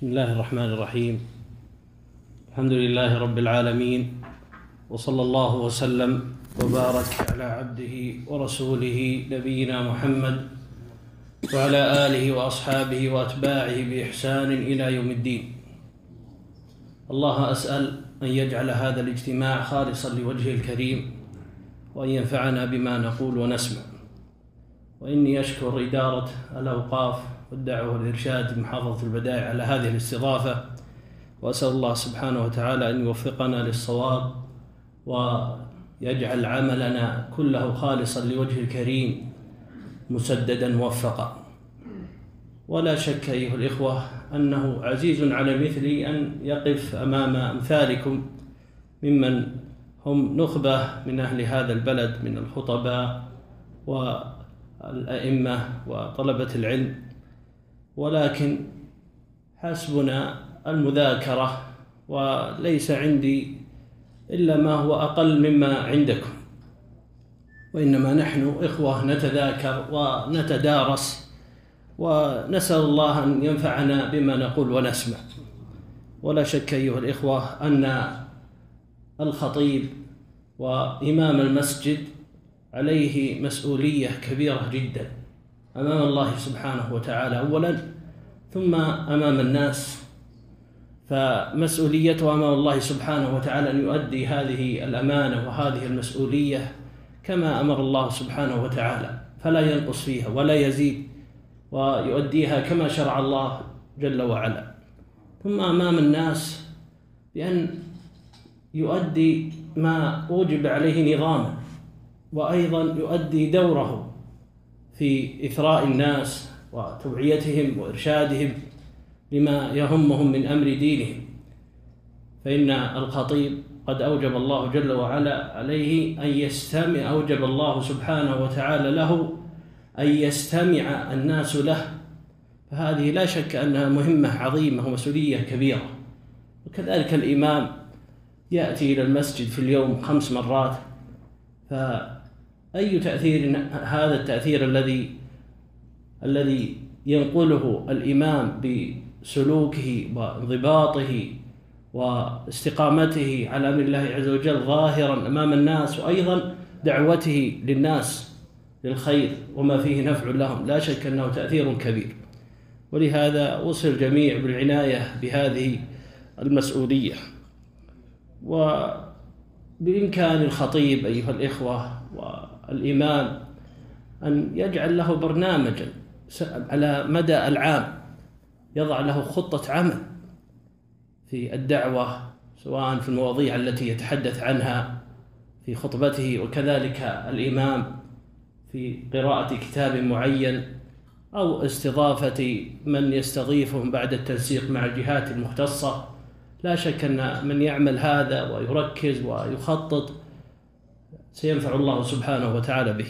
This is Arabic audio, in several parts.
بسم الله الرحمن الرحيم. الحمد لله رب العالمين وصلى الله وسلم وبارك على عبده ورسوله نبينا محمد وعلى آله وأصحابه وأتباعه بإحسان إلى يوم الدين. الله أسأل أن يجعل هذا الاجتماع خالصا لوجهه الكريم وأن ينفعنا بما نقول ونسمع. وإني أشكر إدارة الأوقاف والدعوة والإرشاد محافظة البدائع على هذه الاستضافة وأسأل الله سبحانه وتعالى أن يوفقنا للصواب ويجعل عملنا كله خالصا لوجه الكريم مسددا موفقا. ولا شك أيها الإخوة أنه عزيز على مثلي أن يقف أمام أمثالكم ممن هم نخبة من أهل هذا البلد من الخطباء والأئمة وطلبة العلم. ولكن حسبنا المذاكرة وليس عندي إلا ما هو أقل مما عندكم. وإنما نحن إخوة نتذاكر ونتدارس ونسأل الله أن ينفعنا بما نقول ونسمع. ولا شك أيها الإخوة أن الخطيب وإمام المسجد عليه مسؤولية كبيرة جدا. أمام الله سبحانه وتعالى اولا ثم أمام الناس. فمسؤوليته أمام الله سبحانه وتعالى أن يؤدي هذه الأمانة وهذه المسؤولية كما أمر الله سبحانه وتعالى. فلا ينقص فيها ولا يزيد ويؤديها كما شرع الله جل وعلا. ثم أمام الناس بأن يؤدي ما أوجب عليه نظاما وأيضا يؤدي دوره. في إثراء الناس وتوعيتهم وإرشادهم لما يهمهم من أمر دينهم. فإن الخطيب قد أوجب الله جل وعلا عليه أن يستمع أوجب الله سبحانه وتعالى له أن يستمع الناس له. فهذه لا شك أنها مهمة عظيمة ومسؤولية كبيرة. وكذلك الإمام يأتي إلى المسجد في اليوم خمس مرات ف أي تأثير هذا التأثير الذي الذي ينقله الإمام بسلوكه وانضباطه واستقامته على أمر الله عز وجل ظاهرا أمام الناس وأيضا دعوته للناس للخير وما فيه نفع لهم لا شك أنه تأثير كبير. ولهذا وصل الجميع بالعناية بهذه المسؤولية. وبإمكان الخطيب أيها الإخوة الإمام أن يجعل له برنامجا على مدى العام يضع له خطة عمل في الدعوة سواء في المواضيع التي يتحدث عنها في خطبته وكذلك الإمام في قراءة كتاب معين أو استضافة من يستضيفهم بعد التنسيق مع الجهات المختصة. لا شك أن من يعمل هذا ويركز ويخطط سينفع الله سبحانه وتعالى به.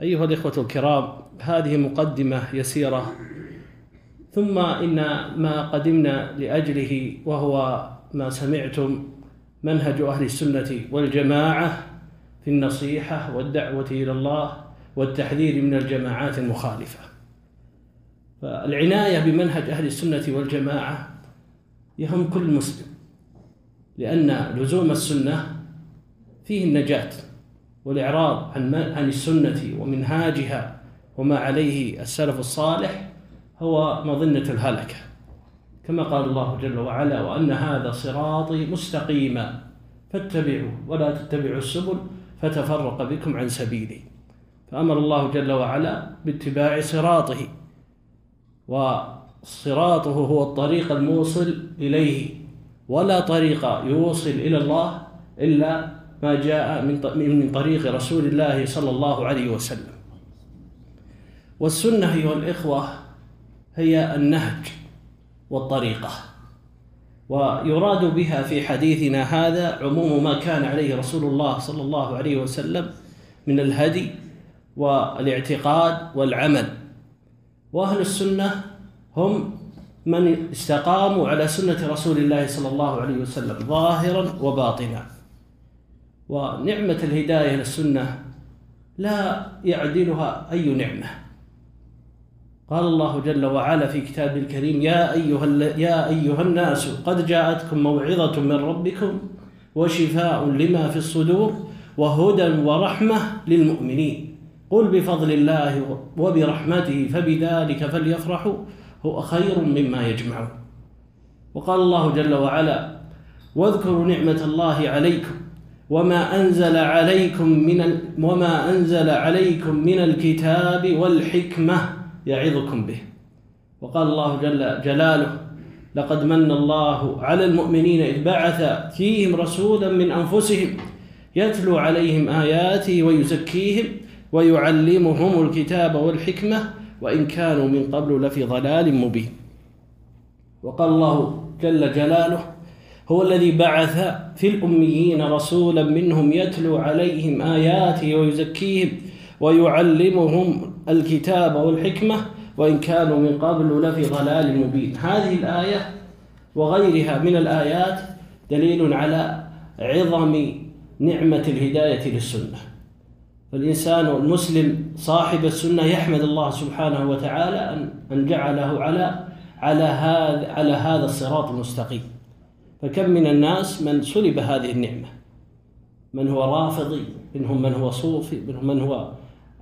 أيها الإخوة الكرام هذه مقدمة يسيرة. ثم إن ما قدمنا لأجله وهو ما سمعتم منهج أهل السنة والجماعة في النصيحة والدعوة إلى الله والتحذير من الجماعات المخالفة. فالعناية بمنهج أهل السنة والجماعة يهم كل مسلم لأن لزوم السنة فيه النجاة والإعراض عن عن السنة ومنهاجها وما عليه السلف الصالح هو مظنة الهلكة. كما قال الله جل وعلا وأن هذا صراطي مستقيما فاتبعوا ولا تتبعوا السبل فتفرق بكم عن سبيله فأمر الله جل وعلا باتباع صراطه وصراطه هو الطريق الموصل إليه ولا طريق يوصل إلى الله إلا ما جاء من طريق رسول الله صلى الله عليه وسلم. والسنة أيها الإخوة هي النهج والطريقة ويراد بها في حديثنا هذا عموم ما كان عليه رسول الله صلى الله عليه وسلم من الهدي والاعتقاد والعمل. وأهل السنة هم من استقاموا على سنة رسول الله صلى الله عليه وسلم ظاهرا وباطنا. ونعمة الهداية للسنة لا يعدلها أي نعمة. قال الله جل وعلا في كتابه الكريم يا أيها, يا أيها الناس قد جاءتكم موعظة من ربكم وشفاء لما في الصدور وهدى ورحمة للمؤمنين. قل بفضل الله وبرحمته فبذلك فليفرحوا هو خير مما يجمعون. وقال الله جل وعلا واذكروا نعمة الله عليكم وما أنزل عليكم من وما أنزل عليكم من الكتاب والحكمة يعظكم به. وقال الله جل جلاله لقد من الله على المؤمنين إذ بعث فيهم رسولا من أنفسهم يتلو عليهم آياته ويزكيهم ويعلمهم الكتاب والحكمة وإن كانوا من قبل لفي ضلال مبين. وقال الله جل جلاله هو الذي بعث في الأميين رسولا منهم يتلو عليهم آياته ويزكيهم ويعلمهم الكتاب والحكمة وإن كانوا من قبل لفي ضلال مبين. هذه الآية وغيرها من الآيات دليل على عظم نعمة الهداية للسنة. فالإنسان المسلم صاحب السنة يحمد الله سبحانه وتعالى أن جعله على على هذا على هذا الصراط المستقيم. فكم من الناس من سلب هذه النعمة؟ من هو رافضي منهم من هو صوفي منهم من هو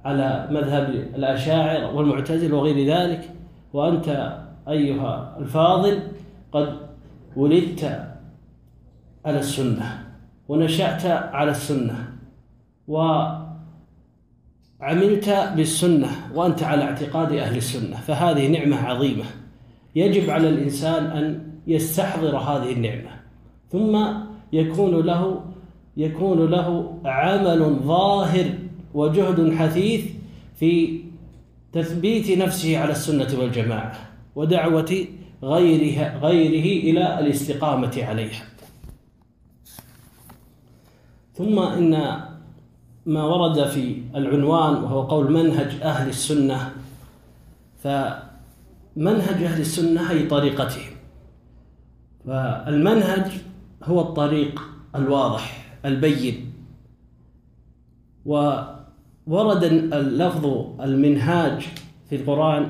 على مذهب الأشاعر والمعتزل وغير ذلك. وأنت أيها الفاضل قد ولدت على السنة ونشأت على السنة وعملت بالسنة وأنت على اعتقاد أهل السنة فهذه نعمة عظيمة. يجب على الإنسان أن يستحضر هذه النعمة. ثم يكون له يكون له عمل ظاهر وجهد حثيث في تثبيت نفسه على السنة والجماعة ودعوة غيرها غيره إلى الاستقامة عليها. ثم إن ما ورد في العنوان وهو قول منهج أهل السنة فمنهج أهل السنة هي طريقتهم. فالمنهج هو الطريق الواضح البين. وورد اللفظ المنهاج في القرآن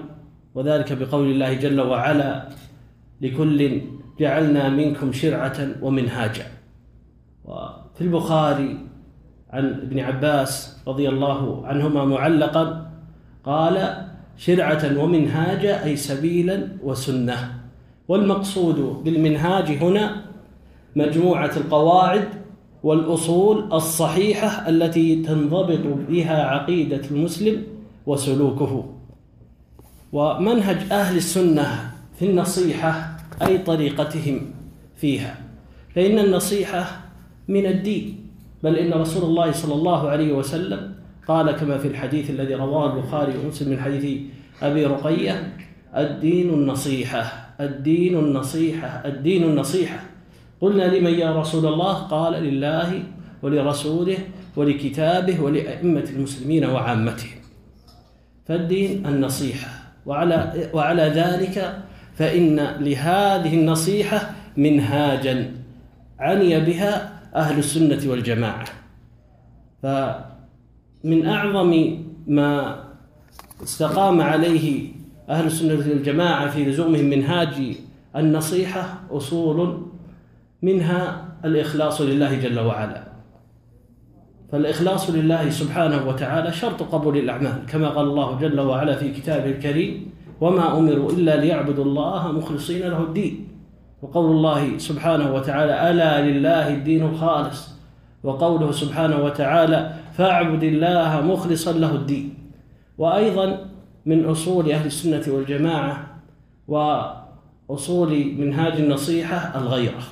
وذلك بقول الله جل وعلا لكل جعلنا منكم شرعة ومنهاجا. وفي البخاري عن ابن عباس رضي الله عنهما معلقا قال شرعة ومنهاجا أي سبيلا وسنة. والمقصود بالمنهاج هنا مجموعة القواعد والأصول الصحيحة التي تنضبط بها عقيدة المسلم وسلوكه. ومنهج أهل السنة في النصيحة أي طريقتهم فيها. فإن النصيحة من الدين بل إن رسول الله صلى الله عليه وسلم قال كما في الحديث الذي رواه البخاري ومسلم من حديث أبي رقية الدين النصيحة. الدين النصيحة الدين النصيحة. قلنا لمن يا رسول الله؟ قال لله ولرسوله ولكتابه ولأئمة المسلمين وعامتهم فالدين النصيحة. وعلى, وعلى ذلك فإن لهذه النصيحة منهاجا عني بها أهل السنة والجماعة. فمن أعظم ما استقام عليه أهل السنة والجماعة في لزومهم منهاج النصيحة أصول منها الإخلاص لله جل وعلا. فالإخلاص لله سبحانه وتعالى شرط قبول الأعمال كما قال الله جل وعلا في كتابه الكريم وما أمروا إلا ليعبدوا الله مخلصين له الدين وقول الله سبحانه وتعالى ألا لله الدين الخالص وقوله سبحانه وتعالى فاعبد الله مخلصا له الدين وأيضا من أصول أهل السنة والجماعة وأصول منهاج النصيحة الغيرة.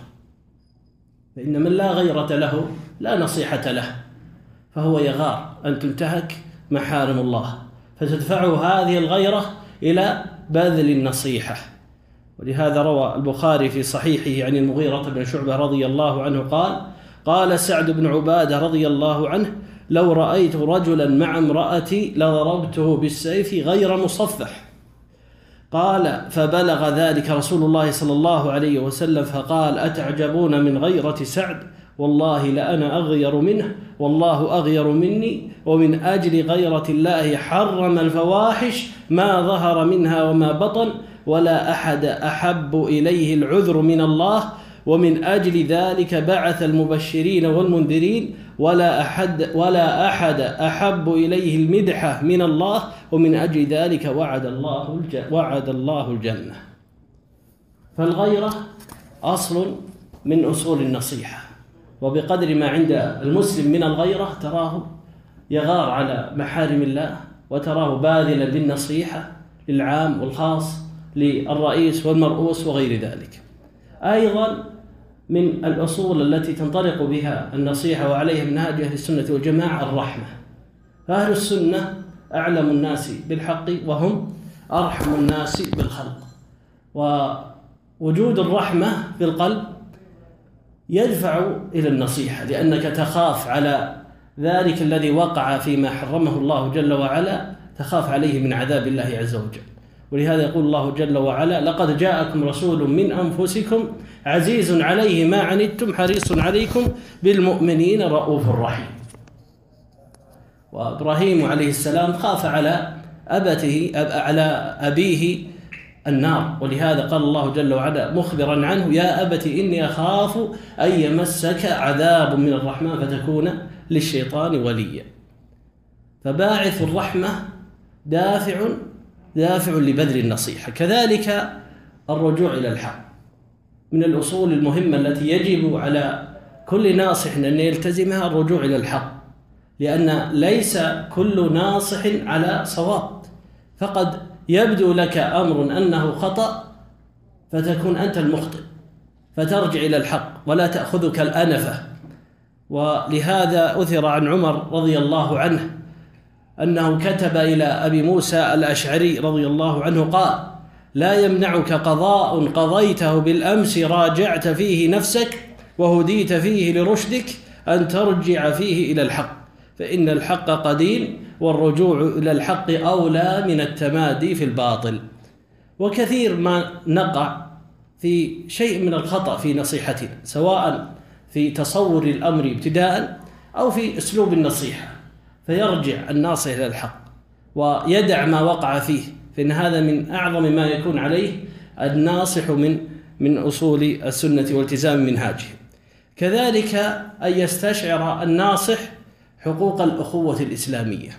فإن من لا غيرة له لا نصيحة له فهو يغار. أن تنتهك محارم الله فتدفعه هذه الغيرة إلى بذل النصيحة. ولهذا روى البخاري في صحيحه عن المغيرة بن شعبة رضي الله عنه قال قال سعد بن عبادة رضي الله عنه لو رأيت رجلا مع امرأتي لضربته بالسيف غير مصفح. قال فبلغ ذلك رسول الله صلى الله عليه وسلم فقال أتعجبون من غيرة سعد؟ والله لأنا أغير منه والله أغير مني ومن أجل غيرة الله حرم الفواحش ما ظهر منها وما بطن ولا أحد أحب إليه العذر من الله ومن أجل ذلك بعث المبشرين والمنذرين ولا أحد ولا أحد أحب إليه المدحة من الله ومن أجل ذلك وعد الله وعد الله الجنة. فالغيرة أصل من أصول النصيحة. وبقدر ما عند المسلم من الغيرة تراه يغار على محارم الله وتراه باذلا بالنصيحة للعام والخاص للرئيس والمرؤوس وغير ذلك. أيضا من الأصول التي تنطلق بها النصيحة وعليها منهاج أهل السنة والجماعة الرحمة. فأهل السنة أعلم الناس بالحق وهم أرحم الناس بالخلق. ووجود الرحمة في القلب يدفع إلى النصيحة لأنك تخاف على ذلك الذي وقع فيما حرمه الله جل وعلا تخاف عليه من عذاب الله عز وجل. ولهذا يقول الله جل وعلا لقد جاءكم رسول من أنفسكم عزيز عليه ما عنتم حريص عليكم بالمؤمنين رؤوف رحيم. وإبراهيم عليه السلام خاف على أبته على أبيه النار. ولهذا قال الله جل وعلا مخبرا عنه يا أبت إني أخاف أن يمسك عذاب من الرحمن فتكون للشيطان وليا. فباعث الرحمة دافع دافع لبذل النصيحة. كذلك الرجوع إلى الحق. من الأصول المهمة التي يجب على كل ناصح أن يلتزمها الرجوع إلى الحق. لأن ليس كل ناصح على صواب. فقد يبدو لك أمر أنه خطأ فتكون أنت المخطئ فترجع إلى الحق ولا تأخذك الأنفة. ولهذا أثر عن عمر رضي الله عنه أنه كتب إلى أبي موسى الأشعري رضي الله عنه قال لا يمنعك قضاء قضيته بالأمس راجعت فيه نفسك وهديت فيه لرشدك أن ترجع فيه إلى الحق. فإن الحق قديم والرجوع إلى الحق أولى من التمادي في الباطل. وكثير ما نقع في شيء من الخطأ في نصيحتنا سواء في تصور الأمر ابتداء أو في أسلوب النصيحة. فيرجع الناصح إلى الحق ويدع ما وقع فيه. فإن هذا من أعظم ما يكون عليه الناصح من من أصول السنة والتزام منهاجه. كذلك أن يستشعر الناصح حقوق الأخوة الإسلامية.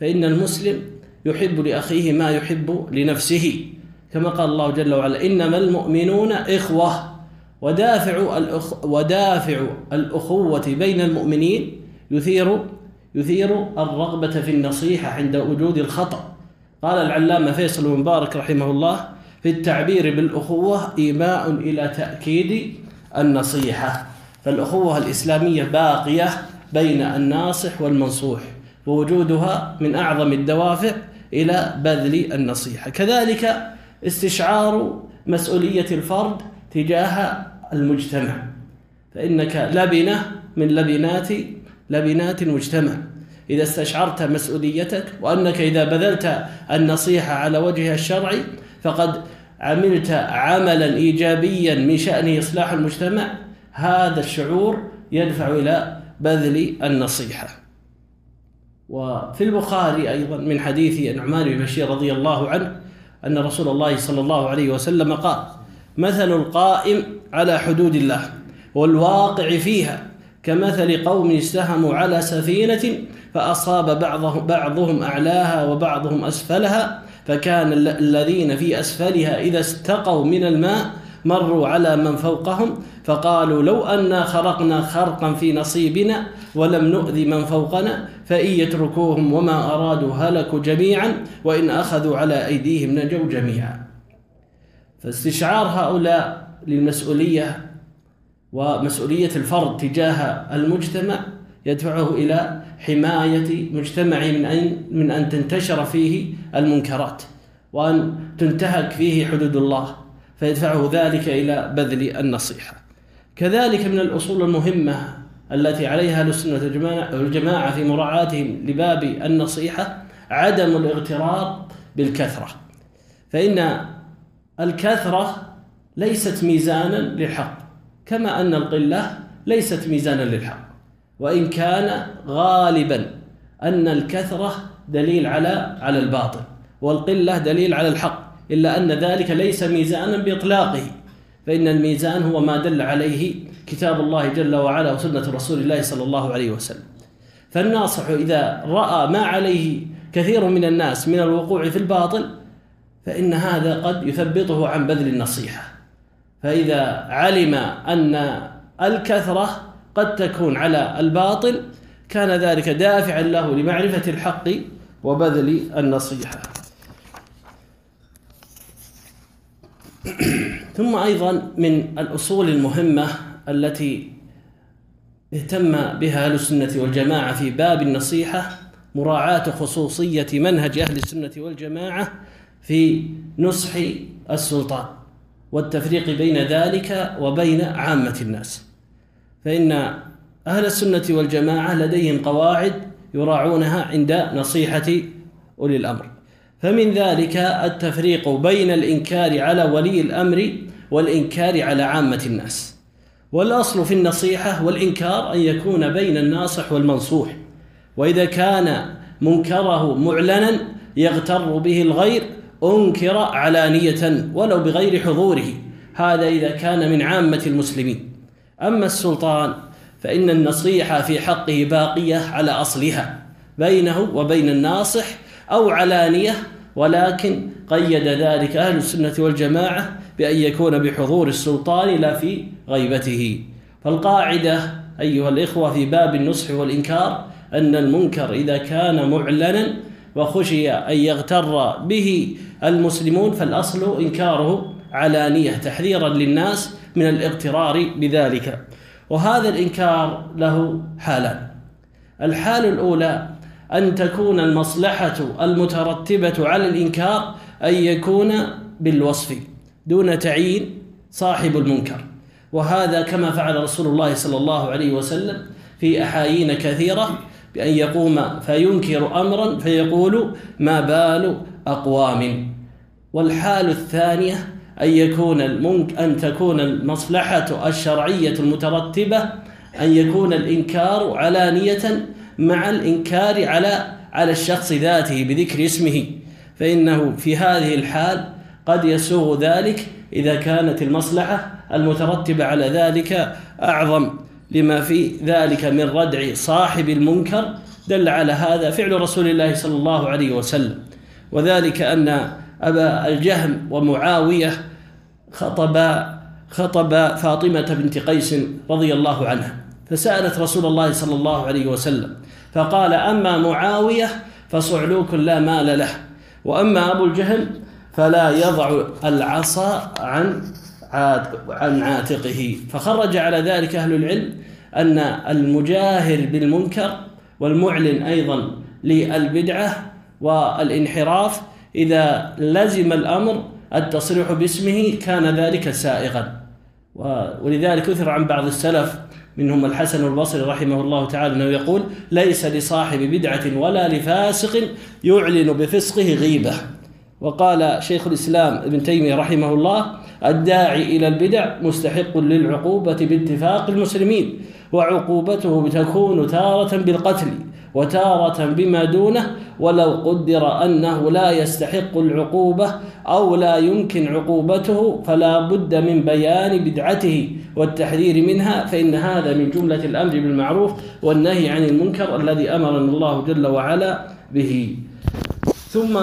فإن المسلم يحب لأخيه ما يحب لنفسه. كما قال الله جل وعلا إنما المؤمنون إخوة. ودافع الأخ ودافع الأخوة بين المؤمنين يثير يثير الرغبة في النصيحة عند وجود الخطأ. قال العلامة فيصل المبارك رحمه الله في التعبير بالأخوة إيماء إلى تأكيد النصيحة. فالأخوة الإسلامية باقية بين الناصح والمنصوح ووجودها من أعظم الدوافع إلى بذل النصيحة. كذلك استشعار مسؤولية الفرد تجاه المجتمع فإنك لبنة من لبنات لبنات المجتمع. إذا استشعرت مسؤوليتك وأنك إذا بذلت النصيحة على وجهها الشرعي فقد عملت عملا إيجابيا من شأن إصلاح المجتمع هذا الشعور يدفع إلى بذل النصيحة. وفي البخاري أيضا من حديث النعمان بن بشير رضي الله عنه أن رسول الله صلى الله عليه وسلم قال مثل القائم على حدود الله والواقع فيها كمثل قوم استهموا على سفينة فأصاب بعضهم, بعضهم أعلاها وبعضهم أسفلها فكان الذين في أسفلها إذا استقوا من الماء مروا على من فوقهم فقالوا لو أنا خرقنا خرقا في نصيبنا ولم نؤذي من فوقنا فإن يتركوهم وما أرادوا هلكوا جميعا وإن أخذوا على أيديهم نجوا جميعا. فاستشعار هؤلاء للمسؤولية ومسؤولية الفرد تجاه المجتمع يدفعه إلى حماية مجتمع من أن من أن تنتشر فيه المنكرات وأن تنتهك فيه حدود الله فيدفعه ذلك إلى بذل النصيحة. كذلك من الأصول المهمة التي عليها السنة والجماعة في مراعاتهم لباب النصيحة عدم الاغترار بالكثرة. فإن الكثرة ليست ميزانا للحق كما أن القلة ليست ميزانا للحق. وإن كان غالبا أن الكثرة دليل على على الباطل والقلة دليل على الحق إلا أن ذلك ليس ميزانا بإطلاقه فإن الميزان هو ما دل عليه كتاب الله جل وعلا وسنة رسول الله صلى الله عليه وسلم. فالناصح إذا رأى ما عليه كثير من الناس من الوقوع في الباطل فإن هذا قد يثبطه عن بذل النصيحة. فإذا علم أن الكثرة قد تكون على الباطل كان ذلك دافعا له لمعرفة الحق وبذل النصيحة. ثم أيضا من الأصول المهمة التي اهتم بها أهل السنة والجماعة في باب النصيحة مراعاة خصوصية منهج أهل السنة والجماعة في نصح السلطان والتفريق بين ذلك وبين عامة الناس. فإن أهل السنة والجماعة لديهم قواعد يراعونها عند نصيحة أولي الأمر. فمن ذلك التفريق بين الإنكار على ولي الأمر والإنكار على عامة الناس. والأصل في النصيحة والإنكار أن يكون بين الناصح والمنصوح. وإذا كان منكره معلنا يغتر به الغير أنكر علانية ولو بغير حضوره. هذا إذا كان من عامة المسلمين. أما السلطان فإن النصيحة في حقه باقية على أصلها بينه وبين الناصح أو علانية ولكن قيد ذلك أهل السنة والجماعة بأن يكون بحضور السلطان لا في غيبته. فالقاعدة أيها الإخوة في باب النصح والإنكار أن المنكر إذا كان معلنا وخشي أن يغتر به المسلمون فالأصل إنكاره علانية تحذيرا للناس من الاغترار بذلك. وهذا الإنكار له حالان. الحال الأولى أن تكون المصلحة المترتبة على الإنكار أن يكون بالوصف دون تعيين صاحب المنكر. وهذا كما فعل رسول الله صلى الله عليه وسلم في أحايين كثيرة بأن يقوم فينكر أمرا فيقول ما بال أقوام. والحال الثانية أن يكون المنك أن تكون المصلحة الشرعية المترتبة أن يكون الإنكار علانية مع الإنكار على على الشخص ذاته بذكر اسمه. فإنه في هذه الحال قد يسوغ ذلك إذا كانت المصلحة المترتبة على ذلك أعظم لما في ذلك من ردع صاحب المنكر دل على هذا فعل رسول الله صلى الله عليه وسلم. وذلك أن أبا الجهم ومعاوية خطب خطب فاطمة بنت قيس رضي الله عنها فسألت رسول الله صلى الله عليه وسلم فقال أما معاوية فصعلوك لا مال له وأما أبو الجهم فلا يضع العصا عن عن عاتقه. فخرج على ذلك أهل العلم أن المجاهر بالمنكر والمعلن أيضا للبدعة والانحراف إذا لزم الأمر التصريح باسمه كان ذلك سائغا. ولذلك أثر عن بعض السلف منهم الحسن البصري رحمه الله تعالى أنه يقول ليس لصاحب بدعة ولا لفاسق يعلن بفسقه غيبة. وقال شيخ الإسلام ابن تيمية رحمه الله الداعي إلى البدع مستحق للعقوبة باتفاق المسلمين وعقوبته تكون تارة بالقتل. وتارة بما دونه ولو قدر أنه لا يستحق العقوبة أو لا يمكن عقوبته فلا بد من بيان بدعته والتحذير منها فإن هذا من جملة الأمر بالمعروف والنهي عن المنكر الذي أمرنا الله جل وعلا به. ثم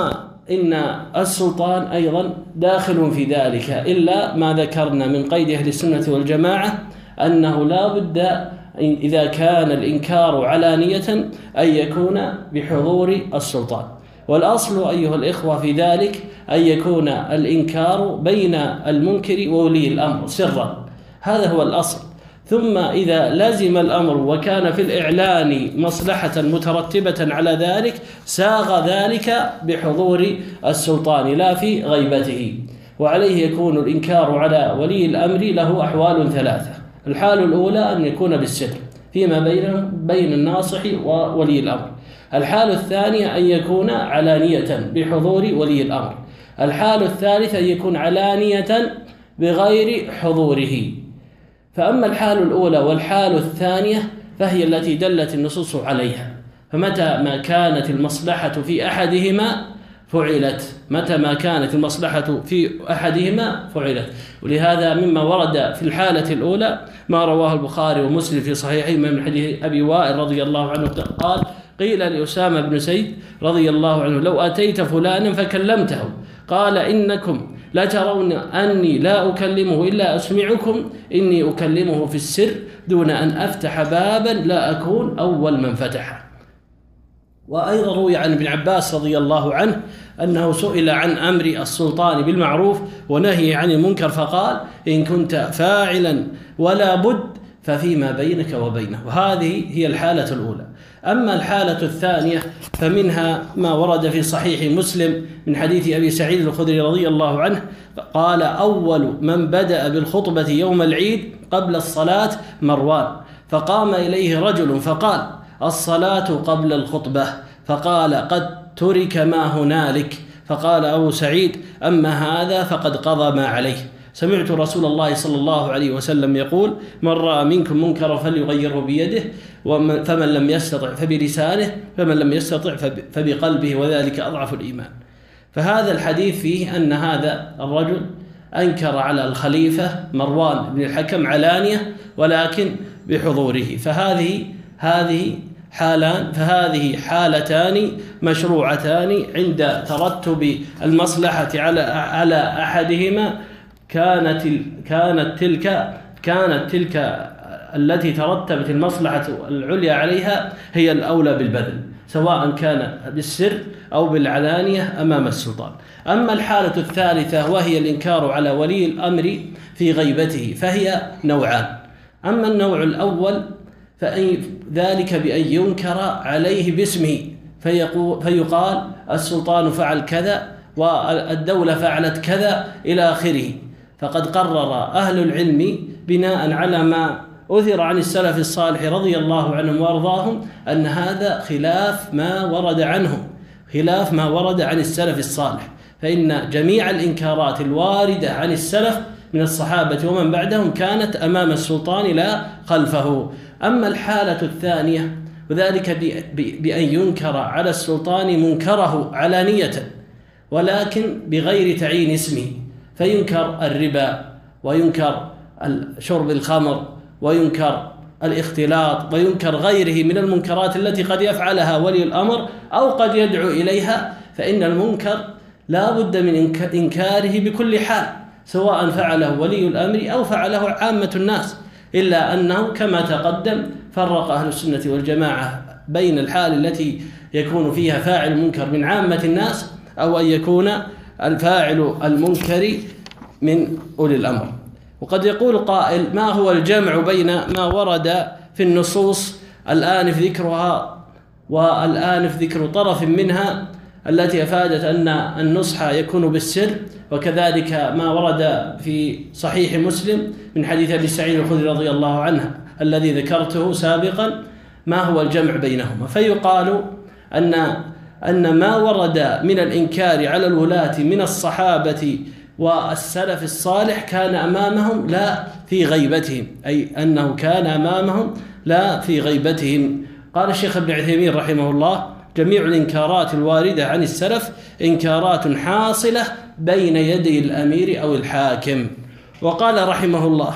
إن السلطان أيضا داخل في ذلك إلا ما ذكرنا من قيد أهل السنة والجماعة أنه لا بد إذا كان الإنكار علانية أن يكون بحضور السلطان. والأصل أيها الإخوة في ذلك أن يكون الإنكار بين المنكر وولي الأمر سرا. هذا هو الأصل. ثم إذا لزم الأمر وكان في الإعلان مصلحة مترتبة على ذلك ساغ ذلك بحضور السلطان لا في غيبته. وعليه يكون الإنكار على ولي الأمر له أحوال ثلاثة. الحال الأولى أن يكون بالسر فيما بين بين الناصح وولي الأمر. الحال الثانية أن يكون علانية بحضور ولي الأمر. الحال الثالث أن يكون علانية بغير حضوره. فأما الحال الأولى والحال الثانية فهي التي دلت النصوص عليها. فمتى ما كانت المصلحة في أحدهما فعلت؟ متى ما كانت المصلحة في أحدهما فعلت؟ ولهذا مما ورد في الحالة الأولى ما رواه البخاري ومسلم في صحيحهما من حديث أبي وائل رضي الله عنه قال قيل لأسامة بن سيد رضي الله عنه لو أتيت فلانا فكلمته قال إنكم لا ترون أني لا أكلمه إلا أسمعكم إني أكلمه في السر دون أن أفتح بابا لا أكون أول من فتحه وأيضا روي عن ابن عباس رضي الله عنه أنه سئل عن أمر السلطان بالمعروف ونهي عن المنكر فقال إن كنت فاعلا ولا بد ففيما بينك وبينه. وهذه هي الحالة الأولى. أما الحالة الثانية فمنها ما ورد في صحيح مسلم من حديث أبي سعيد الخدري رضي الله عنه قال أول من بدأ بالخطبة يوم العيد قبل الصلاة مروان. فقام إليه رجل فقال الصلاة قبل الخطبة. فقال قد ترك ما هنالك. فقال أبو سعيد أما هذا فقد قضى ما عليه. سمعت رسول الله صلى الله عليه وسلم يقول من رأى منكم منكرا فليغيره بيده فمن لم يستطع فبلسانه فمن لم يستطع فبقلبه وذلك أضعف الإيمان. فهذا الحديث فيه أن هذا الرجل أنكر على الخليفة مروان بن الحكم علانية ولكن بحضوره. فهذه هذه حالان فهذه حالتان مشروعتان عند ترتب المصلحة على على أحدهما. كانت كانت تلك كانت تلك التي ترتبت المصلحة العليا عليها هي الأولى بالبذل سواء كان بالسر أو بالعلانية أمام السلطان. أما الحالة الثالثة وهي الإنكار على ولي الأمر في غيبته فهي نوعان. أما النوع الأول فأي ذلك بأن ينكر عليه باسمه. فيقال السلطان فعل كذا والدولة فعلت كذا إلى آخره. فقد قرر أهل العلم بناء على ما أثر عن السلف الصالح رضي الله عنهم وأرضاهم أن هذا خلاف ما ورد عنهم خلاف ما ورد عن السلف الصالح. فإن جميع الإنكارات الواردة عن السلف من الصحابة ومن بعدهم كانت أمام السلطان لا خلفه. أما الحالة الثانية وذلك بأن ينكر على السلطان منكره علانية ولكن بغير تعيين اسمه. فينكر الربا وينكر شرب الخمر وينكر الاختلاط وينكر غيره من المنكرات التي قد يفعلها ولي الأمر أو قد يدعو إليها. فإن المنكر لا بد من إنكاره بكل حال سواء فعله ولي الأمر أو فعله عامة الناس. إلا أنه كما تقدم فرق أهل السنة والجماعة بين الحال التي يكون فيها فاعل المنكر من عامة الناس أو أن يكون الفاعل المنكر من أولي الأمر. وقد يقول قائل ما هو الجمع بين ما ورد في النصوص الآنف ذكرها والآنف ذكر طرف منها التي أفادت أن النصح يكون بالسر وكذلك ما ورد في صحيح مسلم من حديث أبي سعيد الخدري رضي الله عنه الذي ذكرته سابقا ما هو الجمع بينهما؟ فيقال أن أن ما ورد من الإنكار على الولاة من الصحابة والسلف الصالح كان أمامهم لا في غيبتهم أي أنه كان أمامهم لا في غيبتهم. قال الشيخ ابن عثيمين رحمه الله جميع الإنكارات الواردة عن السلف إنكارات حاصلة بين يدي الأمير أو الحاكم. وقال رحمه الله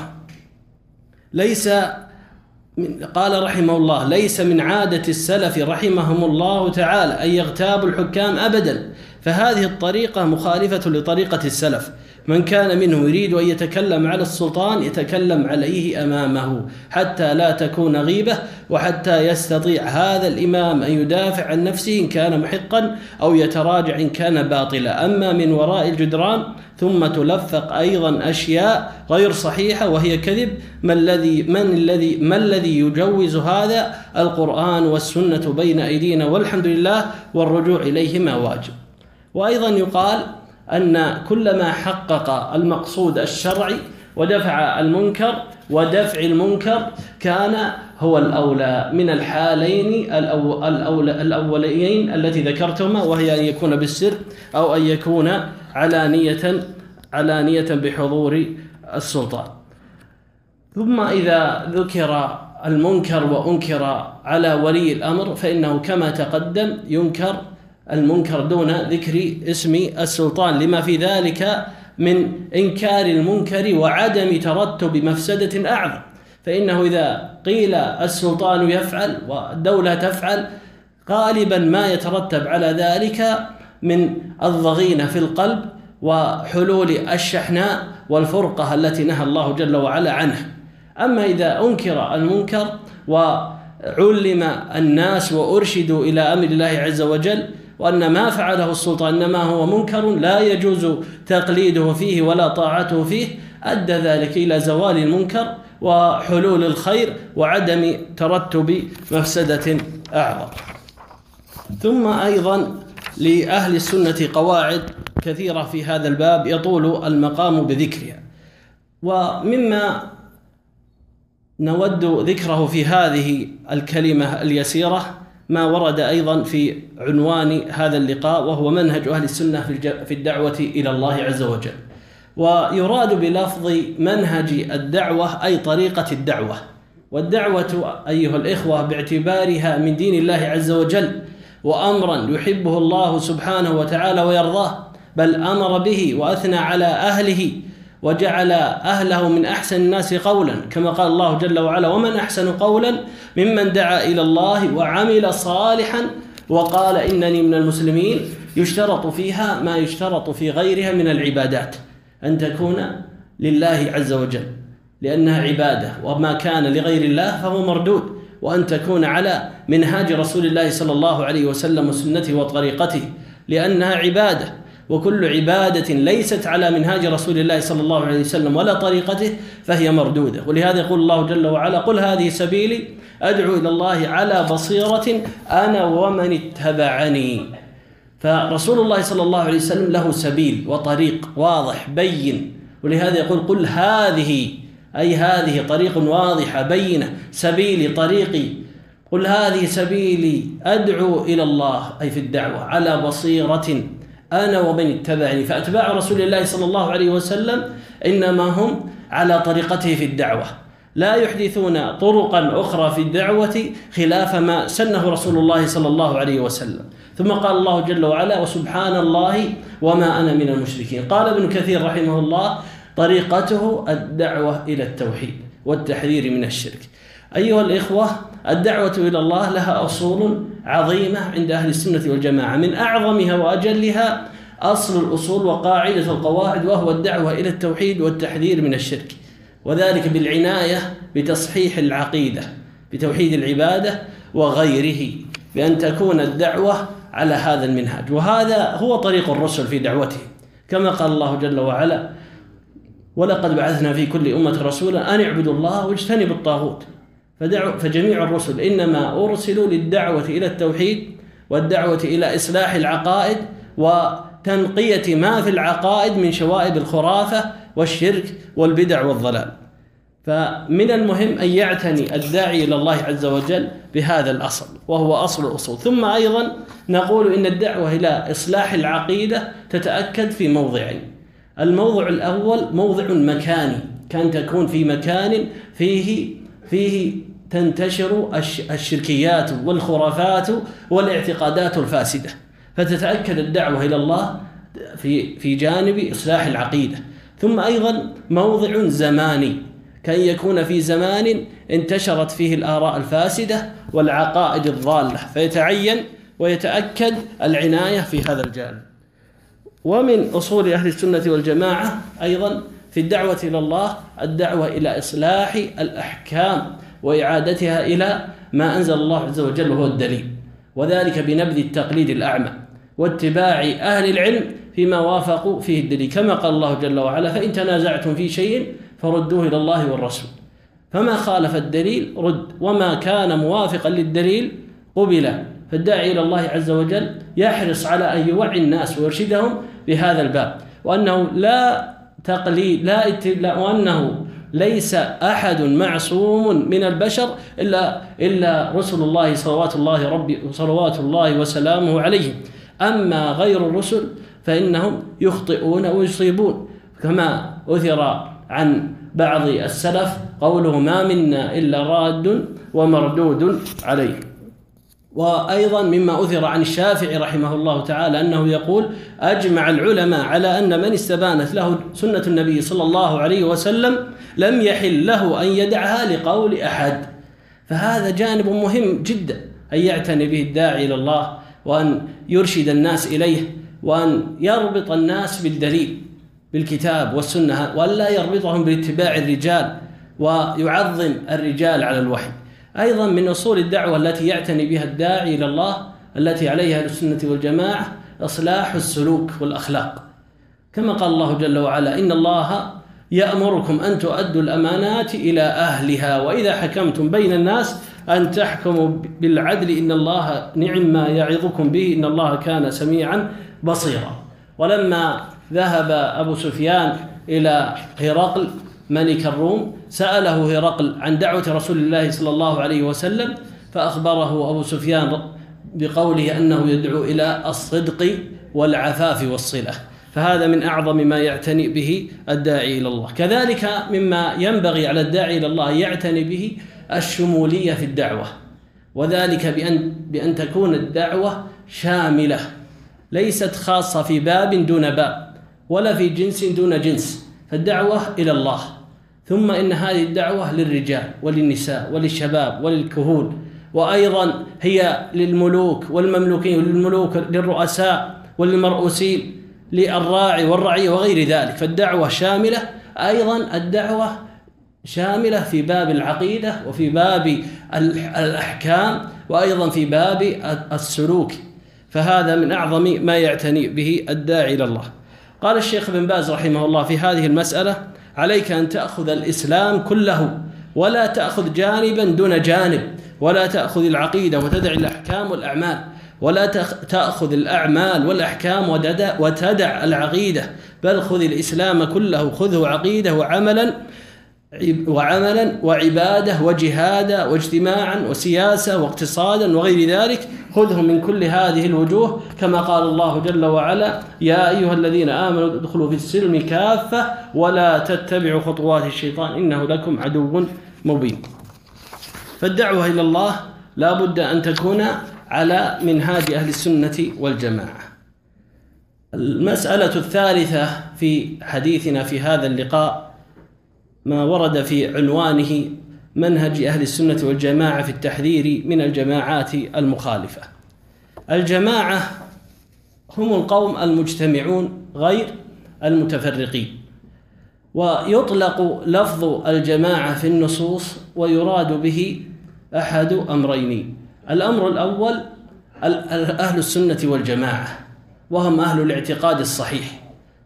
ليس من قال رحمه الله ليس من عادة السلف رحمهم الله تعالى أن يغتابوا الحكام أبدا فهذه الطريقة مخالفة لطريقة السلف. من كان منه يريد أن يتكلم على السلطان يتكلم عليه أمامه حتى لا تكون غيبة وحتى يستطيع هذا الإمام أن يدافع عن نفسه إن كان محقا أو يتراجع إن كان باطلا. أما من وراء الجدران ثم تلفق أيضا أشياء غير صحيحة وهي كذب ما الذي من الذي ما الذي يجوز هذا؟ القرآن والسنة بين أيدينا والحمد لله والرجوع إليهما واجب. وأيضا يقال أن كلما حقق المقصود الشرعي ودفع المنكر ودفع المنكر كان هو الأولى من الحالين الأولى الأوليين التي ذكرتهما وهي أن يكون بالسر أو أن يكون علانية علانية بحضور السلطان. ثم إذا ذكر المنكر وأنكر على ولي الأمر فإنه كما تقدم ينكر المنكر دون ذكر اسم السلطان لما في ذلك من إنكار المنكر وعدم ترتب مفسدة أعظم. فإنه إذا قيل السلطان يفعل والدولة تفعل غالبا ما يترتب على ذلك من الضغينة في القلب وحلول الشحناء والفرقة التي نهى الله جل وعلا عنها. أما إذا أنكر المنكر وعلم الناس وأرشدوا إلى أمر الله عز وجل وأن ما فعله السلطان إنما هو منكر لا يجوز تقليده فيه ولا طاعته فيه. أدى ذلك إلى زوال المنكر وحلول الخير وعدم ترتب مفسدة أعظم. ثم أيضا لأهل السنة قواعد كثيرة في هذا الباب يطول المقام بذكرها. ومما نود ذكره في هذه الكلمة اليسيرة ما ورد أيضا في عنوان هذا اللقاء وهو منهج أهل السنة في الدعوة إلى الله عز وجل. ويراد بلفظ منهج الدعوة أي طريقة الدعوة. والدعوة أيها الإخوة باعتبارها من دين الله عز وجل وأمرا يحبه الله سبحانه وتعالى ويرضاه بل أمر به وأثنى على أهله وجعل أهله من أحسن الناس قولا كما قال الله جل وعلا ومن أحسن قولا ممن دعا إلى الله وعمل صالحا وقال إنني من المسلمين. يشترط فيها ما يشترط في غيرها من العبادات أن تكون لله عز وجل لأنها عبادة وما كان لغير الله فهو مردود وأن تكون على منهاج رسول الله صلى الله عليه وسلم وسنته وطريقته لأنها عبادة. وكل عبادة ليست على منهاج رسول الله صلى الله عليه وسلم ولا طريقته فهي مردودة. ولهذا يقول الله جل وعلا قل هذه سبيلي أدعو إلى الله على بصيرة أنا ومن اتبعني. فرسول الله صلى الله عليه وسلم له سبيل وطريق واضح بين. ولهذا يقول قل هذه أي هذه طريق واضحة بينة سبيلي طريقي. قل هذه سبيلي أدعو إلى الله أي في الدعوة على بصيرة أنا ومن اتبعني. فأتباع رسول الله صلى الله عليه وسلم إنما هم على طريقته في الدعوة. لا يحدثون طرقا أخرى في الدعوة خلاف ما سنه رسول الله صلى الله عليه وسلم. ثم قال الله جل وعلا وسبحان الله وما أنا من المشركين. قال ابن كثير رحمه الله طريقته الدعوة إلى التوحيد والتحذير من الشرك. أيها الإخوة الدعوة إلى الله لها أصول عظيمة عند أهل السنة والجماعة. من أعظمها وأجلها أصل الأصول وقاعدة القواعد وهو الدعوة إلى التوحيد والتحذير من الشرك. وذلك بالعناية بتصحيح العقيدة بتوحيد العبادة وغيره بأن تكون الدعوة على هذا المنهج وهذا هو طريق الرسل في دعوته كما قال الله جل وعلا ولقد بعثنا في كل أمة رسولا أن اعبدوا الله واجتنبوا الطاغوت. فجميع الرسل إنما أرسلوا للدعوة إلى التوحيد والدعوة إلى إصلاح العقائد وتنقية ما في العقائد من شوائب الخرافة والشرك والبدع والضلال. فمن المهم أن يعتني الداعي إلى الله عز وجل بهذا الأصل وهو أصل الأصول. ثم أيضا نقول إن الدعوة إلى إصلاح العقيدة تتأكد في موضعين. الموضع الأول موضع مكاني كان تكون في مكان فيه فيه تنتشر الشركيات والخرافات والاعتقادات الفاسدة. فتتأكد الدعوة إلى الله في في جانب إصلاح العقيدة. ثم أيضا موضع زماني. كأن يكون في زمان انتشرت فيه الآراء الفاسدة والعقائد الضالة. فيتعين ويتأكد العناية في هذا الجانب. ومن أصول أهل السنة والجماعة أيضا في الدعوة إلى الله الدعوة إلى إصلاح الأحكام. وإعادتها إلى ما أنزل الله عز وجل وهو الدليل وذلك بنبذ التقليد الأعمى واتباع أهل العلم فيما وافقوا فيه الدليل. كما قال الله جل وعلا فإن تنازعتم في شيء فردوه إلى الله والرسول. فما خالف الدليل رد وما كان موافقا للدليل قبل. فالداعي إلى الله عز وجل يحرص على أن يوعي الناس ويرشدهم بهذا الباب وأنه لا تقليد لا وأنه ليس أحد معصوم من البشر إلا إلا رسل الله صلوات الله ربي صلوات الله وسلامه عليهم. أما غير الرسل فإنهم يخطئون ويصيبون. كما أثر عن بعض السلف قوله ما منا إلا راد ومردود عليه. وأيضا مما أثر عن الشافعي رحمه الله تعالى أنه يقول أجمع العلماء على أن من استبانت له سنة النبي صلى الله عليه وسلم لم يحل له أن يدعها لقول أحد. فهذا جانب مهم جدا أن يعتني به الداعي إلى الله وأن يرشد الناس إليه وأن يربط الناس بالدليل بالكتاب والسنة ولا يربطهم باتباع الرجال ويعظم الرجال على الوحي. أيضا من أصول الدعوة التي يعتني بها الداعي إلى الله التي عليها السنة والجماعة إصلاح السلوك والأخلاق. كما قال الله جل وعلا إن الله يأمركم أن تؤدوا الأمانات إلى أهلها وإذا حكمتم بين الناس أن تحكموا بالعدل إن الله نعم ما يعظكم به إن الله كان سميعا بصيرا. ولما ذهب أبو سفيان إلى هرقل ملك الروم سأله هرقل عن دعوة رسول الله صلى الله عليه وسلم فأخبره أبو سفيان بقوله أنه يدعو إلى الصدق والعفاف والصلة. فهذا من أعظم ما يعتني به الداعي إلى الله. كذلك مما ينبغي على الداعي إلى الله يعتني به الشمولية في الدعوة. وذلك بأن, بأن تكون الدعوة شاملة ليست خاصة في باب دون باب ولا في جنس دون جنس. فالدعوة إلى الله. ثم إن هذه الدعوة للرجال وللنساء وللشباب وللكهول. وأيضا هي للملوك والمملوكين وللملوك للرؤساء وللمرؤوسين للراعي والرعية وغير ذلك. فالدعوة شاملة. أيضا الدعوة شاملة في باب العقيدة وفي باب الأحكام وأيضا في باب السلوك. فهذا من أعظم ما يعتني به الداعي إلى الله. قال الشيخ بن باز رحمه الله في هذه المسألة عليك أن تأخذ الإسلام كله ولا تأخذ جانبا دون جانب ولا تأخذ العقيدة وتدع الأحكام والأعمال ولا تأخذ الأعمال والأحكام وتدع العقيدة بل خذ الإسلام كله خذه عقيدة وعملا وعملا وعبادة وجهادا واجتماعا وسياسة واقتصادا وغير ذلك خذه من كل هذه الوجوه. كما قال الله جل وعلا يا أيها الذين آمنوا ادخلوا في السلم كافة ولا تتبعوا خطوات الشيطان إنه لكم عدو مبين. فالدعوة إلى الله لا بد أن تكون على منهاج أهل السنة والجماعة. المسألة الثالثة في حديثنا في هذا اللقاء ما ورد في عنوانه منهج أهل السنة والجماعة في التحذير من الجماعات المخالفة. الجماعة هم القوم المجتمعون غير المتفرقين. ويطلق لفظ الجماعة في النصوص ويراد به أحد أمرين. الأمر الأول أهل السنة والجماعة وهم أهل الاعتقاد الصحيح.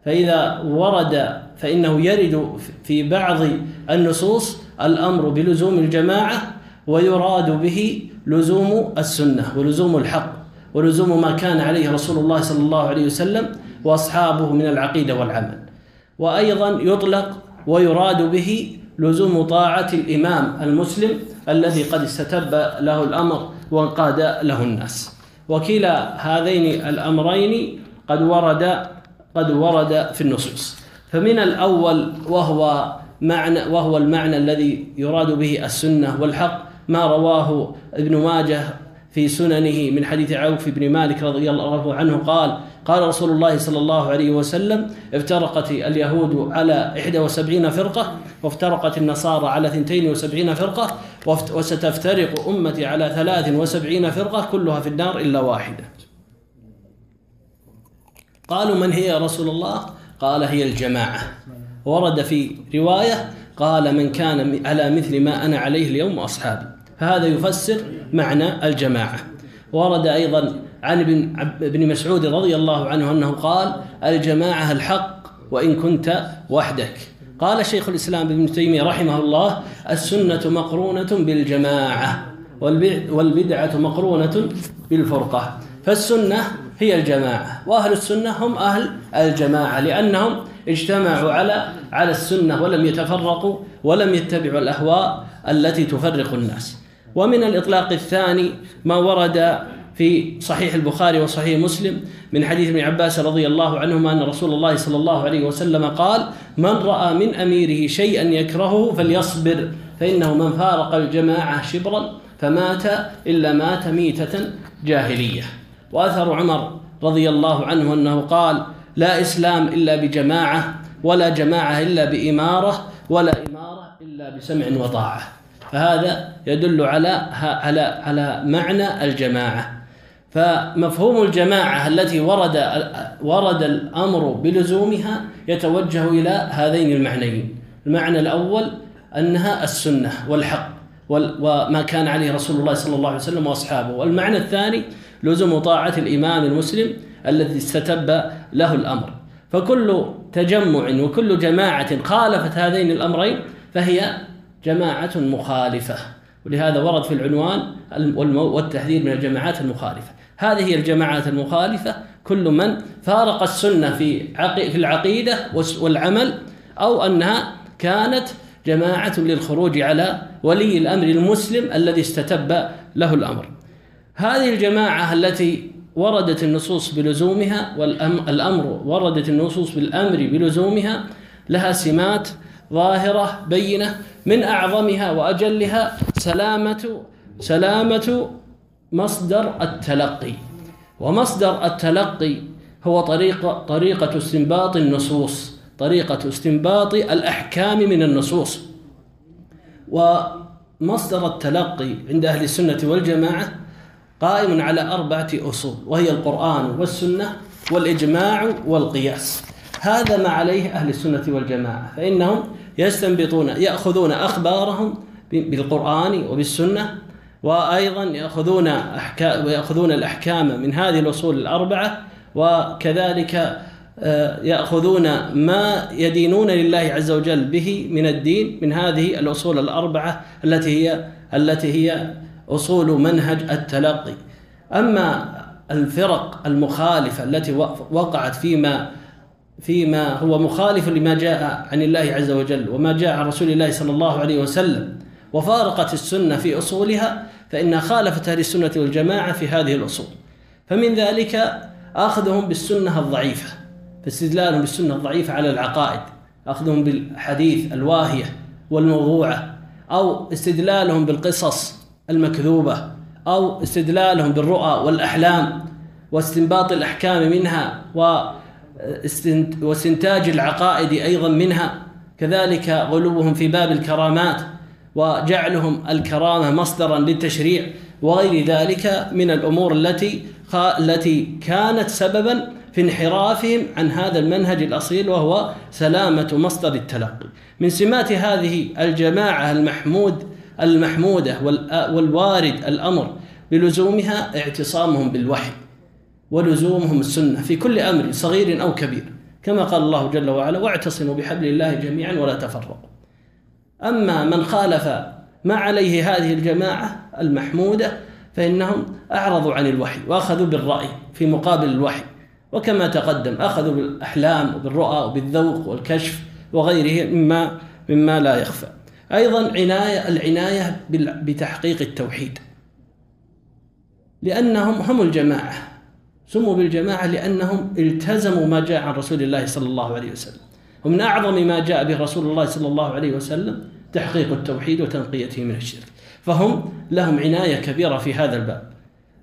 فإذا ورد فإنه يرد في بعض النصوص الأمر بلزوم الجماعة ويراد به لزوم السنة ولزوم الحق ولزوم ما كان عليه رسول الله صلى الله عليه وسلم وأصحابه من العقيدة والعمل. وأيضا يطلق ويراد به لزوم طاعة الإمام المسلم الذي قد استتب له الأمر وانقاد له الناس. وكلا هذين الأمرين قد ورد قد ورد في النصوص. فمن الأول وهو معنى وهو المعنى الذي يراد به السنة والحق ما رواه ابن ماجه في سننه من حديث عوف بن مالك رضي الله عنه قال قال رسول الله صلى الله عليه وسلم افترقت اليهود على 71 فرقة وافترقت النصارى على 72 فرقة وستفترق أمتي على 73 فرقة كلها في النار إلا واحدة. قالوا من هي يا رسول الله؟ قال هي الجماعة. ورد في رواية قال من كان على مثل ما أنا عليه اليوم وأصحابي. فهذا يفسر معنى الجماعة. ورد أيضا عن ابن ابن مسعود رضي الله عنه أنه قال الجماعة الحق وإن كنت وحدك. قال شيخ الإسلام ابن تيمية رحمه الله السنة مقرونة بالجماعة والبدعة مقرونة بالفرقة. فالسنة هي الجماعة وأهل السنة هم أهل الجماعة لأنهم اجتمعوا على على السنة ولم يتفرقوا ولم يتبعوا الأهواء التي تفرق الناس. ومن الإطلاق الثاني ما ورد في صحيح البخاري وصحيح مسلم من حديث ابن عباس رضي الله عنهما أن رسول الله صلى الله عليه وسلم قال من رأى من أميره شيئا يكرهه فليصبر فإنه من فارق الجماعة شبرا فمات إلا مات ميتة جاهلية. وأثر عمر رضي الله عنه أنه قال لا إسلام إلا بجماعة ولا جماعة إلا بإمارة ولا إمارة إلا بسمع وطاعة. فهذا يدل على على على معنى الجماعة. فمفهوم الجماعة التي ورد ورد الأمر بلزومها يتوجه إلى هذين المعنيين. المعنى الأول أنها السنة والحق وما كان عليه رسول الله صلى الله عليه وسلم وأصحابه. والمعنى الثاني لزوم طاعة الإمام المسلم الذي استتب له الأمر. فكل تجمع وكل جماعة خالفت هذين الأمرين فهي جماعة مخالفة. ولهذا ورد في العنوان والتحذير من الجماعات المخالفة. هذه هي الجماعات المخالفة. كل من فارق السنة في في العقيدة والعمل أو أنها كانت جماعة للخروج على ولي الأمر المسلم الذي استتب له الأمر. هذه الجماعة التي وردت النصوص بلزومها والأمر وردت النصوص بالأمر بلزومها لها سمات ظاهرة بينة من أعظمها وأجلها سلامة سلامة مصدر التلقي. ومصدر التلقي هو طريقة طريقة استنباط النصوص طريقة استنباط الأحكام من النصوص. ومصدر التلقي عند أهل السنة والجماعة قائم على أربعة أصول وهي القرآن والسنة والإجماع والقياس. هذا ما عليه أهل السنة والجماعة فإنهم يستنبطون يأخذون أخبارهم بالقرآن وبالسنة وأيضا يأخذون أحكام ويأخذون الأحكام من هذه الأصول الأربعة وكذلك آه، يأخذون ما يدينون لله عز وجل به من الدين من هذه الأصول الأربعة التي هي التي هي أصول منهج التلقي. أما الفرق المخالفة التي وقعت فيما فيما هو مخالف لما جاء عن الله عز وجل وما جاء عن رسول الله صلى الله عليه وسلم وفارقت السنة في أصولها فإنها خالفت أهل السنة والجماعة في هذه الأصول. فمن ذلك أخذهم بالسنة الضعيفة فاستدلالهم بالسنة الضعيفة على العقائد. أخذهم بالحديث الواهية والموضوعة أو استدلالهم بالقصص. المكذوبة أو استدلالهم بالرؤى والأحلام واستنباط الأحكام منها واستنتاج العقائد أيضا منها. كذلك غلوهم في باب الكرامات وجعلهم الكرامة مصدرا للتشريع وغير ذلك من الأمور التي التي كانت سببا في انحرافهم عن هذا المنهج الأصيل وهو سلامة مصدر التلقي. من سمات هذه الجماعة المحمود المحمودة والوارد الأمر بلزومها اعتصامهم بالوحي ولزومهم السنة في كل أمر صغير أو كبير كما قال الله جل وعلا واعتصموا بحبل الله جميعا ولا تفرقوا. أما من خالف ما عليه هذه الجماعة المحمودة فإنهم أعرضوا عن الوحي وأخذوا بالرأي في مقابل الوحي وكما تقدم أخذوا بالأحلام وبالرؤى وبالذوق والكشف وغيره مما مما لا يخفى. أيضا عناية العناية بتحقيق التوحيد. لأنهم هم الجماعة. سموا بالجماعة لأنهم التزموا ما جاء عن رسول الله صلى الله عليه وسلم. ومن أعظم ما جاء به رسول الله صلى الله عليه وسلم تحقيق التوحيد وتنقيته من الشرك. فهم لهم عناية كبيرة في هذا الباب.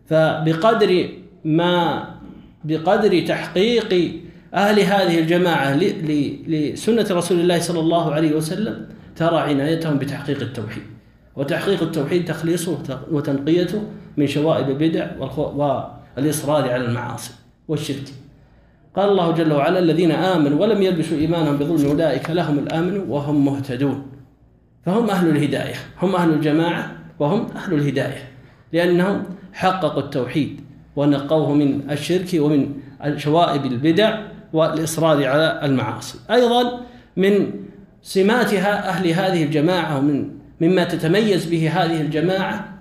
فبقدر ما بقدر تحقيق أهل هذه الجماعة لسنة رسول الله صلى الله عليه وسلم ترى عنايتهم بتحقيق التوحيد. وتحقيق التوحيد تخليصه وتنقيته من شوائب البدع والإصرار على المعاصي والشرك. قال الله جل وعلا الذين آمنوا ولم يلبسوا إيمانهم بظلم أولئك لهم الآمن وهم مهتدون. فهم أهل الهداية هم أهل الجماعة وهم أهل الهداية لأنهم حققوا التوحيد ونقوه من الشرك ومن شوائب البدع والإصرار على المعاصي. أيضا من سماتها أهل هذه الجماعة ومن مما تتميز به هذه الجماعة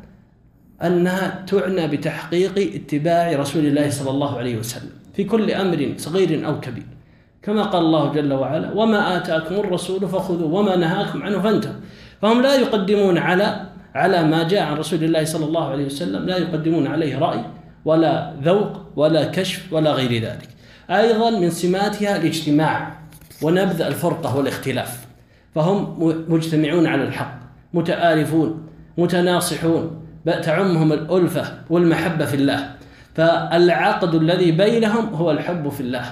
أنها تعنى بتحقيق اتباع رسول الله صلى الله عليه وسلم في كل أمر صغير أو كبير. كما قال الله جل وعلا وما آتاكم الرسول فخذوه وما نهاكم عنه فانتهوا. فهم لا يقدمون على على ما جاء عن رسول الله صلى الله عليه وسلم لا يقدمون عليه رأي ولا ذوق ولا كشف ولا غير ذلك. أيضا من سماتها الاجتماع ونبذ الفرقة والاختلاف. فهم مجتمعون على الحق متآلفون متناصحون تعمهم الألفة والمحبة في الله. فالعقد الذي بينهم هو الحب في الله.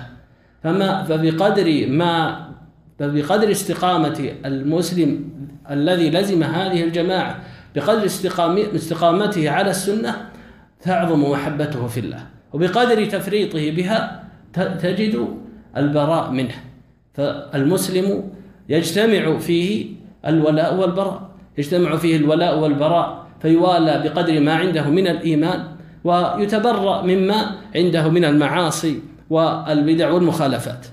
فما فبقدر ما فبقدر استقامة المسلم الذي لزم هذه الجماعة بقدر استقامته على السنة تعظم محبته في الله. وبقدر تفريطه بها تجد البراء منه. فالمسلم يجتمع فيه الولاء والبراء. يجتمع فيه الولاء والبراء فيوالى بقدر ما عنده من الإيمان ويتبرأ مما عنده من المعاصي والبدع والمخالفات.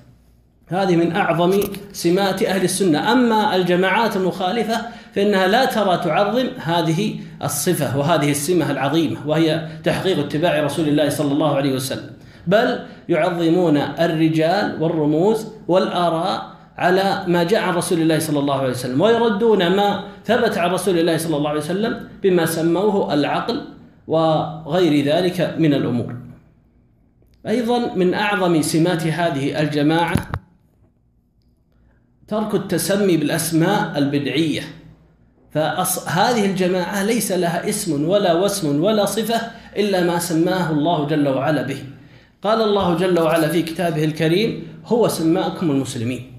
هذه من أعظم سمات أهل السنة. أما الجماعات المخالفة فإنها لا ترى تعظم هذه الصفة وهذه السمة العظيمة وهي تحقيق اتباع رسول الله صلى الله عليه وسلم. بل يعظمون الرجال والرموز والآراء على ما جاء عن رسول الله صلى الله عليه وسلم ويردون ما ثبت عن رسول الله صلى الله عليه وسلم بما سموه العقل وغير ذلك من الأمور. أيضا من أعظم سمات هذه الجماعة ترك التسمي بالأسماء البدعية. فهذه الجماعة ليس لها اسم ولا وسم ولا صفة إلا ما سماه الله جل وعلا به. قال الله جل وعلا في كتابه الكريم هو سماكم المسلمين.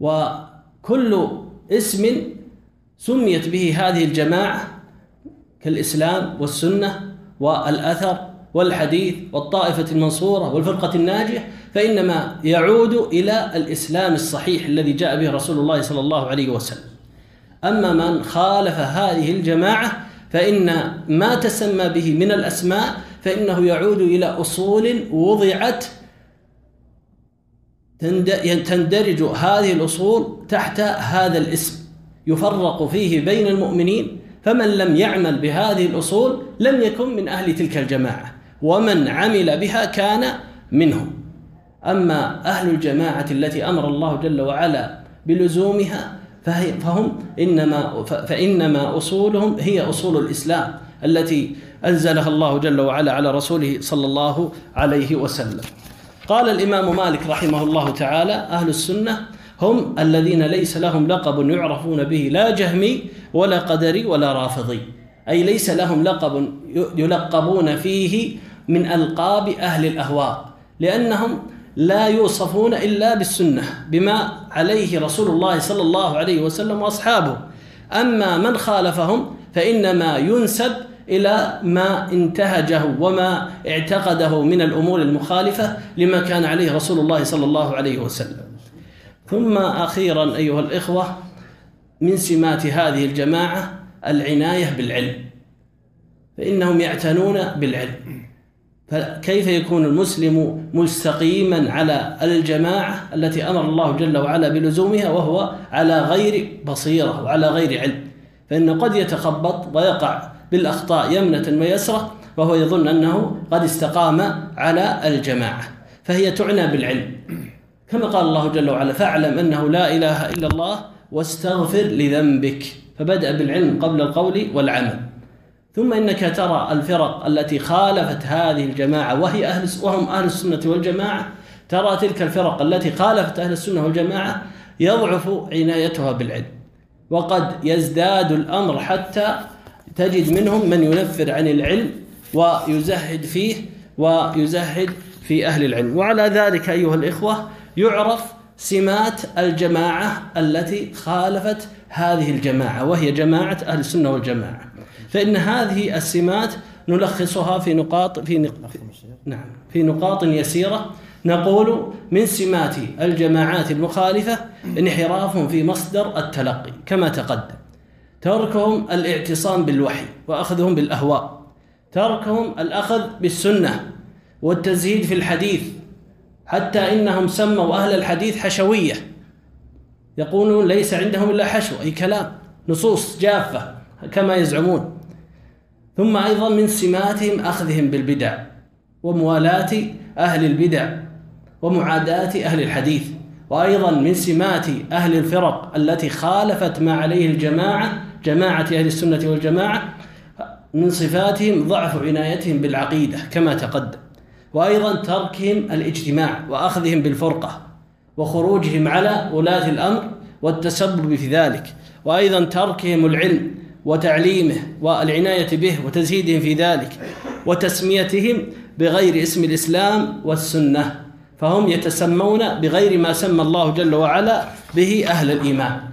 وكل اسم سميت به هذه الجماعة كالإسلام والسنة والأثر والحديث والطائفة المنصورة والفرقة الناجية فإنما يعود إلى الإسلام الصحيح الذي جاء به رسول الله صلى الله عليه وسلم. أما من خالف هذه الجماعة فإن ما تسمى به من الأسماء فإنه يعود إلى أصول وضعت تندرج هذه الأصول تحت هذا الاسم. يفرق فيه بين المؤمنين فمن لم يعمل بهذه الأصول لم يكن من أهل تلك الجماعة ومن عمل بها كان منهم. أما أهل الجماعة التي أمر الله جل وعلا بلزومها فهم إنما فإنما أصولهم هي أصول الإسلام التي أنزلها الله جل وعلا على رسوله صلى الله عليه وسلم. قال الإمام مالك رحمه الله تعالى أهل السنة هم الذين ليس لهم لقب يعرفون به لا جهمي ولا قدري ولا رافضي. أي ليس لهم لقب يلقبون فيه من ألقاب أهل الأهواء لأنهم لا يوصفون إلا بالسنة بما عليه رسول الله صلى الله عليه وسلم وأصحابه. أما من خالفهم فإنما ينسب إلى ما انتهجه وما اعتقده من الأمور المخالفة لما كان عليه رسول الله صلى الله عليه وسلم. ثم أخيرا أيها الإخوة من سمات هذه الجماعة العناية بالعلم فإنهم يعتنون بالعلم. فكيف يكون المسلم مستقيما على الجماعة التي أمر الله جل وعلا بلزومها وهو على غير بصيرة وعلى غير علم؟ فإنه قد يتخبط ويقع بالأخطاء يمنة ويسرة وهو يظن أنه قد استقام على الجماعة. فهي تعنى بالعلم. كما قال الله جل وعلا فاعلم أنه لا إله إلا الله واستغفر لذنبك. فبدأ بالعلم قبل القول والعمل. ثم إنك ترى الفرق التي خالفت هذه الجماعة وهي أهل وهم أهل السنة والجماعة. ترى تلك الفرق التي خالفت أهل السنة والجماعة يضعف عنايتها بالعلم. وقد يزداد الأمر حتى تجد منهم من ينفر عن العلم ويزهد فيه ويزهد في أهل العلم. وعلى ذلك أيها الإخوة يعرف سمات الجماعة التي خالفت هذه الجماعة وهي جماعة أهل السنة والجماعة. فإن هذه السمات نلخصها في نقاط في نق... نعم في نقاط يسيرة. نقول من سمات الجماعات المخالفة انحرافهم في مصدر التلقي كما تقدم. تركهم الاعتصام بالوحي وأخذهم بالأهواء. تركهم الأخذ بالسنة والتزهيد في الحديث. حتى إنهم سموا أهل الحديث حشوية. يقولون ليس عندهم إلا حشو أي كلام نصوص جافة كما يزعمون. ثم أيضا من سماتهم أخذهم بالبدع وموالاة أهل البدع ومعاداة أهل الحديث. وأيضا من سمات أهل الفرق التي خالفت ما عليه الجماعة جماعة أهل السنة والجماعة من صفاتهم ضعف عنايتهم بالعقيدة كما تقدم وأيضا تركهم الاجتماع وأخذهم بالفرقة وخروجهم على ولاة الأمر والتسبب في ذلك وأيضا تركهم العلم وتعليمه والعناية به وتزهيدهم في ذلك وتسميتهم بغير اسم الإسلام والسنة فهم يتسمون بغير ما سمى الله جل وعلا به أهل الإيمان.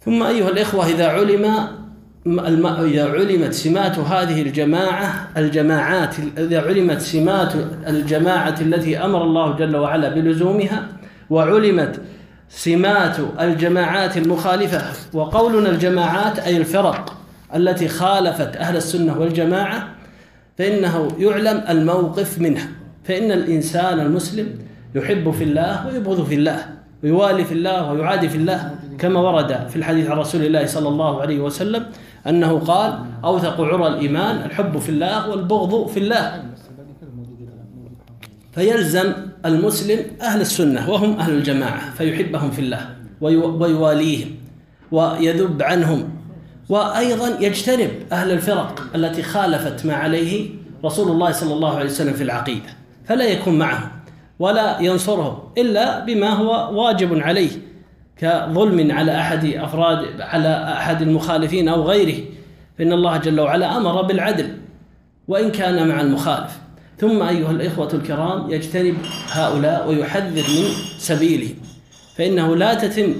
ثم أيها الإخوة إذا علم إذا علمت سمات هذه الجماعة الجماعات إذا علمت سمات الجماعة التي أمر الله جل وعلا بلزومها وعلمت سمات الجماعات المخالفة وقولنا الجماعات أي الفرق التي خالفت أهل السنة والجماعة فإنه يعلم الموقف منها. فإن الإنسان المسلم يحب في الله ويبغض في الله. ويوالي في الله ويعادي في الله كما ورد في الحديث عن رسول الله صلى الله عليه وسلم أنه قال أوثق عرى الإيمان الحب في الله والبغض في الله. فيلزم المسلم أهل السنة وهم أهل الجماعة فيحبهم في الله ويواليهم ويذب عنهم. وأيضا يجتنب أهل الفرق التي خالفت ما عليه رسول الله صلى الله عليه وسلم في العقيدة فلا يكون معهم. ولا ينصرهم إلا بما هو واجب عليه كظلم على أحد أفراد على أحد المخالفين أو غيره. فإن الله جل وعلا أمر بالعدل وإن كان مع المخالف. ثم أيها الإخوة الكرام يجتنب هؤلاء ويحذر من سبيلهم. فإنه لا تتم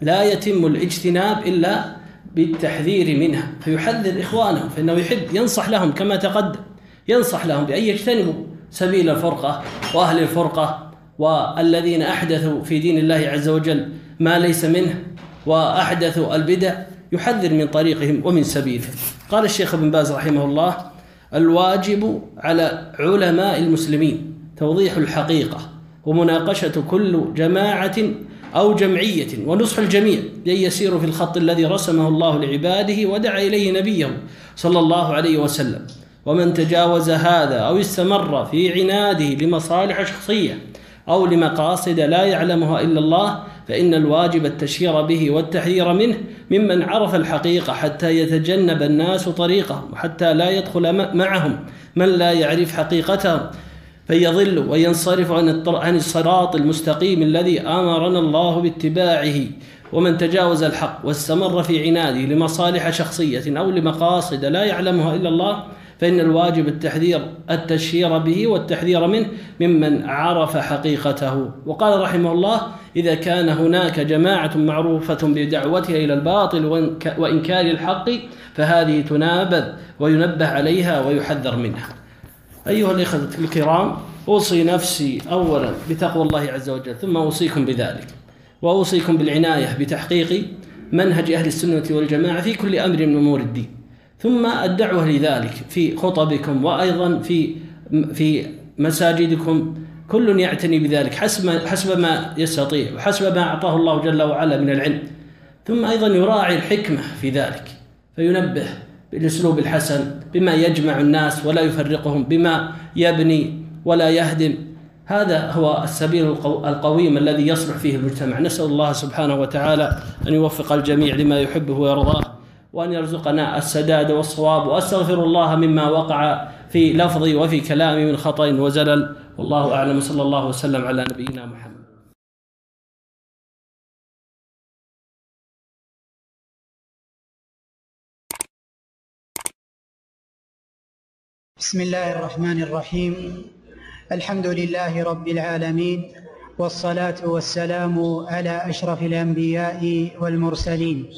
لا يتم الاجتناب إلا بالتحذير منها. فيحذر إخوانه فإنه يحب ينصح لهم كما تقدم. ينصح لهم بأن يجتنبوا. سبيل الفرقة وأهل الفرقة والذين أحدثوا في دين الله عز وجل ما ليس منه وأحدثوا البدع يحذر من طريقهم ومن سبيلهم قال الشيخ ابن باز رحمه الله الواجب على علماء المسلمين توضيح الحقيقة ومناقشة كل جماعة أو جمعية ونصح الجميع لأن يسيروا في الخط الذي رسمه الله لعباده ودعا إليه نبيه صلى الله عليه وسلم. ومن تجاوز هذا أو استمر في عناده لمصالح شخصية أو لمقاصد لا يعلمها إلا الله فإن الواجب التشهير به والتحذير منه ممن عرف الحقيقة حتى يتجنب الناس طريقهم وحتى لا يدخل معهم من لا يعرف حقيقتهم فيضل وينصرف عن الصراط المستقيم الذي آمرنا الله باتباعه. ومن تجاوز الحق واستمر في عناده لمصالح شخصية أو لمقاصد لا يعلمها إلا الله فإن الواجب التحذير التشهير به والتحذير منه ممن عرف حقيقته. وقال رحمه الله إذا كان هناك جماعة معروفة بدعوتها إلى الباطل وإنكار الحق فهذه تنابذ وينبه عليها ويحذر منها. أيها الإخوة الكرام أوصي نفسي أولا بتقوى الله عز وجل ثم أوصيكم بذلك. وأوصيكم بالعناية بتحقيق منهج أهل السنة والجماعة في كل أمر من أمور الدين. ثم الدعوة لذلك في خطبكم وأيضا في في مساجدكم. كل يعتني بذلك حسب حسب ما يستطيع وحسب ما أعطاه الله جل وعلا من العلم. ثم أيضا يراعي الحكمة في ذلك فينبه بالأسلوب الحسن بما يجمع الناس ولا يفرقهم بما يبني ولا يهدم. هذا هو السبيل القويم الذي يصلح فيه المجتمع. نسأل الله سبحانه وتعالى أن يوفق الجميع لما يحبه ويرضاه. وأن يرزقنا السداد والصواب وأستغفر الله مما وقع في لفظي وفي كلامي من خطأ وزلل. والله أعلم. صلى الله وسلم على نبينا محمد. بسم الله الرحمن الرحيم. الحمد لله رب العالمين والصلاة والسلام على أشرف الأنبياء والمرسلين.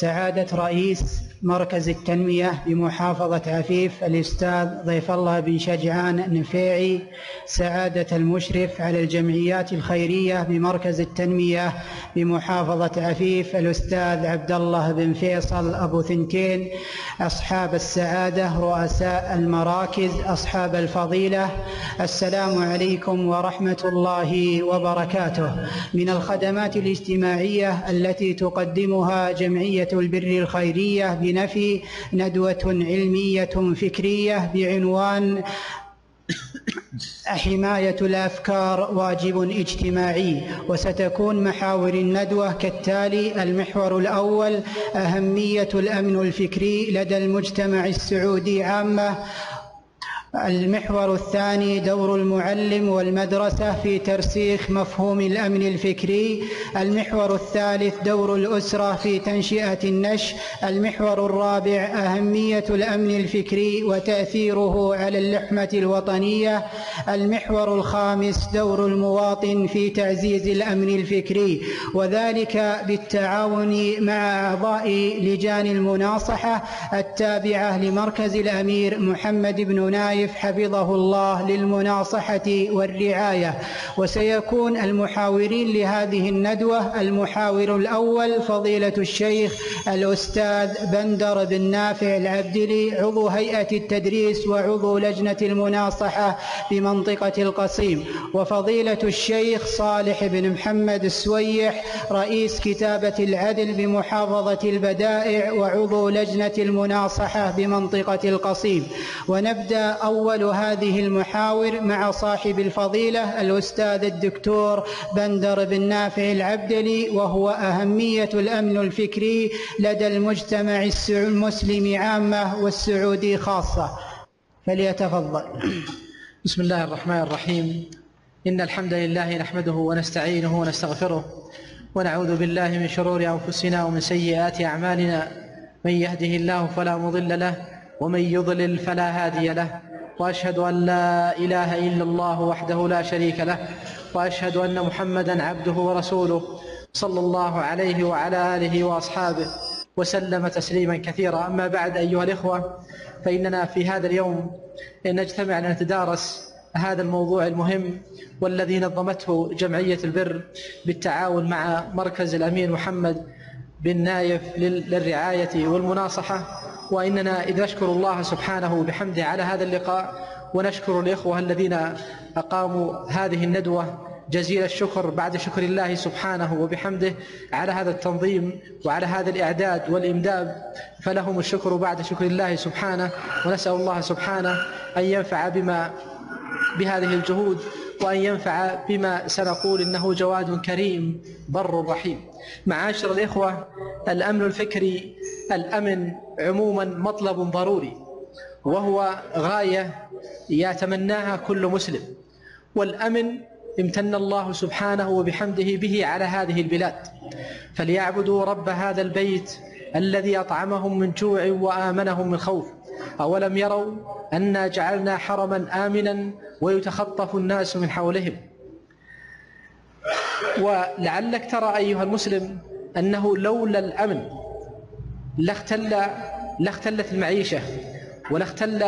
سعادة رئيس مركز التنمية بمحافظة عفيف الأستاذ ضيف الله بن شجعان النفيعي سعادة المشرف على الجمعيات الخيرية بمركز التنمية بمحافظة عفيف الأستاذ عبد الله بن فيصل أبو ثنتين أصحاب السعادة رؤساء المراكز أصحاب الفضيلة. السلام عليكم ورحمة الله وبركاته. من الخدمات الاجتماعية التي تقدمها جمعية البر الخيرية بنفي ندوة علمية فكرية بعنوان حماية الأفكار واجب اجتماعي. وستكون محاور الندوة كالتالي المحور الأول أهمية الأمن الفكري لدى المجتمع السعودي عامة. المحور الثاني دور المعلم والمدرسة في ترسيخ مفهوم الأمن الفكري. المحور الثالث دور الأسرة في تنشئة النشء. المحور الرابع أهمية الأمن الفكري وتأثيره على اللحمة الوطنية. المحور الخامس دور المواطن في تعزيز الأمن الفكري وذلك بالتعاون مع أعضاء لجان المناصحة التابعة لمركز الأمير محمد بن نايف الشريف حفظه الله للمناصحة والرعاية. وسيكون المحاورين لهذه الندوة المحاور الأول فضيلة الشيخ الأستاذ بندر بن نافع العبدلي عضو هيئة التدريس وعضو لجنة المناصحة بمنطقة القصيم. وفضيلة الشيخ صالح بن محمد السويح رئيس كتابة العدل بمحافظة البدائع وعضو لجنة المناصحة بمنطقة القصيم. ونبدأ هذه المحاور مع صاحب الفضيلة الأستاذ الدكتور بندر بن نافع العبدلي وهو أهمية الأمن الفكري لدى المجتمع المسلم عامة والسعودي خاصة. فليتفضل. بسم الله الرحمن الرحيم. إن الحمد لله نحمده ونستعينه ونستغفره ونعوذ بالله من شرور أنفسنا ومن سيئات أعمالنا. من يهده الله فلا مضل له ومن يضلل فلا هادي له. وأشهد أن لا إله إلا الله وحده لا شريك له وأشهد أن محمدا عبده ورسوله صلى الله عليه وعلى آله وأصحابه وسلم تسليما كثيرا. أما بعد أيها الإخوة فإننا في هذا اليوم نجتمع لنتدارس هذا الموضوع المهم والذي نظمته جمعية البر بالتعاون مع مركز الأمين محمد بن نايف للرعاية والمناصحة. وإننا إذ نشكر الله سبحانه بحمده على هذا اللقاء ونشكر الإخوة الذين أقاموا هذه الندوة. جزيل الشكر بعد شكر الله سبحانه وبحمده على هذا التنظيم وعلى هذا الإعداد والإمداد. فلهم الشكر بعد شكر الله سبحانه ونسأل الله سبحانه أن ينفع بما بهذه الجهود وأن ينفع بما سنقول إنه جواد كريم بر رحيم. معاشر الإخوة الأمن الفكري الأمن عموما مطلب ضروري وهو غاية يتمناها كل مسلم. والأمن امتن الله سبحانه وبحمده به على هذه البلاد. فليعبدوا رب هذا البيت الذي أطعمهم من جوع وآمنهم من خوف. أولم يروا أنا جعلنا حرما آمنا ويتخطف الناس من حولهم. ولعلك ترى أيها المسلم أنه لولا الأمن لاختل لاختلت المعيشة ولاختل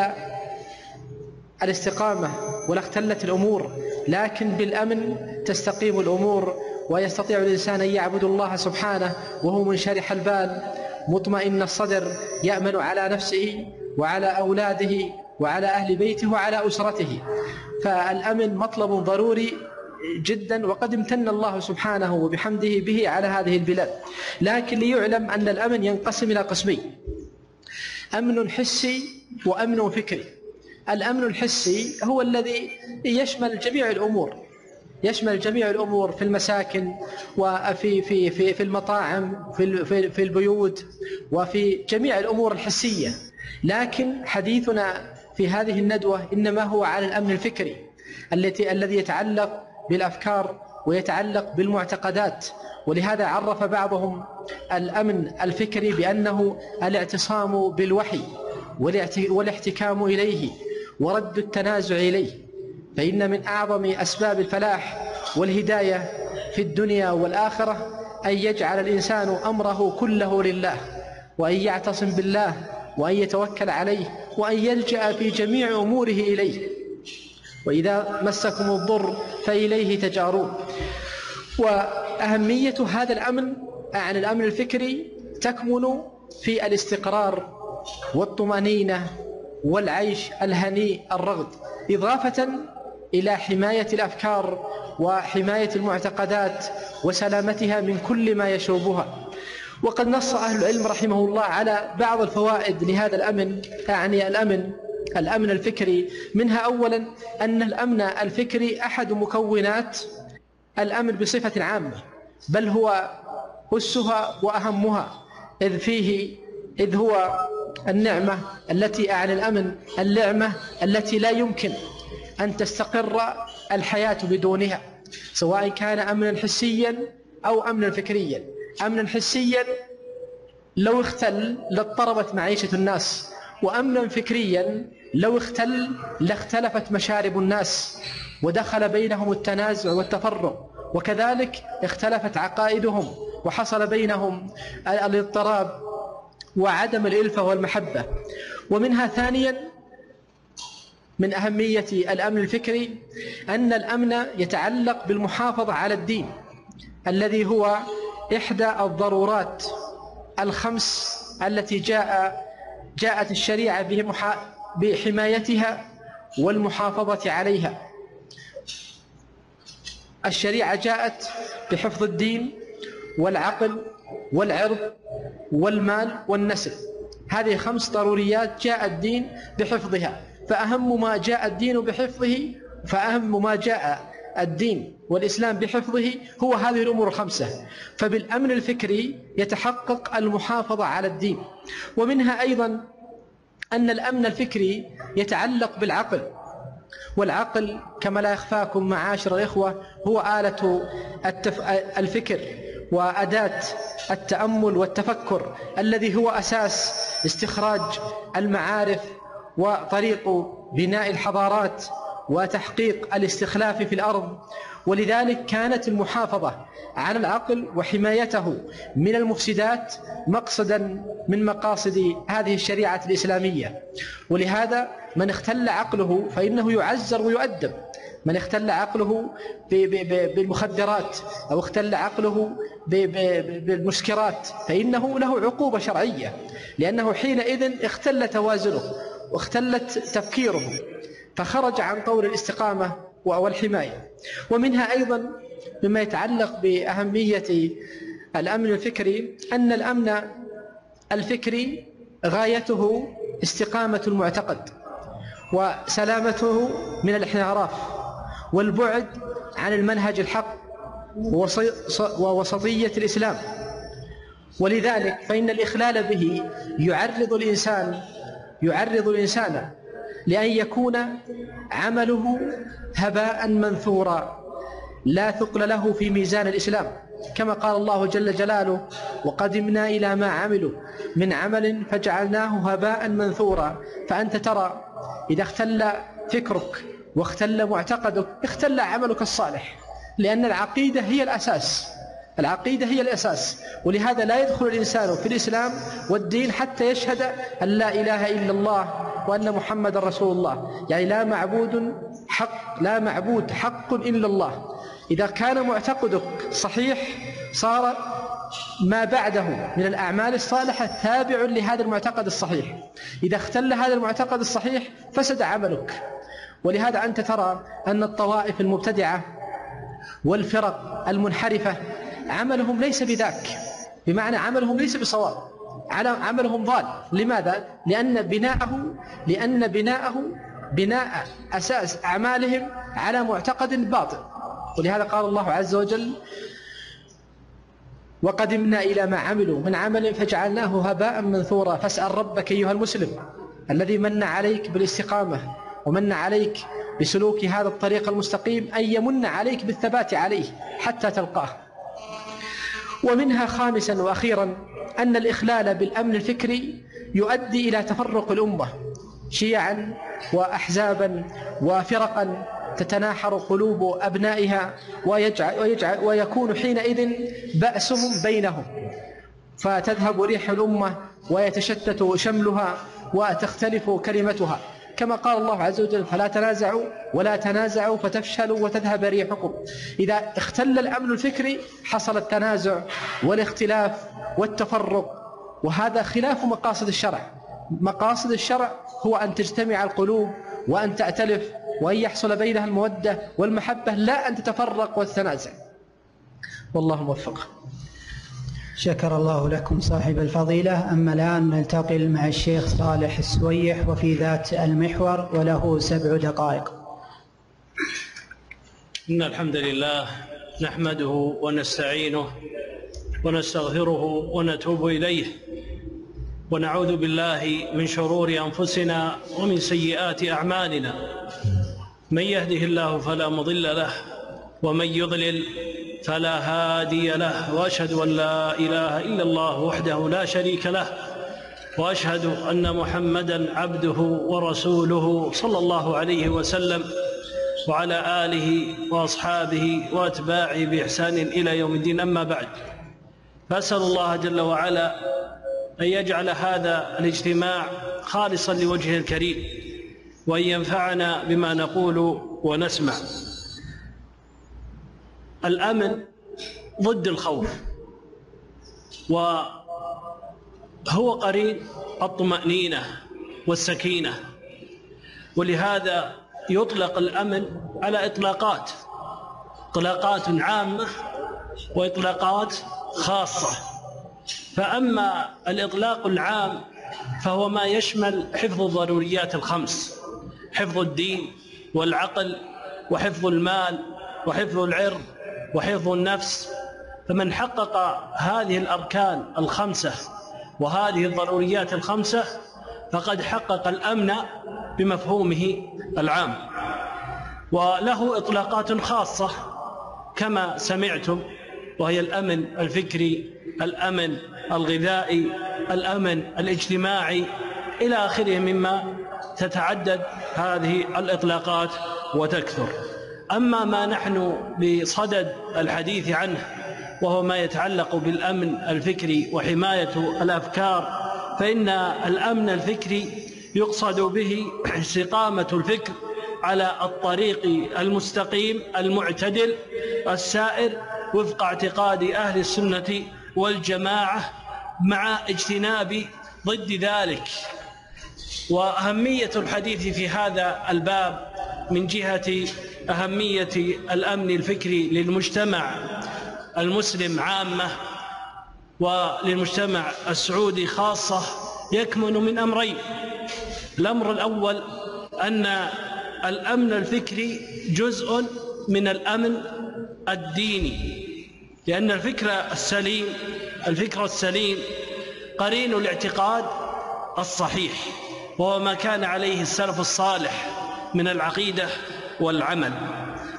الاستقامة ولاختلت الأمور. لكن بالأمن تستقيم الأمور ويستطيع الإنسان أن يعبد الله سبحانه وهو منشرح البال مطمئن الصدر يأمن على نفسه. وعلى أولاده وعلى أهل بيته وعلى أسرته. فالأمن مطلب ضروري جدا وقد امتن الله سبحانه وبحمده به على هذه البلاد. لكن ليعلم أن الأمن ينقسم إلى قسمين أمن حسي وأمن فكري. الأمن الحسي هو الذي يشمل جميع الأمور يشمل جميع الأمور في المساكن وفي في في في المطاعم في في البيوت وفي جميع الأمور الحسية. لكن حديثنا في هذه الندوة إنما هو على الأمن الفكري التي الذي يتعلق بالأفكار ويتعلق بالمعتقدات ولهذا عرف بعضهم الأمن الفكري بأنه الاعتصام بالوحي والاحتكام إليه ورد التنازع إليه فإن من أعظم أسباب الفلاح والهداية في الدنيا والآخرة أن يجعل الإنسان أمره كله لله وأن يعتصم بالله وأن يتوكل عليه وأن يلجأ في جميع أموره إليه. وإذا مسكم الضر فإليه تجارون. وأهمية هذا الأمن عن الأمن الفكري تكمن في الاستقرار والطمأنينة والعيش الهنيء الرغد إضافة إلى حماية الأفكار وحماية المعتقدات وسلامتها من كل ما يشوبها. وقد نص أهل العلم رحمه الله على بعض الفوائد لهذا الأمن أعني الأمن الأمن الفكري. منها أولا أن الأمن الفكري أحد مكونات الأمن بصفة عامة بل هو أسها وأهمها إذ فيه إذ هو النعمة التي أعني الأمن اللعمة التي لا يمكن أن تستقر الحياة بدونها سواء كان أمنا حسيا أو أمنا فكريا. أمنا حسيا لو اختل لاضطربت معيشة الناس وأمنا فكريا لو اختل لاختلفت مشارب الناس ودخل بينهم التنازع والتفرق وكذلك اختلفت عقائدهم وحصل بينهم الاضطراب وعدم الإلفة والمحبة. ومنها ثانيا من أهمية الأمن الفكري أن الأمن يتعلق بالمحافظة على الدين الذي هو إحدى الضرورات الخمس التي جاء جاءت الشريعة بحمايتها والمحافظة عليها. الشريعة جاءت بحفظ الدين والعقل والعرض والمال والنسل. هذه خمس ضروريات جاء الدين بحفظها. فأهم ما جاء الدين بحفظه فأهم ما جاء الدين والإسلام بحفظه هو هذه الأمور الخمسة. فبالأمن الفكري يتحقق المحافظة على الدين. ومنها أيضا أن الأمن الفكري يتعلق بالعقل. والعقل كما لا يخفاكم معاشر الإخوة هو آلة التف... الفكر وأداة التأمل والتفكر الذي هو أساس استخراج المعارف وطريق بناء الحضارات وتحقيق الاستخلاف في الأرض. ولذلك كانت المحافظة على العقل وحمايته من المفسدات مقصدا من مقاصد هذه الشريعة الإسلامية. ولهذا من اختل عقله فإنه يعزر ويؤدب. من اختل عقله بالمخدرات أو اختل عقله بالمسكرات فإنه له عقوبة شرعية لأنه حينئذ اختل توازنه واختلت تفكيره. فخرج عن طور الاستقامة والحماية ومنها أيضا مما يتعلق بأهمية الأمن الفكري أن الأمن الفكري غايته استقامة المعتقد وسلامته من الانحراف والبعد عن المنهج الحق ووسطية الإسلام. ولذلك فإن الإخلال به يعرض الإنسان يعرض الإنسان لأن يكون عمله هباء منثورا لا ثقل له في ميزان الإسلام. كما قال الله جل جلاله وقدمنا إلى ما عملوا من عمل فجعلناه هباء منثورا. فأنت ترى إذا اختل فكرك واختل معتقدك اختل عملك الصالح لأن العقيدة هي الأساس. العقيدة هي الأساس ولهذا لا يدخل الإنسان في الإسلام والدين حتى يشهد أن لا إله إلا الله وأن محمد رسول الله. يعني لا معبود حق لا معبود حق إلا الله. إذا كان معتقدك صحيح صار ما بعده من الأعمال الصالحة تابع لهذا المعتقد الصحيح. إذا اختل هذا المعتقد الصحيح فسد عملك. ولهذا أنت ترى أن الطوائف المبتدعة والفرق المنحرفة عملهم ليس بذاك. بمعنى عملهم ليس بصواب. عملهم ضال. لماذا؟ لأن بناءه لأن بناءه بناء أساس أعمالهم على معتقد باطل. ولهذا قال الله عز وجل وقدمنا إلى ما عملوا من عمل فجعلناه هباء منثورا. فاسأل ربك أيها المسلم الذي من عليك بالاستقامة ومن عليك بسلوك هذا الطريق المستقيم أن يمن عليك بالثبات عليه حتى تلقاه. ومنها خامسا وأخيرا أن الإخلال بالأمن الفكري يؤدي إلى تفرق الأمة شيعا وأحزابا وفرقا تتناحر قلوب أبنائها ويجعل ويجعل ويكون حينئذ بأسهم بينهم فتذهب ريح الأمة ويتشتت شملها وتختلف كلمتها. كما قال الله عز وجل فلا تنازعوا ولا تنازعوا فتفشلوا وتذهب ريحكم. إذا اختل الأمن الفكري حصل التنازع والاختلاف والتفرق وهذا خلاف مقاصد الشرع. مقاصد الشرع هو أن تجتمع القلوب وأن تأتلف وأن يحصل بينها المودة والمحبة لا أن تتفرق وتتنازع. والله موفق. شكر الله لكم صاحب الفضيلة. أما الآن نلتقي مع الشيخ صالح السويح وفي ذات المحور وله سبع دقائق. إن الحمد لله نحمده ونستعينه ونستغفره ونتوب إليه. ونعوذ بالله من شرور أنفسنا ومن سيئات أعمالنا. من يهده الله فلا مضل له ومن يضلل فلا هادي له وأشهد أن لا إله إلا الله وحده لا شريك له وأشهد أن محمدا عبده ورسوله صلى الله عليه وسلم وعلى آله وأصحابه وأتباعه بإحسان إلى يوم الدين. أما بعد فأسأل الله جل وعلا أن يجعل هذا الاجتماع خالصا لوجهه الكريم وأن ينفعنا بما نقول ونسمع. الأمن ضد الخوف. وهو قرين الطمأنينة والسكينة. ولهذا يطلق الأمن على إطلاقات. إطلاقات عامة وإطلاقات خاصة. فأما الإطلاق العام فهو ما يشمل حفظ الضروريات الخمس حفظ الدين والعقل وحفظ المال وحفظ العرض وحفظ النفس فمن حقق هذه الأركان الخمسة وهذه الضروريات الخمسة فقد حقق الأمن بمفهومه العام. وله إطلاقات خاصة كما سمعتم وهي الأمن الفكري الأمن الغذائي الأمن الاجتماعي إلى آخره مما تتعدد هذه الإطلاقات وتكثر. أما ما نحن بصدد الحديث عنه وهو ما يتعلق بالأمن الفكري وحماية الأفكار فإن الأمن الفكري يقصد به استقامة الفكر على الطريق المستقيم المعتدل السائر وفق اعتقاد أهل السنة والجماعة مع اجتناب ضد ذلك. وأهمية الحديث في هذا الباب من جهة أهمية الأمن الفكري للمجتمع المسلم عامة وللمجتمع السعودي خاصة يكمن من أمرين. الأمر الأول أن الأمن الفكري جزء من الأمن الديني لأن الفكر السليم الفكر السليم قرين الاعتقاد الصحيح وهو ما كان عليه السلف الصالح من العقيدة والعمل.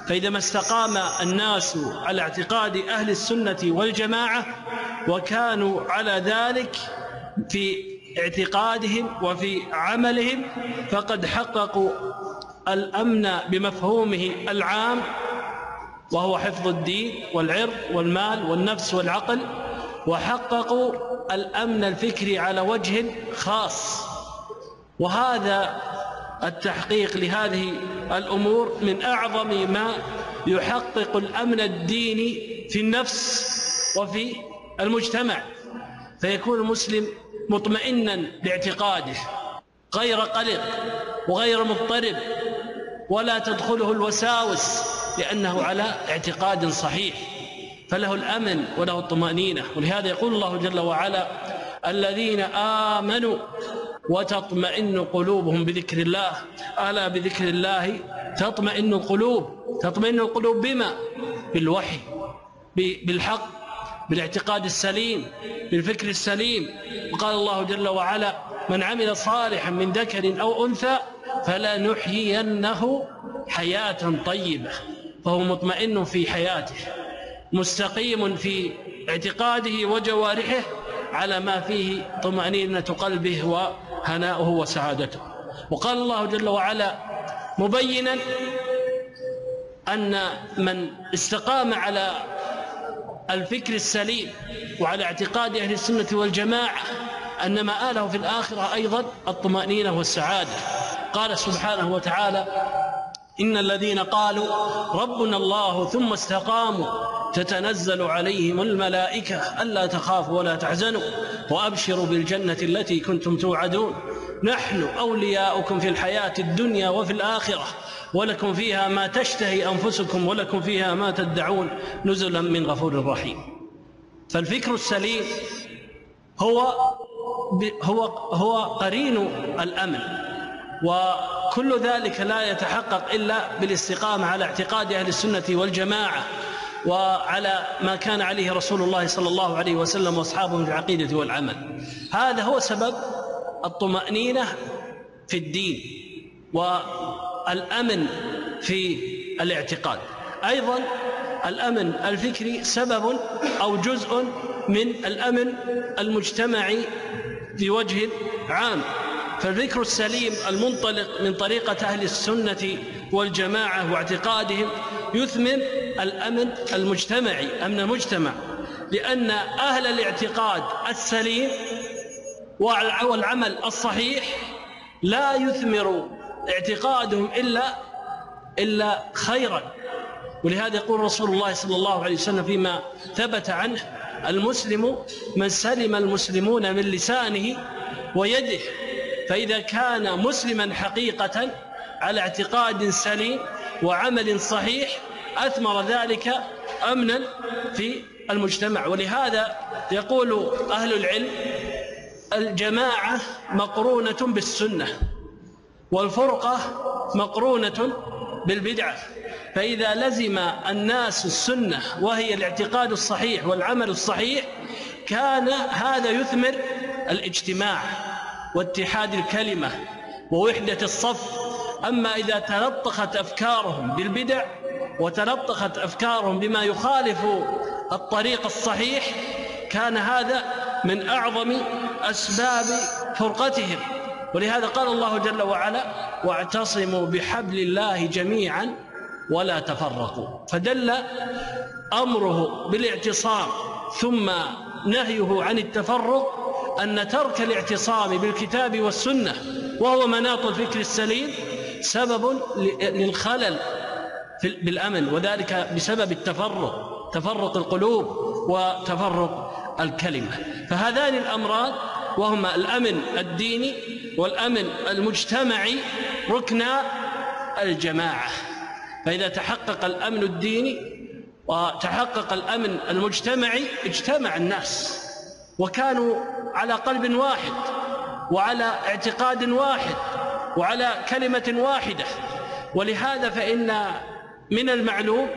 فإذا ما استقام الناس على اعتقاد أهل السنة والجماعة وكانوا على ذلك في اعتقادهم وفي عملهم فقد حققوا الأمن بمفهومه العام وهو حفظ الدين والعرض والمال والنفس والعقل وحققوا الأمن الفكري على وجه خاص. وهذا التحقيق لهذه الأمور من أعظم ما يحقق الأمن الديني في النفس وفي المجتمع. فيكون المسلم مطمئنا لاعتقاده غير قلق وغير مضطرب ولا تدخله الوساوس لأنه على اعتقاد صحيح. فله الأمن وله الطمأنينة. ولهذا يقول الله جل وعلا الذين آمنوا وتطمئن قلوبهم بذكر الله. ألا بذكر الله؟ تطمئن القلوب. تطمئن القلوب بما؟ بالوحي بالحق بالاعتقاد السليم بالفكر السليم. وقال الله جل وعلا من عمل صالحا من ذكر أو أنثى فلنحيينه حياة طيبة. فهو مطمئن في حياته مستقيم في اعتقاده وجوارحه على ما فيه طمأنينة قلبه وهناؤه وسعادته. وقال الله جل وعلا مبينا أن من استقام على الفكر السليم وعلى اعتقاد أهل السنة والجماعة أن مآله في الآخرة أيضا الطمأنينة والسعادة. قال سبحانه وتعالى إن الذين قالوا ربنا الله ثم استقاموا تتنزل عليهم الملائكة ألا تخافوا ولا تحزنوا وأبشروا بالجنة التي كنتم توعدون. نحن أولياؤكم في الحياة الدنيا وفي الآخرة ولكم فيها ما تشتهي أنفسكم ولكم فيها ما تدعون نزلا من غفور رحيم. فالفكر السليم هو هو هو قرين الأمن وكل ذلك لا يتحقق إلا بالاستقامة على اعتقاد أهل السنة والجماعة وعلى ما كان عليه رسول الله صلى الله عليه وسلم وأصحابه في العقيدة والعمل. هذا هو سبب الطمأنينة في الدين والأمن في الاعتقاد. أيضا الأمن الفكري سبب أو جزء من الأمن المجتمعي بوجه عام. فالفكر السليم المنطلق من طريقة أهل السنة والجماعة واعتقادهم يثمر الأمن المجتمعي أمن المجتمع لأن أهل الاعتقاد السليم والعمل الصحيح لا يثمر اعتقادهم إلا إلا خيرا. ولهذا يقول رسول الله صلى الله عليه وسلم فيما ثبت عنه المسلم من سلم المسلمون من لسانه ويده. فإذا كان مسلما حقيقة على اعتقاد سليم وعمل صحيح أثمر ذلك أمنا في المجتمع. ولهذا يقول أهل العلم الجماعة مقرونة بالسنة والفرقة مقرونة بالبدعة. فإذا لزم الناس السنة وهي الاعتقاد الصحيح والعمل الصحيح كان هذا يثمر الاجتماع. واتحاد الكلمة ووحدة الصف. أما إذا تلطخت أفكارهم بالبدع وتلطخت أفكارهم بما يخالف الطريق الصحيح كان هذا من أعظم أسباب فرقتهم. ولهذا قال الله جل وعلا واعتصموا بحبل الله جميعا ولا تفرقوا فدل أمره بالاعتصام ثم نهيه عن التفرق أن ترك الاعتصام بالكتاب والسنة وهو مناط الفكر السليم سبب للخلل بالأمن وذلك بسبب التفرق تفرق القلوب وتفرق الكلمة. فهذان الأمران وهما الأمن الديني والأمن المجتمعي ركنا الجماعة. فإذا تحقق الأمن الديني وتحقق الأمن المجتمعي اجتمع الناس. وكانوا على قلب واحد وعلى اعتقاد واحد وعلى كلمة واحدة. ولهذا فإن من المعلوم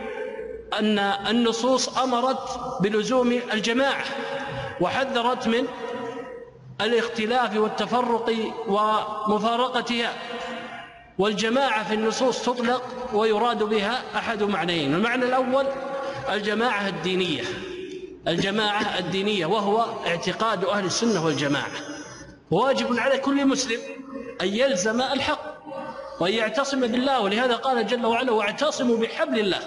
أن النصوص أمرت بلزوم الجماعة وحذرت من الاختلاف والتفرق ومفارقتها. والجماعة في النصوص تطلق ويراد بها أحد معنيين المعنى الأول الجماعة الدينية. الجماعة الدينية وهو اعتقاد أهل السنة والجماعة. واجب على كل مسلم أن يلزم الحق وأن يعتصم بالله ولهذا قال جل وعلا واعتصموا بحبل الله.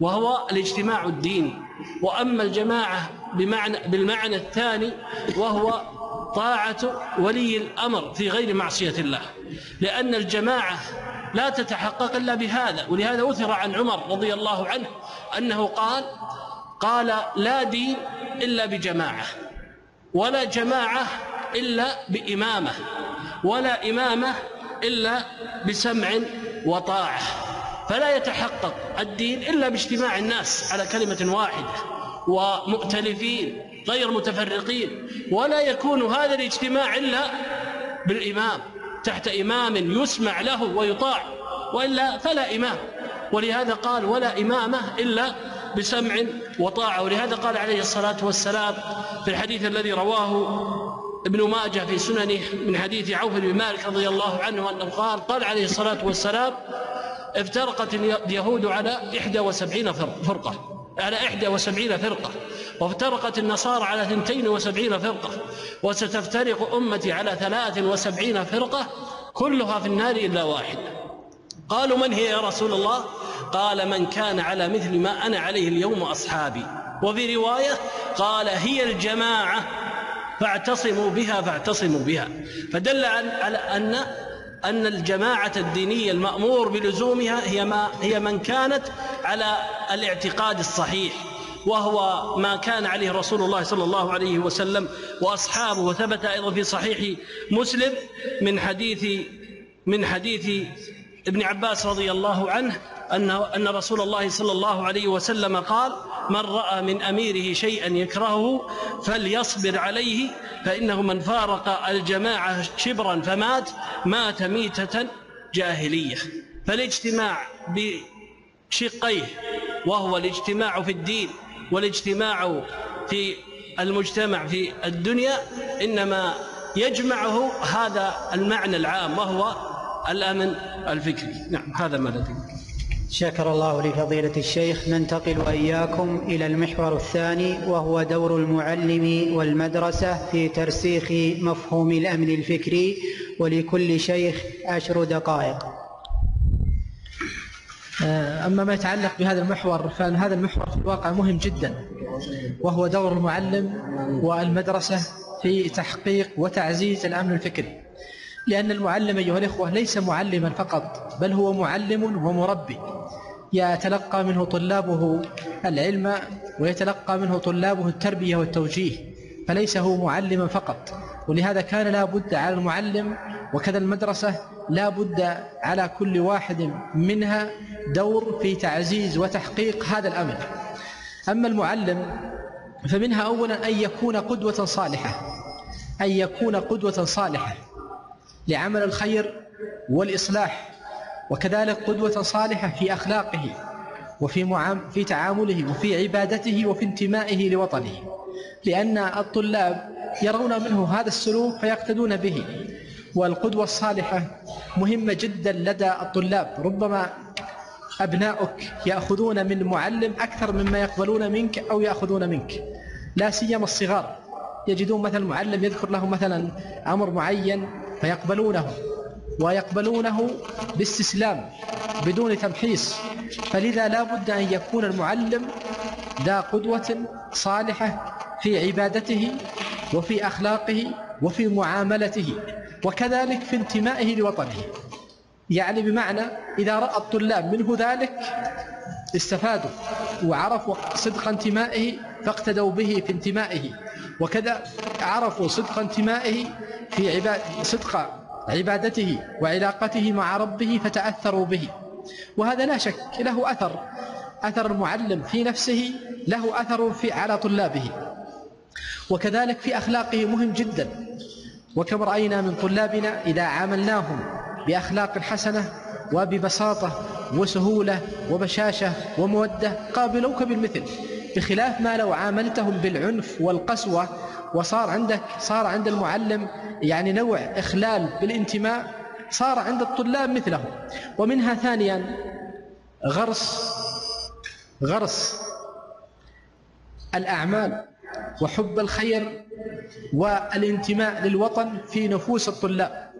وهو الاجتماع الديني وأما الجماعة بمعنى بالمعنى الثاني وهو طاعة ولي الأمر في غير معصية الله. لأن الجماعة لا تتحقق إلا بهذا ولهذا أثر عن عمر رضي الله عنه أنه قال قال لا دين إلا بجماعة ولا جماعة إلا بإمامة ولا إمامة إلا بسمع وطاعة. فلا يتحقق الدين إلا باجتماع الناس على كلمة واحدة ومؤتلفين غير متفرقين ولا يكون هذا الاجتماع إلا بالإمام تحت إمام يسمع له ويطاع وإلا فلا إمام. ولهذا قال ولا إمامة إلا بسمع وطاعة ولهذا قال عليه الصلاة والسلام في الحديث الذي رواه ابن ماجه في سننه من حديث عوف بن مالك رضي الله عنه أنه قال قال عليه الصلاة والسلام افترقت اليهود على إحدى وسبعين فرقة على إحدى وسبعين فرقة وافترقت النصارى على ثنتين وسبعين فرقة وستفترق أمتي على ثلاث وسبعين فرقة كلها في النار إلا واحد. قالوا من هي يا رسول الله؟ قال من كان على مثل ما أنا عليه اليوم أصحابي. وفي رواية قال هي الجماعة فاعتصموا بها فاعتصموا بها. فدل على أن أن الجماعة الدينية المأمور بلزومها هي ما هي من كانت على الاعتقاد الصحيح وهو ما كان عليه رسول الله صلى الله عليه وسلم وأصحابه. وثبت أيضا في صحيح مسلم من حديث من حديث ابن عباس رضي الله عنه أنه أن رسول الله صلى الله عليه وسلم قال من رأى من أميره شيئا يكرهه فليصبر عليه فإنه من فارق الجماعة شبرا فمات مات ميتة جاهلية. فالاجتماع بشقيه وهو الاجتماع في الدين والاجتماع في المجتمع في الدنيا إنما يجمعه هذا المعنى العام وهو الأمن الفكري. نعم هذا ما لدي شكر الله لفضيلة الشيخ. ننتقل وإياكم إلى المحور الثاني وهو دور المعلم والمدرسة في ترسيخ مفهوم الأمن الفكري. ولكل شيخ عشر دقائق. آه، أما ما يتعلق بهذا المحور فإن هذا المحور في الواقع مهم جدا وهو دور المعلم والمدرسة في تحقيق وتعزيز الأمن الفكري. لأن المعلم أيها الإخوة ليس معلما فقط بل هو معلم ومربي. يتلقى منه طلابه العلم ويتلقى منه طلابه التربية والتوجيه فليس هو معلما فقط. ولهذا كان لا بد على المعلم وكذا المدرسة لا بد على كل واحد منها دور في تعزيز وتحقيق هذا الأمر. أما المعلم فمنها أولا أن يكون قدوة صالحة أن يكون قدوة صالحة. لعمل الخير والإصلاح وكذلك قدوة صالحة في أخلاقه وفي معام في تعامله وفي عبادته وفي انتمائه لوطنه. لأن الطلاب يرون منه هذا السلوك فيقتدون به والقدوة الصالحة مهمة جدا لدى الطلاب. ربما أبناؤك يأخذون من معلم أكثر مما يقبلون منك أو يأخذون منك لا سيما الصغار. يجدون مثلا معلم يذكر له مثلا أمر معين فيقبلونه ويقبلونه باستسلام بدون تمحيص. فلذا لا بد أن يكون المعلم ذا قدوة صالحة في عبادته وفي أخلاقه وفي معاملته وكذلك في انتمائه لوطنه. يعني بمعنى إذا رأى الطلاب منه ذلك استفادوا وعرفوا صدق انتمائه فاقتدوا به في انتمائه. وكذا عرفوا صدق انتمائه في عباد صدق عبادته وعلاقته مع ربه فتأثروا به. وهذا لا شك له أثر أثر المعلم في نفسه له أثر في على طلابه. وكذلك في أخلاقه مهم جدا. وكم رأينا من طلابنا إذا عاملناهم بأخلاق حسنة وببساطة وسهولة وبشاشة ومودة قابلوك بالمثل. بخلاف ما لو عاملتهم بالعنف والقسوة وصار عندك صار عند المعلم يعني نوع إخلال بالانتماء صار عند الطلاب مثله ومنها ثانيا غرس غرس الأعمال وحب الخير والانتماء للوطن في نفوس الطلاب.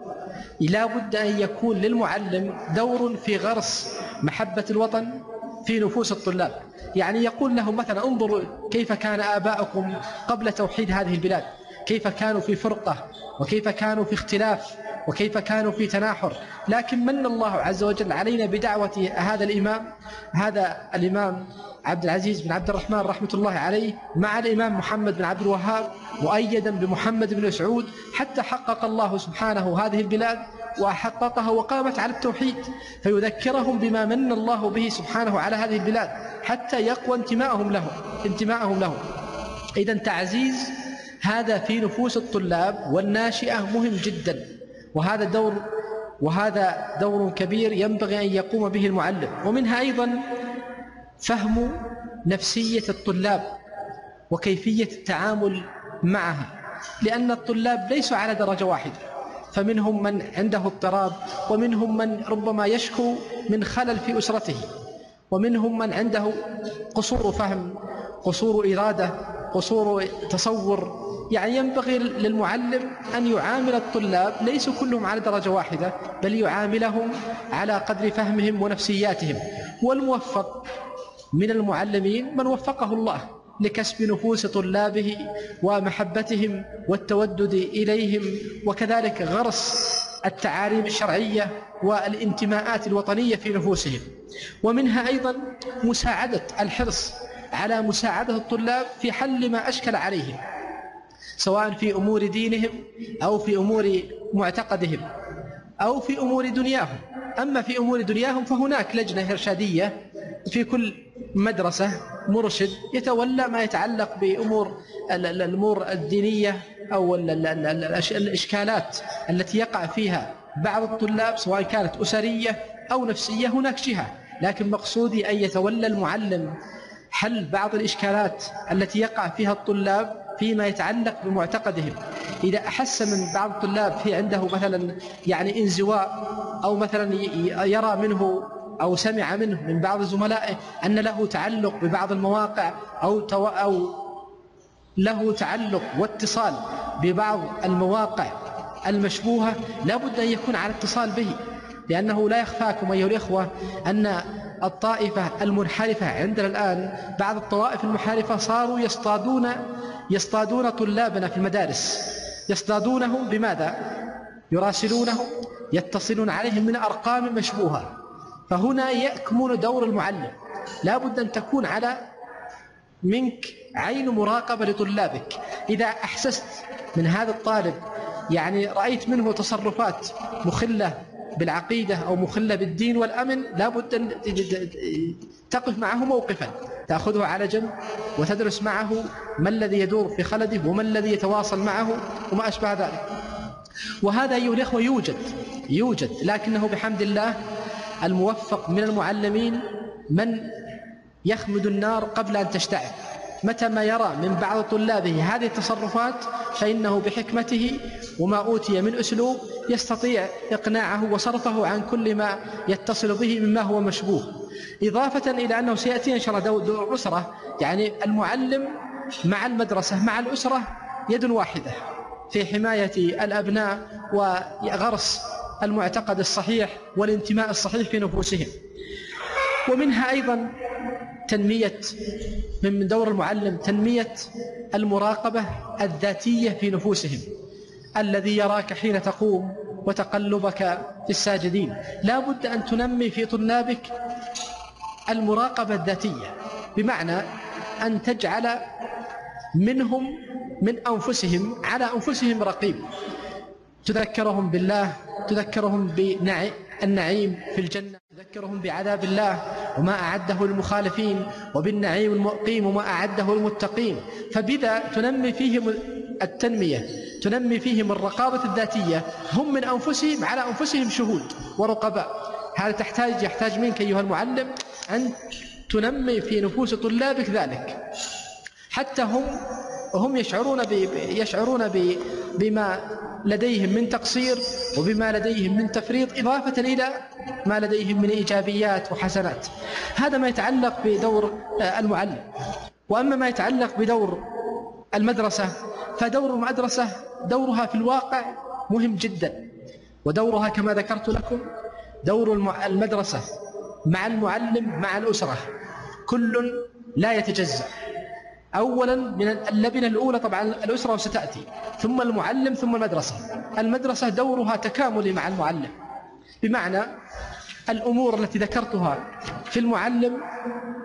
لا بد أن يكون للمعلم دور في غرس محبة الوطن في نفوس الطلاب. يعني يقول لهم مثلا انظروا كيف كان آباؤكم قبل توحيد هذه البلاد. كيف كانوا في فرقة وكيف كانوا في اختلاف. وكيف كانوا في تناحر. لكن من الله عز وجل علينا بدعوة هذا الإمام هذا الإمام عبد العزيز بن عبد الرحمن رحمة الله عليه مع الإمام محمد بن عبد الوهاب مؤيدا بمحمد بن سعود حتى حقق الله سبحانه هذه البلاد وحققها وقامت على التوحيد. فيذكرهم بما من الله به سبحانه على هذه البلاد حتى يقوى انتماءهم له انتماءهم له. إذا تعزيز هذا في نفوس الطلاب والناشئة مهم جدا. وهذا دور وهذا دور كبير ينبغي أن يقوم به المعلم ومنها أيضا فهم نفسية الطلاب وكيفية التعامل معها لأن الطلاب ليسوا على درجة واحدة. فمنهم من عنده اضطراب ومنهم من ربما يشكو من خلل في أسرته ومنهم من عنده قصور فهم قصور إرادة قصور تصور. يعني ينبغي للمعلم أن يعامل الطلاب ليسوا كلهم على درجة واحدة بل يعاملهم على قدر فهمهم ونفسياتهم. والموفق من المعلمين من وفقه الله لكسب نفوس طلابه ومحبتهم والتودد إليهم وكذلك غرس التعاليم الشرعية والانتماءات الوطنية في نفوسهم. ومنها أيضا مساعدة الحرص على مساعدة الطلاب في حل ما أشكل عليهم سواء في أمور دينهم أو في أمور معتقدهم أو في أمور دنياهم. أما في أمور دنياهم فهناك لجنة إرشادية في كل مدرسة مرشد يتولى ما يتعلق بأمور الأمور الدينية أو الإشكالات التي يقع فيها بعض الطلاب سواء كانت أسرية أو نفسية هناك جهة. لكن مقصودي أن يتولى المعلم حل بعض الإشكالات التي يقع فيها الطلاب فيما يتعلق بمعتقدهم. إذا أحس من بعض الطلاب في عنده مثلا يعني انزواء أو مثلا يرى منه أو سمع منه من بعض زملائه أن له تعلق ببعض المواقع أو تو أو له تعلق واتصال ببعض المواقع المشبوهة لا بد أن يكون على اتصال به لأنه لا يخفاكم أيها الإخوة أن الطائفة المنحرفة عندنا الآن بعض الطوائف المنحرفة صاروا يصطادون يصطادون طلابنا في المدارس. يصطادونهم بماذا؟ يراسلونهم يتصلون عليهم من أرقام مشبوهة. فهنا يكمن دور المعلم. لا بد أن تكون على منك عين مراقبة لطلابك. إذا أحسست من هذا الطالب يعني رأيت منه تصرفات مخلة بالعقيدة أو مخلة بالدين والأمن لا بد أن تقف معه موقفا تأخذه على جنب وتدرس معه ما الذي يدور في خلده وما الذي يتواصل معه وما أشبه ذلك. وهذا أيها الإخوة يوجد يوجد لكنه بحمد الله الموفق من المعلمين من يخمد النار قبل أن تشتعل. متى ما يرى من بعض طلابه هذه التصرفات فإنه بحكمته وما أوتي من أسلوب يستطيع إقناعه وصرفه عن كل ما يتصل به مما هو مشبوه. إضافة إلى أنه سيأتي إن شاء الله دور أسرة يعني المعلم مع المدرسة مع الأسرة يد واحدة في حماية الأبناء وغرس المعتقد الصحيح والانتماء الصحيح في نفوسهم. ومنها أيضا تنمية من دور المعلم تنمية المراقبة الذاتية في نفوسهم. الذي يراك حين تقوم وتقلبك في الساجدين. لا بد أن تنمي في طلابك المراقبة الذاتية. بمعنى أن تجعل منهم من أنفسهم على أنفسهم رقيب. تذكرهم بالله تذكرهم بالنعيم في الجنة. تذكرهم بعذاب الله وما أعده للمخالفين وبالنعيم المقيم وما أعده للمتقين فبذا تنمي فيهم التنمية تنمي فيهم الرقابة الذاتية هم من أنفسهم على أنفسهم شهود ورقباء. هذا تحتاج يحتاج منك أيها المعلم أن تنمي في نفوس طلابك ذلك حتى هم هم يشعرون يشعرون بما لديهم من تقصير وبما لديهم من تفريط إضافة إلى ما لديهم من إيجابيات وحسنات. هذا ما يتعلق بدور المعلم. وأما ما يتعلق بدور المدرسة فدور المدرسة دورها في الواقع مهم جدا. ودورها كما ذكرت لكم دور المدرسة مع المعلم مع الأسرة. كل لا يتجزأ. أولا من اللبنة الأولى طبعا الأسرة وستأتي ثم المعلم ثم المدرسة. المدرسة دورها تكاملي مع المعلم. بمعنى الأمور التي ذكرتها في المعلم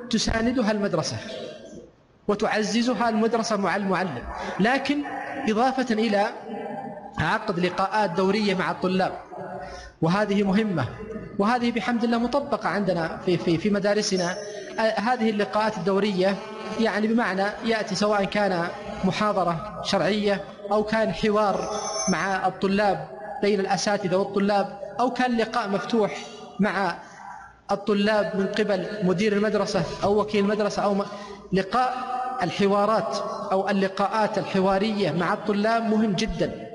تساندها المدرسة وتعززها المدرسة مع المعلم. لكن إضافة إلى عقد لقاءات دورية مع الطلاب. وهذه مهمة. وهذه بحمد الله مطبقة عندنا في في في مدارسنا. هذه اللقاءات الدورية يعني بمعنى يأتي سواء كان محاضرة شرعية أو كان حوار مع الطلاب بين الأساتذة والطلاب أو كان لقاء مفتوح مع الطلاب من قبل مدير المدرسة أو وكيل المدرسة أو لقاء الحوارات أو اللقاءات الحوارية مع الطلاب مهم جدا.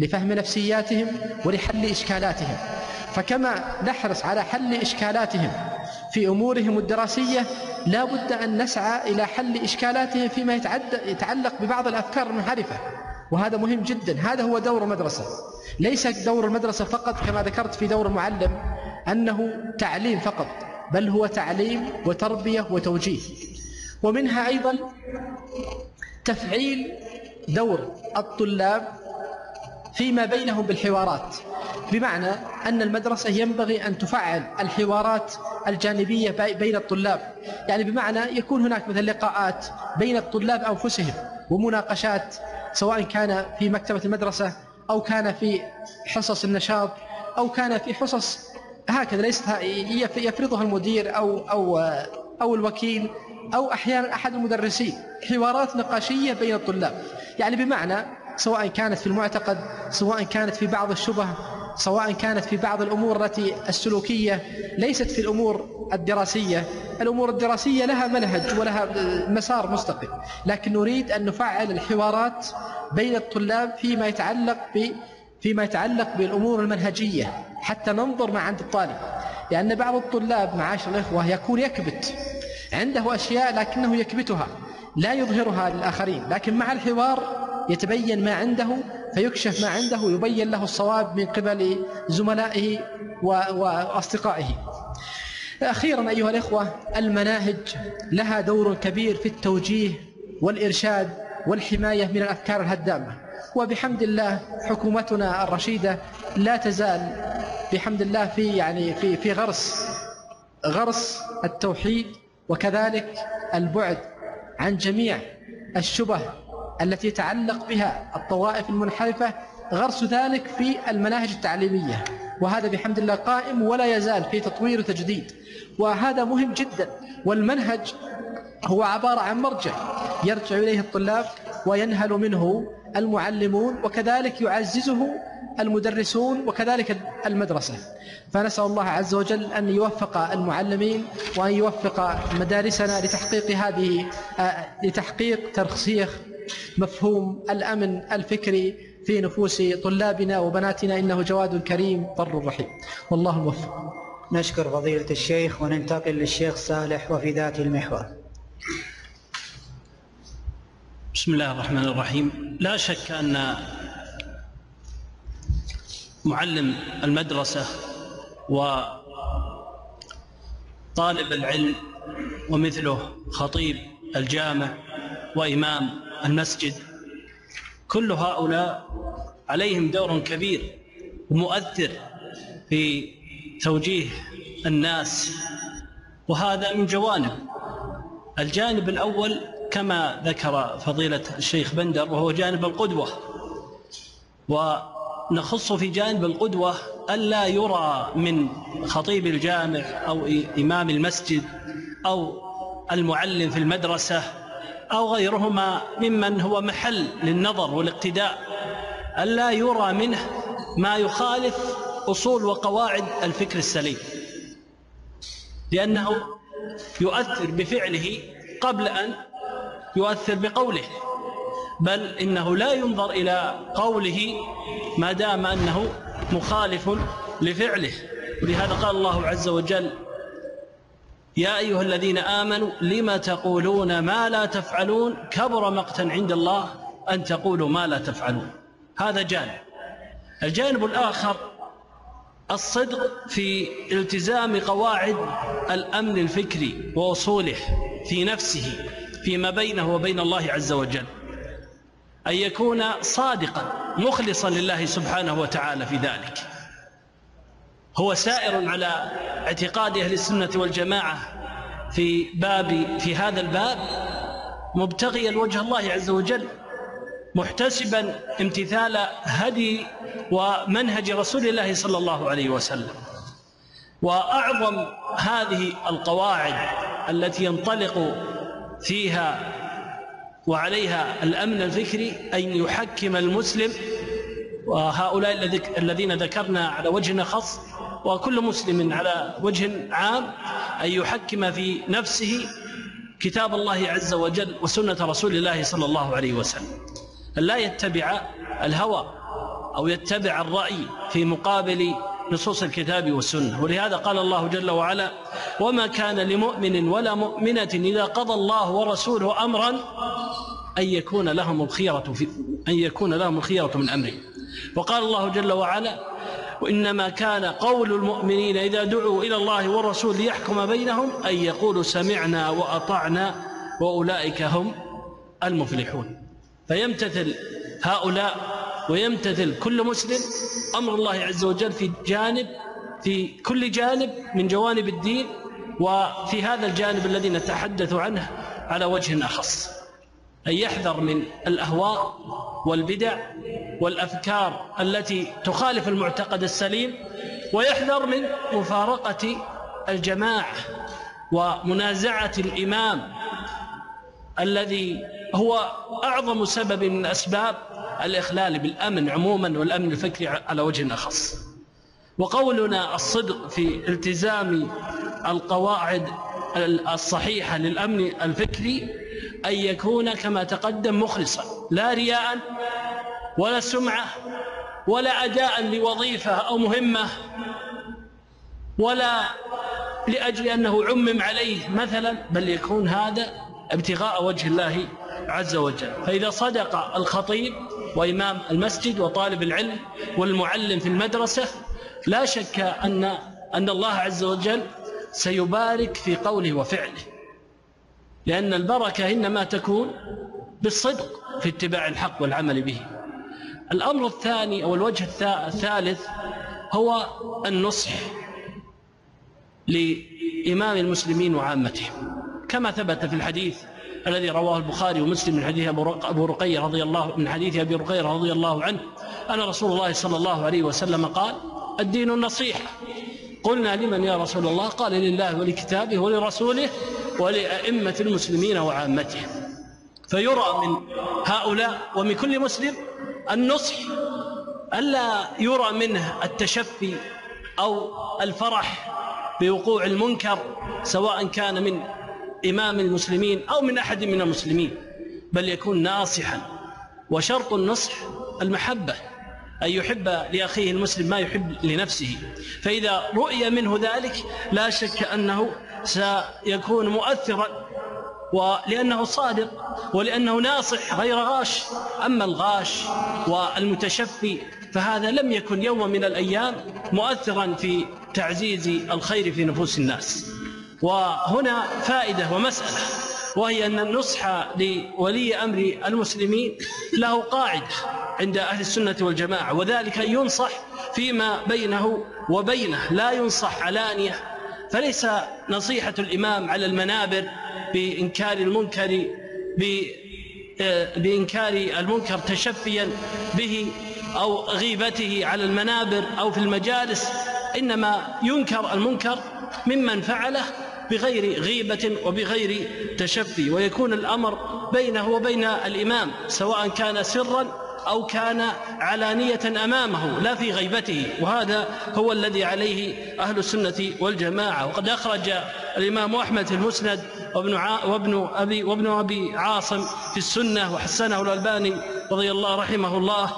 لفهم نفسياتهم ولحل إشكالاتهم. فكما نحرص على حل إشكالاتهم في أمورهم الدراسية لا بد أن نسعى إلى حل إشكالاتهم فيما يتعلق ببعض الأفكار المنحرفة. وهذا مهم جدا. هذا هو دور المدرسة. ليس دور المدرسة فقط كما ذكرت في دور المعلم أنه تعليم فقط بل هو تعليم وتربية وتوجيه. ومنها أيضا تفعيل دور الطلاب فيما بينهم بالحوارات. بمعنى أن المدرسة ينبغي أن تفعل الحوارات الجانبية بين الطلاب. يعني بمعنى يكون هناك مثل لقاءات بين الطلاب أنفسهم ومناقشات سواء كان في مكتبة المدرسة أو كان في حصص النشاط أو كان في حصص هكذا ليست يفرضها المدير أو أو أو الوكيل أو أحيانا أحد المدرسين. حوارات نقاشية بين الطلاب. يعني بمعنى سواء كانت في المعتقد سواء كانت في بعض الشبه سواء كانت في بعض الأمور التي السلوكية ليست في الأمور الدراسية. الأمور الدراسية لها منهج ولها مسار مستقل لكن نريد أن نفعل الحوارات بين الطلاب فيما يتعلق ب فيما يتعلق بالأمور المنهجية حتى ننظر ما عند الطالب. لأن بعض الطلاب معاشر الإخوة يكون يكبت عنده أشياء لكنه يكبتها لا يظهرها للآخرين لكن مع الحوار يتبين ما عنده فيكشف ما عنده ويبين له الصواب من قبل زملائه وأصدقائه أخيرا أيها الإخوة المناهج لها دور كبير في التوجيه والإرشاد والحماية من الأفكار الهدامة. وبحمد الله حكومتنا الرشيدة لا تزال بحمد الله في يعني في في غرس غرس التوحيد وكذلك البعد عن جميع الشبه التي يتعلق بها الطوائف المنحرفة غرس ذلك في المناهج التعليمية. وهذا بحمد الله قائم ولا يزال في تطوير وتجديد. وهذا مهم جدا. والمنهج هو عبارة عن مرجع يرجع إليه الطلاب وينهل منه المعلمون وكذلك يعززه المدرسون وكذلك المدرسة. فنسأل الله عز وجل أن يوفق المعلمين وأن يوفق مدارسنا لتحقيق هذه آه، لتحقيق ترسيخ مفهوم الأمن الفكري في نفوس طلابنا وبناتنا إنه جواد كريم بر رحيم. والله الموفق نشكر فضيلة الشيخ وننتقل للشيخ صالح وفي ذات المحور. بسم الله الرحمن الرحيم. لا شك أن معلم المدرسة وطالب العلم ومثله خطيب الجامع وإمام المسجد. كل هؤلاء عليهم دور كبير ومؤثر في توجيه الناس وهذا من جوانب. الجانب الأول كما ذكر فضيلة الشيخ بندر وهو جانب القدوة. ونخص في جانب القدوة ألا يرى من خطيب الجامع أو إمام المسجد أو المعلم في المدرسة أو غيرهما ممن هو محل للنظر والاقتداء. ألا يرى منه ما يخالف أصول وقواعد الفكر السليم. لأنه يؤثر بفعله قبل أن يؤثر بقوله. بل إنه لا ينظر إلى قوله ما دام أنه مخالف لفعله. ولهذا قال الله عز وجل يا أيها الذين آمنوا لم تقولون ما لا تفعلون؟ كبر مقتا عند الله أن تقولوا ما لا تفعلون. هذا جانب. الجانب الآخر الصدق في التزام قواعد الأمن الفكري وأصوله في نفسه فيما بينه وبين الله عز وجل. أن يكون صادقا مخلصا لله سبحانه وتعالى في ذلك. هو سائر على اعتقاد أهل السنة والجماعة في باب في هذا الباب مبتغيا وجه الله عز وجل محتسبا امتثال هدي ومنهج رسول الله صلى الله عليه وسلم. وأعظم هذه القواعد التي ينطلق فيها وعليها الأمن الفكري أن يحكم المسلم وهؤلاء الذين ذكرنا على وجه خاص وكل مسلم على وجه عام أن يحكم في نفسه كتاب الله عز وجل وسنة رسول الله صلى الله عليه وسلم. لا يتبع الهوى أو يتبع الرأي في مقابل نصوص الكتاب والسنة. ولهذا قال الله جل وعلا وما كان لمؤمن ولا مؤمنة إذا قضى الله ورسوله أمرا أن يكون لهم الخيرة في أن يكون لهم الخيرة من أمره. وقال الله جل وعلا وإنما كان قول المؤمنين إذا دعوا إلى الله والرسول ليحكم بينهم أن يقولوا سمعنا وأطعنا وأولئك هم المفلحون. فيمتثل هؤلاء ويمتثل كل مسلم أمر الله عز وجل في جانب في كل جانب من جوانب الدين وفي هذا الجانب الذي نتحدث عنه على وجه أخص. أن يحذر من الأهواء والبدع والأفكار التي تخالف المعتقد السليم ويحذر من مفارقة الجماعة ومنازعة الإمام الذي هو أعظم سبب من أسباب الإخلال بالأمن عموما والأمن الفكري على وجه أخص وقولنا الصدق في التزام القواعد الصحيحة للأمن الفكري أن يكون كما تقدم مخلصا لا رياء ولا سمعة ولا أداء لوظيفة أو مهمة ولا لأجل أنه عمم عليه مثلا بل يكون هذا ابتغاء وجه الله عز وجل. فإذا صدق الخطيب وإمام المسجد وطالب العلم والمعلم في المدرسة لا شك أن أن الله عز وجل سيبارك في قوله وفعله. لأن البركة إنما تكون بالصدق في اتباع الحق والعمل به. الأمر الثاني أو الوجه الثالث هو النصح لإمام المسلمين وعامتهم. كما ثبت في الحديث الذي رواه البخاري ومسلم من حديث أبو رقية رضي الله من حديث أبي رقية رضي الله عنه أن رسول الله صلى الله عليه وسلم قال الدين النصيحة. قلنا لمن يا رسول الله؟ قال لله ولكتابه ولرسوله ولأئمة المسلمين وعامتهم فيرى من هؤلاء ومن كل مسلم النصح ألا يرى منه التشفي أو الفرح بوقوع المنكر سواء كان من إمام المسلمين أو من أحد من المسلمين بل يكون ناصحا. وشرط النصح المحبة. أن يحب لأخيه المسلم ما يحب لنفسه. فإذا رؤي منه ذلك لا شك أنه سيكون مؤثرا ولأنه صادق ولأنه ناصح غير غاش. أما الغاش والمتشفي فهذا لم يكن يوم من الأيام مؤثرا في تعزيز الخير في نفوس الناس. وهنا فائدة ومسألة وهي أن النصح لولي أمر المسلمين له قاعدة. عند أهل السنة والجماعة وذلك ينصح فيما بينه وبينه لا ينصح علانية. فليس نصيحة الإمام على المنابر بإنكار المنكر بإنكار المنكر تشفيا به أو غيبته على المنابر أو في المجالس إنما ينكر المنكر ممن فعله بغير غيبة وبغير تشفي. ويكون الأمر بينه وبين الإمام سواء كان سرا أو كان علانية أمامه لا في غيبته. وهذا هو الذي عليه أهل السنة والجماعة. وقد أخرج الإمام أحمد في المسند وابن, وابن, أبي, وابن أبي عاصم في السنة وحسنه الألباني رضي الله رحمه الله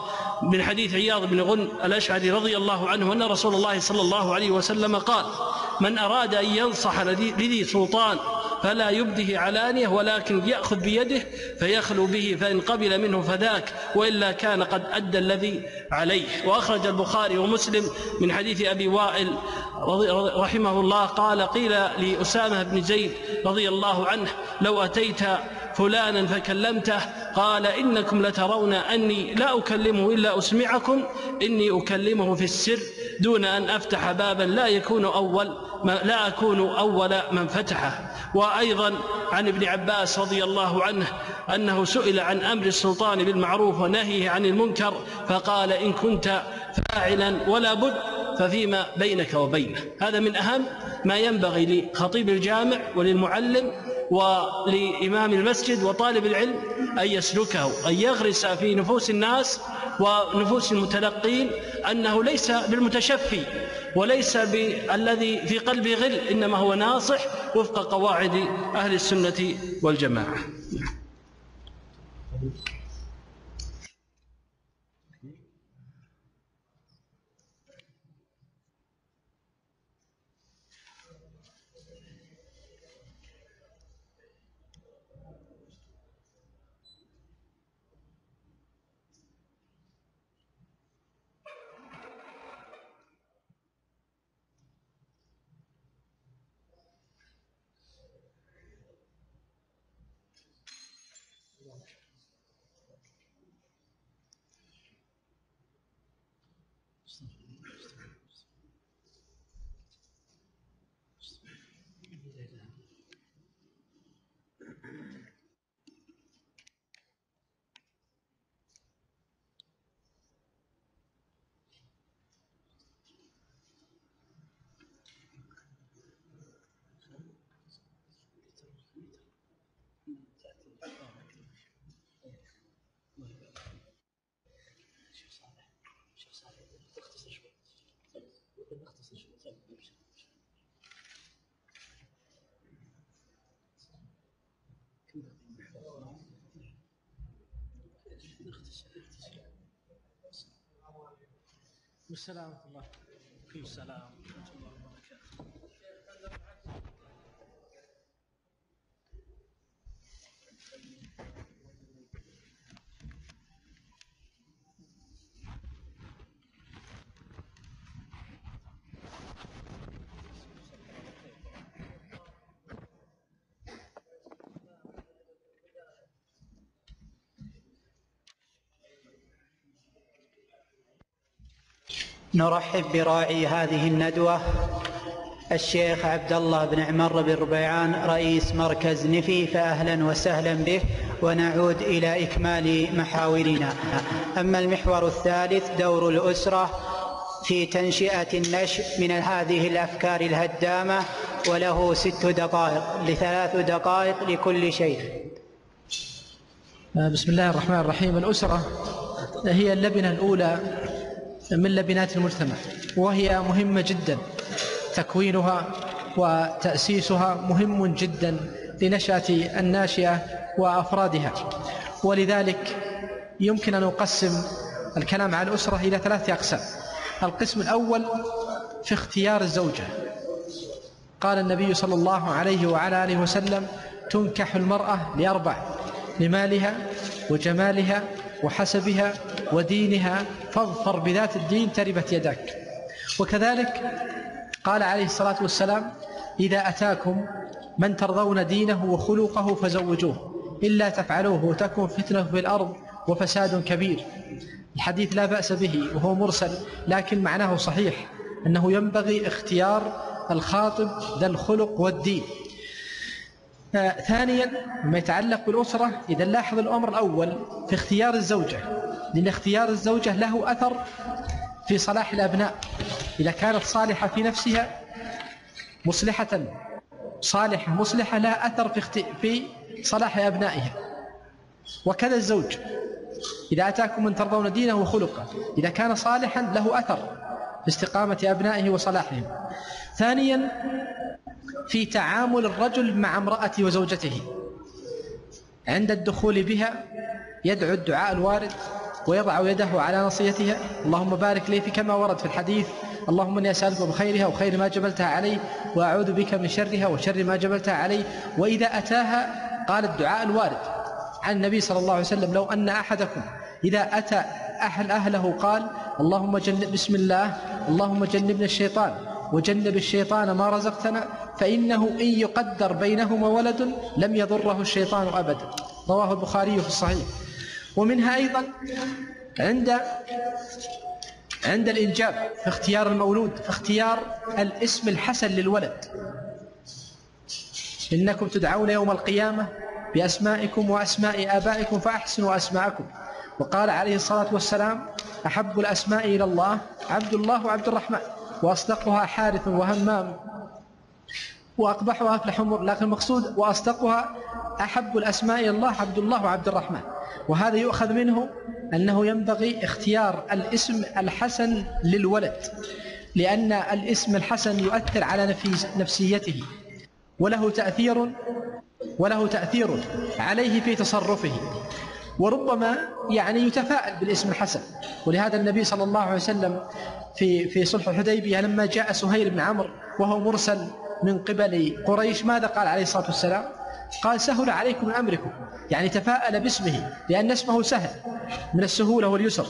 من حديث عياض بن غن الأشعري رضي الله عنه أن رسول الله صلى الله عليه وسلم قال من أراد أن ينصح لذي سلطان فلا يبده علانية ولكن يأخذ بيده فيخلو به فإن قبل منه فذاك وإلا كان قد أدى الذي عليه. وأخرج البخاري ومسلم من حديث أبي وائل رحمه الله قال قيل لأسامة بن زيد رضي الله عنه لو أتيت فلانا فكلمته قال إنكم لترون أني لا أكلمه إلا أسمعكم إني أكلمه في السر دون أن أفتح بابا لا يكون أول لا أكون أول من فتحه. وأيضا عن ابن عباس رضي الله عنه أنه سئل عن أمر السلطان بالمعروف ونهيه عن المنكر فقال إن كنت فاعلا ولا بد ففيما بينك وبينه. هذا من أهم ما ينبغي لخطيب الجامع وللمعلم ولإمام المسجد وطالب العلم أن يسلكه أن يغرس في نفوس الناس ونفوس المتلقين أنه ليس بالمتشفي وليس بالذي في قلبه غل إنما هو ناصح وفق قواعد أهل السنة والجماعة. والسلام ورحمة الله. السلام ورحمة الله وبركاته نرحب براعي هذه الندوة الشيخ عبد الله بن عمر بن ربيعان رئيس مركز نفي فأهلا وسهلا به ونعود إلى إكمال محاورنا. أما المحور الثالث دور الأسرة في تنشئة النشء من هذه الأفكار الهدامة وله ست دقائق لثلاث دقائق لكل شيخ. بسم الله الرحمن الرحيم. الأسرة هي اللبنة الأولى من لبنات المجتمع وهي مهمة جدا. تكوينها وتأسيسها مهم جدا لنشأة الناشئة وأفرادها. ولذلك يمكن أن نقسم الكلام عن الأسرة إلى ثلاثة أقسام. القسم الأول في اختيار الزوجة. قال النبي صلى الله عليه وعلى آله وسلم تنكح المرأة لأربع لمالها وجمالها وحسبها ودينها فاظفر بذات الدين تربت يداك. وكذلك قال عليه الصلاة والسلام إذا أتاكم من ترضون دينه وخلقه فزوجوه إلا تفعلوه تكن فتنة في الأرض وفساد كبير. الحديث لا بأس به وهو مرسل لكن معناه صحيح أنه ينبغي اختيار الخاطب ذا الخلق والدين. ثانيا ما يتعلق بالأسرة إذا نلاحظ الأمر الأول في اختيار الزوجة لأن اختيار الزوجة له أثر في صلاح الأبناء. إذا كانت صالحة في نفسها مصلحة صالحة مصلحة لها أثر في. في صلاح أبنائها. وكذا الزوج. إذا أتاكم من ترضون دينه وخلقه إذا كان صالحا له أثر في استقامة أبنائه وصلاحهم. ثانيا في تعامل الرجل مع امرأته وزوجته. عند الدخول بها يدعو الدعاء الوارد ويضع يده على نصيتها. اللهم بارك لي في كما ورد في الحديث. اللهم إني أسألك بخيرها وخير ما جبلتها عليه وأعوذ بك من شرها وشر ما جبلتها عليه وإذا أتاها قال الدعاء الوارد عن النبي صلى الله عليه وسلم لو أن أحدكم إذا أتى أهل أهله قال اللهم جنب بسم الله اللهم جنبنا الشيطان وجنب الشيطان ما رزقتنا فإنه إن يقدر بينهما ولد لم يضره الشيطان أبدا. رواه البخاري في الصحيح. ومنها أيضا عند عند الإنجاب في اختيار المولود في اختيار الاسم الحسن للولد. إنكم تدعون يوم القيامة بأسمائكم وأسماء آبائكم فأحسنوا أسماءكم. وقال عليه الصلاة والسلام أحب الأسماء إلى الله عبد الله وعبد الرحمن. وأصدقها حارث وهمام وأقبحها أفلح لكن المقصود وأصدقها أحب الأسماء إلى الله عبد الله وعبد الرحمن. وهذا يؤخذ منه أنه ينبغي اختيار الاسم الحسن للولد لأن الاسم الحسن يؤثر على نفسيته وله تأثير وله تأثير عليه في تصرفه. وربما يعني يتفاءل بالاسم الحسن ولهذا النبي صلى الله عليه وسلم في في صلح الحديبية لما جاء سهيل بن عمرو وهو مرسل من قبل قريش ماذا قال عليه الصلاة والسلام؟ قال سهل عليكم أمركم يعني تفاءل باسمه لأن اسمه سهل من السهولة واليسر.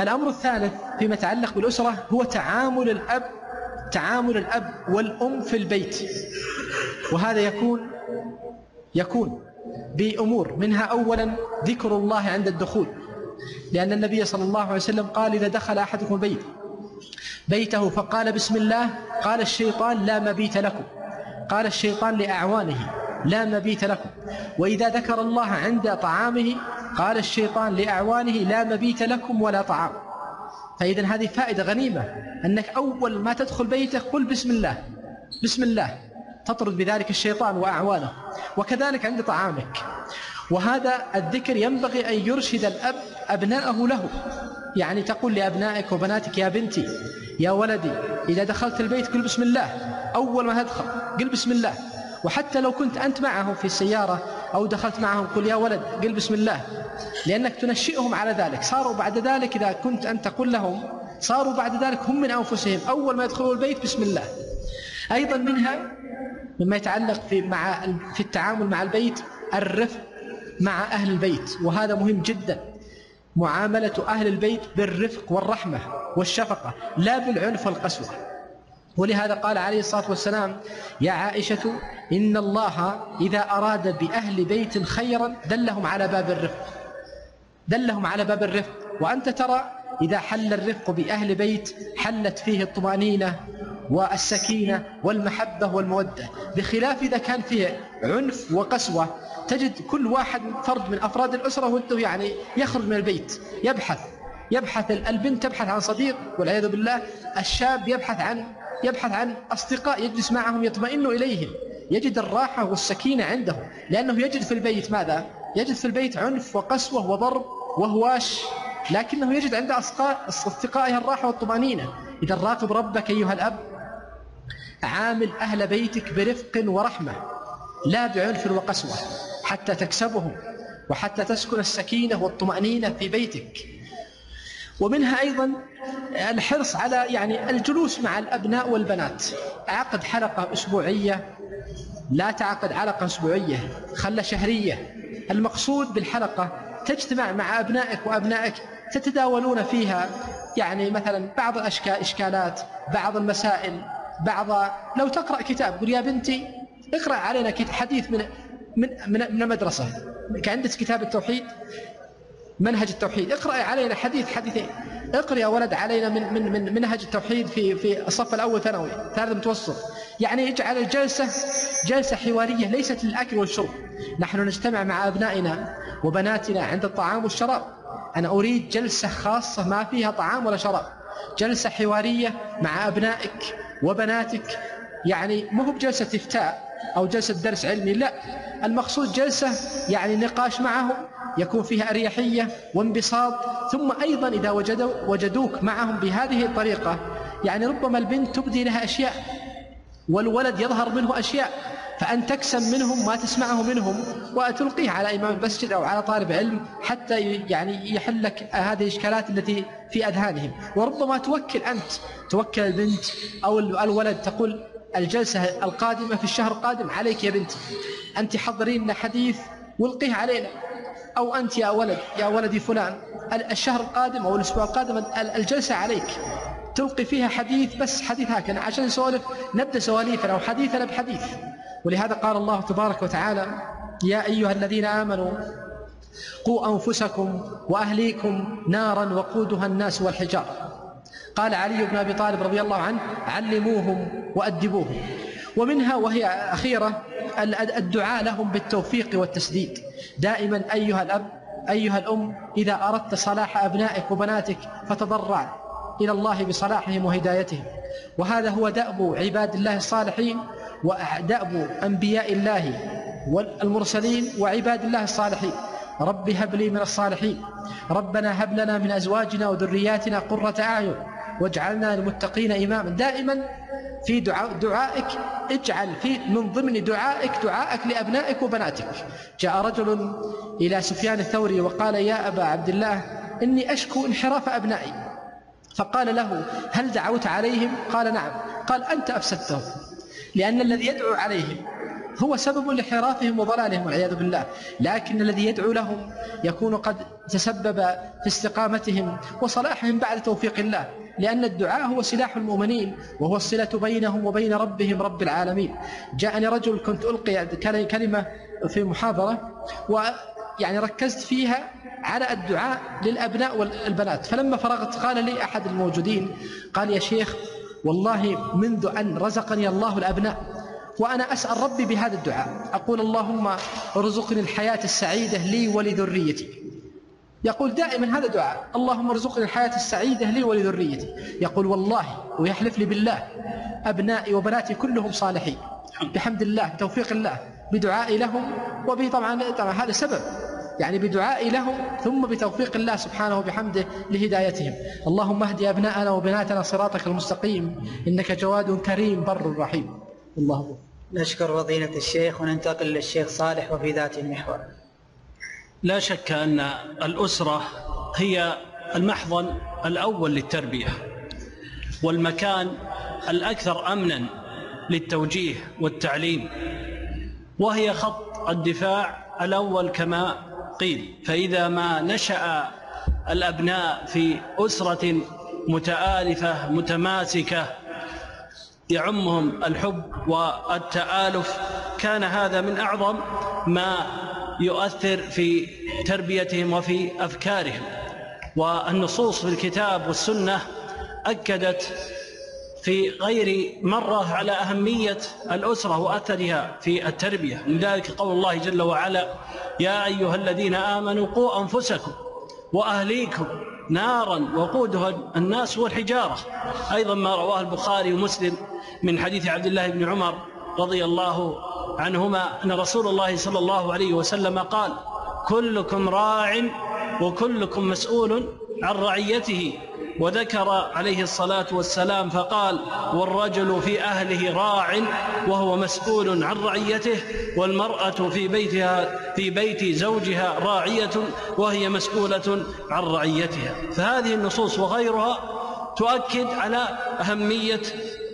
الأمر الثالث فيما يتعلق بالأسرة هو تعامل الأب تعامل الأب والأم في البيت وهذا يكون يكون بأمور. منها اولا ذكر الله عند الدخول. لأن النبي صلى الله عليه وسلم قال إذا دخل أحدكم البيت بيته فقال بسم الله قال الشيطان لا مبيت لكم. قال الشيطان لأعوانه لا مبيت لكم. وإذا ذكر الله عند طعامه قال الشيطان لأعوانه لا مبيت لكم ولا طعام. فاذا هذه فائدة غنيمة أنك أول ما تدخل بيتك قل بسم الله. بسم الله. تطرد بذلك الشيطان وأعوانه وكذلك عند طعامك. وهذا الذكر ينبغي أن يرشد الأب أبناءه له. يعني تقول لأبنائك وبناتك يا بنتي يا ولدي إذا دخلت البيت قل بسم الله أول ما تدخل قل بسم الله. وحتى لو كنت أنت معهم في السيارة أو دخلت معهم قل يا ولد قل بسم الله. لأنك تنشئهم على ذلك. صاروا بعد ذلك إذا كنت أنت تقول لهم صاروا بعد ذلك هم من أنفسهم. أول ما يدخلوا البيت بسم الله. أيضا منها مما يتعلق في مع في التعامل مع البيت الرفق مع أهل البيت وهذا مهم جدا. معاملة أهل البيت بالرفق والرحمة والشفقة لا بالعنف والقسوة. ولهذا قال عليه الصلاة والسلام يا عائشة إن الله إذا أراد بأهل بيت خيرا دلهم على باب الرفق. دلهم على باب الرفق. وأنت ترى إذا حل الرفق بأهل بيت حلت فيه الطمأنينة والسكينة والمحبة والمودة. بخلاف إذا كان فيه عنف وقسوة تجد كل واحد فرد من أفراد الأسرة وانته يعني يخرج من البيت يبحث يبحث البنت تبحث عن صديق والعياذ بالله الشاب يبحث عن يبحث عن أصدقاء يجلس معهم يطمئن إليهم. يجد الراحة والسكينة عنده لأنه يجد في البيت ماذا؟ يجد في البيت عنف وقسوة وضرب وهواش. لكنه يجد عند أصدقائه الراحة والطمأنينة. إذا راقب ربك أيها الأب عامل أهل بيتك برفق ورحمة لا بعنف وقسوة حتى تكسبهم وحتى تسكن السكينة والطمأنينة في بيتك. ومنها أيضا الحرص على يعني الجلوس مع الأبناء والبنات. عقد حلقة أسبوعية لا تعقد حلقة أسبوعية خلى شهرية. المقصود بالحلقة تجتمع مع أبنائك وأبنائك تتداولون فيها يعني مثلا بعض الإشكالات بعض المسائل بعض لو تقرأ كتاب قل يا بنتي اقرأ علينا حديث من من من المدرسة. عندك كتاب التوحيد؟ منهج التوحيد. اقرأ علينا حديث حديثين. اقرأ يا ولد علينا من من من منهج التوحيد في في الصف الأول ثانوي ثالث متوسط. يعني اجعل الجلسة جلسة حوارية ليست للأكل والشرب. نحن نجتمع مع أبنائنا وبناتنا عند الطعام والشراب. أنا أريد جلسة خاصة ما فيها طعام ولا شراب. جلسة حوارية مع أبنائك. وبناتك. يعني مو بجلسة إفتاء أو جلسة درس علمي لا. المقصود جلسة يعني نقاش معهم يكون فيها أريحية وانبساط. ثم أيضا إذا وجدوا وجدوك معهم بهذه الطريقة يعني ربما البنت تبدي لها أشياء والولد يظهر منه أشياء. فأن تكسم منهم ما تسمعه منهم وتلقيه على إمام المسجد أو على طالب علم حتى يعني يحل لك هذه الإشكالات التي في أذهانهم. وربما توكل أنت توكل البنت أو الولد تقول الجلسة القادمة في الشهر القادم عليك يا بنتي. أنت حضرين لنا حديث والقيه علينا. أو أنت يا ولد يا ولدي فلان الشهر القادم أو الأسبوع القادم الجلسة عليك. تلقي فيها حديث بس حديث هكذا عشان نسولف نبدأ سواليفنا أو حديثنا بحديث. ولهذا قال الله تبارك وتعالى يا أيها الذين آمنوا قوا أنفسكم وأهليكم نارا وقودها الناس والحجار قال علي بن أبي طالب رضي الله عنه علموهم وأدبوهم. ومنها وهي أخيرة الدعاء لهم بالتوفيق والتسديد. دائما أيها الأب أيها الأم إذا أردت صلاح أبنائك وبناتك فتضرع إلى الله بصلاحهم وهدايتهم. وهذا هو دأب عباد الله الصالحين ودأب أنبياء الله والمرسلين وعباد الله الصالحين. رب هب لي من الصالحين. ربنا هب لنا من أزواجنا وذرياتنا قرة أعين واجعلنا للمتقين إماما. دائما في دعاء دعائك اجعل في من ضمن دعائك دعائك لأبنائك وبناتك. جاء رجل إلى سفيان الثوري وقال يا أبا عبد الله إني أشكو انحراف أبنائي. فقال له هل دعوت عليهم؟ قال نعم. قال أنت أفسدتهم. لأن الذي يدعو عليهم هو سبب لانحرافهم وضلالهم والعياذ بالله. لكن الذي يدعو لهم يكون قد تسبب في استقامتهم وصلاحهم بعد توفيق الله. لأن الدعاء هو سلاح المؤمنين وهو الصلة بينهم وبين ربهم رب العالمين. جاءني رجل كنت ألقي كلمة في محاضرة ويعني ركزت فيها على الدعاء للأبناء والبنات. فلما فرغت قال لي أحد الموجودين قال يا شيخ والله منذ أن رزقني الله الأبناء وأنا أسأل ربي بهذا الدعاء. أقول اللهم ارزقني الحياة السعيدة لي ولذريتي. يقول دائما هذا دعاء. اللهم ارزقني الحياة السعيدة لي ولذريتي. يقول والله ويحلف لي بالله. أبنائي وبناتي كلهم صالحين. بحمد الله بتوفيق الله بدعائي لهم. وبطبعا طبعا هذا سبب. يعني بدعاء لهم ثم بتوفيق الله سبحانه وبحمده لهدايتهم. اللهم اهد أبناءنا وبناتنا صراطك المستقيم. إنك جواد كريم بر رحيم. الله. نشكر فضيلة الشيخ وننتقل للشيخ صالح وفي ذات المحور. لا شك أن الأسرة هي المحضن الأول للتربية والمكان الأكثر أمنا للتوجيه والتعليم وهي خط الدفاع الأول كما قيل فإذا ما نشأ الأبناء في أسرة متآلفة متماسكة يعمهم الحب والتآلف كان هذا من أعظم ما يؤثر في تربيتهم وفي أفكارهم. والنصوص في الكتاب والسنة أكدت في غير مرة على أهمية الأسرة وأثرها في التربية. من ذلك قول الله جل وعلا يا أيها الذين آمنوا قوا أنفسكم وأهليكم نارا وقودها الناس والحجارة. أيضا ما رواه البخاري ومسلم من حديث عبد الله بن عمر رضي الله عنهما أن رسول الله صلى الله عليه وسلم قال كلكم راع وكلكم مسؤول عن رعيته وذكر عليه الصلاة والسلام فقال والرجل في أهله راع وهو مسؤول عن رعيته والمرأة في بيتها في بيت زوجها راعية وهي مسؤولة عن رعيتها. فهذه النصوص وغيرها تؤكد على أهمية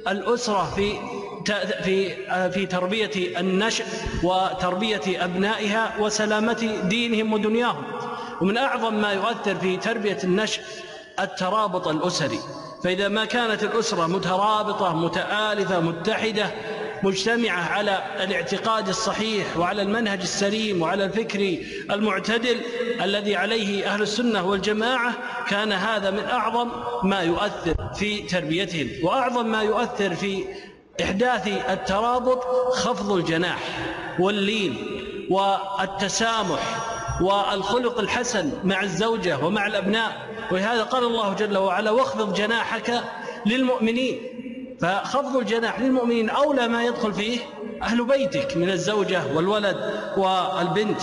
الأسرة في في في تربية النشء وتربية أبنائها وسلامة دينهم ودنياهم. ومن أعظم ما يؤثر في تربية النشء الترابط الأسري. فإذا ما كانت الأسرة مترابطة متآلفة متحدة مجتمعة على الاعتقاد الصحيح وعلى المنهج السليم وعلى الفكر المعتدل الذي عليه أهل السنة والجماعة كان هذا من أعظم ما يؤثر في تربيتهم وأعظم ما يؤثر في إحداث الترابط خفض الجناح واللين والتسامح والخلق الحسن مع الزوجة ومع الأبناء. ولهذا قال الله جل وعلا واخفض جناحك للمؤمنين. فخفض الجناح للمؤمنين أولى ما يدخل فيه أهل بيتك من الزوجة والولد والبنت.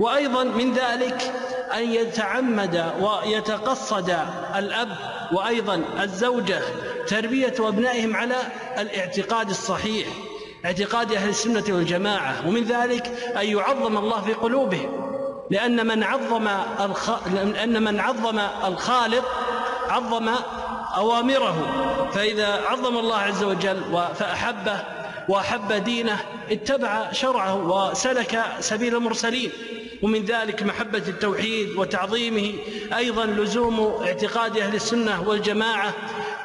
وأيضا من ذلك أن يتعمد ويتقصد الأب وأيضا الزوجة تربية أبنائهم على الاعتقاد الصحيح اعتقاد أهل السنة والجماعة. ومن ذلك أن يعظم الله في قلوبهم. لأن من عظم. لأن من عظم الخالق عظم أوامره. فإذا عظم الله عز وجل فأحبه وأحب دينه اتبع شرعه وسلك سبيل المرسلين. ومن ذلك محبة التوحيد وتعظيمه أيضا لزوم اعتقاد أهل السنة والجماعة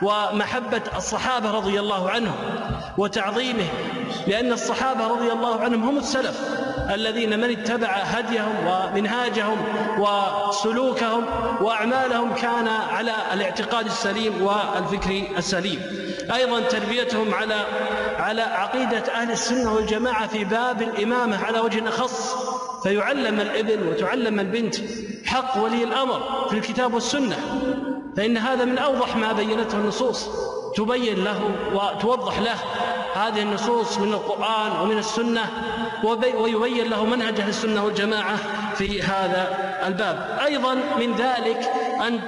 ومحبة الصحابة رضي الله عنهم وتعظيمه. لأن الصحابة رضي الله عنهم هم السلف. الذين من اتبع هديهم ومنهاجهم وسلوكهم وأعمالهم كان على الاعتقاد السليم والفكر السليم. أيضا تربيتهم على على عقيدة أهل السنة والجماعة في باب الإمامة على وجه أخص. فيعلم الابن وتعلم البنت حق ولي الأمر في الكتاب والسنة. فإن هذا من أوضح ما بينته النصوص. تبين له وتوضح له هذه النصوص من القرآن ومن السنة ويبين له منهج أهل السنة والجماعة في هذا الباب. أيضا من ذلك أن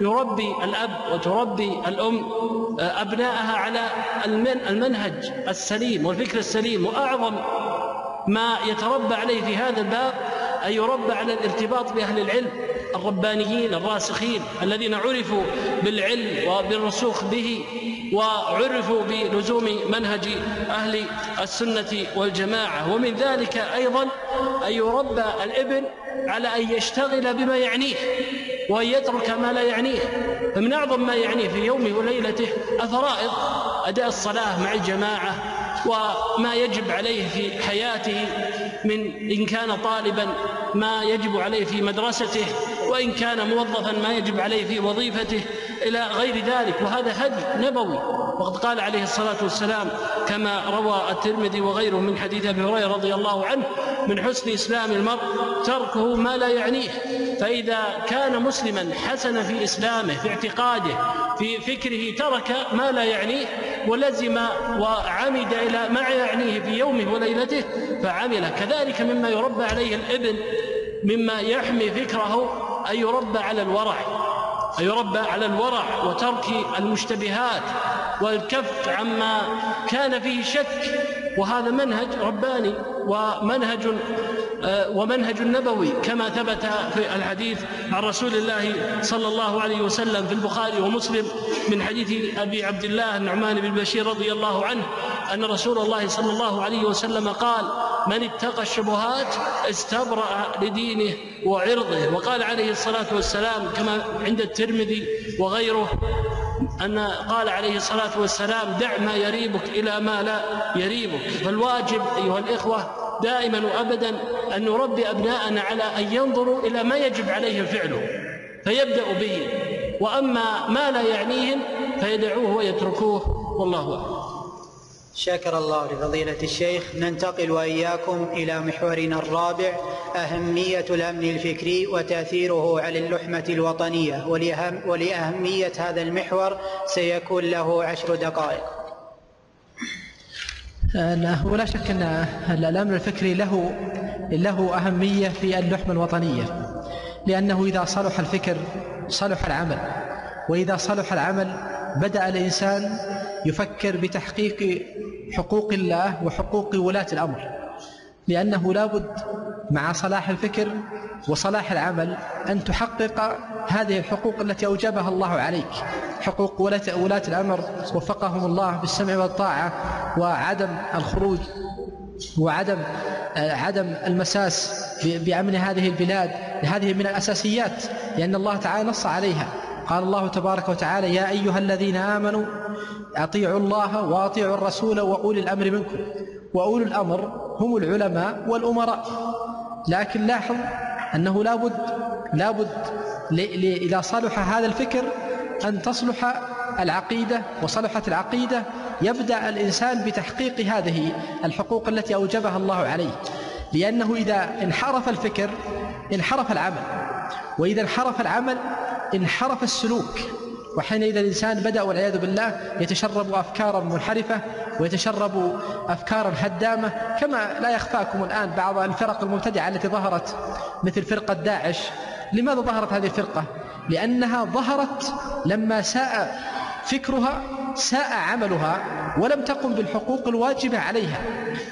يربي الأب وتربي الأم أبناءها على المنهج السليم والفكر السليم. وأعظم ما يتربى عليه في هذا الباب أن يربى على الارتباط بأهل العلم. الربانيين الراسخين الذين عرفوا بالعلم وبالرسوخ به وعرفوا بلزوم منهج أهل السنة والجماعة. ومن ذلك أيضا أن يربى الإبن على أن يشتغل بما يعنيه وأن يترك ما لا يعنيه. فمن أعظم ما يعنيه في يومه وليلته الفرائض أداء الصلاة مع الجماعة وما يجب عليه في حياته من إن كان طالبا ما يجب عليه في مدرسته وإن كان موظفا ما يجب عليه في وظيفته إلى غير ذلك وهذا هدي نبوي. وقد قال عليه الصلاة والسلام كما روى الترمذي وغيره من حديث أبي هريرة رضي الله عنه من حسن إسلام المرء تركه ما لا يعنيه فإذا كان مسلما حسن في إسلامه في اعتقاده في فكره ترك ما لا يعنيه ولزم وعمد إلى ما يعنيه في يومه وليلته فعمله كذلك مما يربى عليه الإبن مما يحمي فكره أن يربى على الورع أن يربى على الورع وترك المشتبهات والكف عما كان فيه شك. وهذا منهج رباني ومنهج ومنهج نبوي كما ثبت في الحديث عن رسول الله صلى الله عليه وسلم في البخاري ومسلم من حديث أبي عبد الله النعمان بن بشير رضي الله عنه أن رسول الله صلى الله عليه وسلم قال من اتقى الشبهات استبرأ لدينه وعرضه وقال عليه الصلاة والسلام كما عند الترمذي وغيره أن قال عليه الصلاة والسلام دع ما يريبك إلى ما لا يريبك فالواجب أيها الإخوة دائما وأبدا أن نربي أبناءنا على أن ينظروا إلى ما يجب عليهم فعله فيبدأ به وأما ما لا يعنيهم فيدعوه ويتركوه والله أعلم. شكر الله لفضيلة الشيخ. ننتقل وإياكم إلى محورنا الرابع أهمية الأمن الفكري وتأثيره على اللحمة الوطنية ولأهم ولأهمية هذا المحور سيكون له عشر دقائق. ولا شك أن الأمن الفكري له له أهمية في اللحمة الوطنية لأنه إذا صلح الفكر صلح العمل وإذا صلح العمل بدأ الإنسان يفكر بتحقيق حقوق الله وحقوق ولاة الأمر. لأنه لابد مع صلاح الفكر وصلاح العمل أن تحقق هذه الحقوق التي أوجبها الله عليك. حقوق ولاة الأمر وفقهم الله بالسمع والطاعة وعدم الخروج وعدم عدم المساس بأمن هذه البلاد هذه من الأساسيات لأن الله تعالى نص عليها. قال الله تبارك وتعالى يا أيها الذين آمنوا أطيعوا الله وأطيعوا الرسول وأولي الأمر منكم. وأولي الأمر هم العلماء والأمراء. لكن لاحظ أنه لابد لابد إذا صلح هذا الفكر أن تصلح العقيدة وصلحت العقيدة يبدأ الإنسان بتحقيق هذه الحقوق التي أوجبها الله عليه. لأنه إذا انحرف الفكر انحرف العمل. وإذا انحرف العمل انحرف السلوك. وحينئذ الإنسان بدأ والعياذ بالله يتشرب أفكارا منحرفة ويتشرب أفكارا هدامة كما لا يخفاكم الآن بعض الفرق المبتدعة التي ظهرت مثل فرقة داعش لماذا ظهرت هذه الفرقة؟ لأنها ظهرت لما ساء فكرها ساء عملها ولم تقم بالحقوق الواجبة عليها.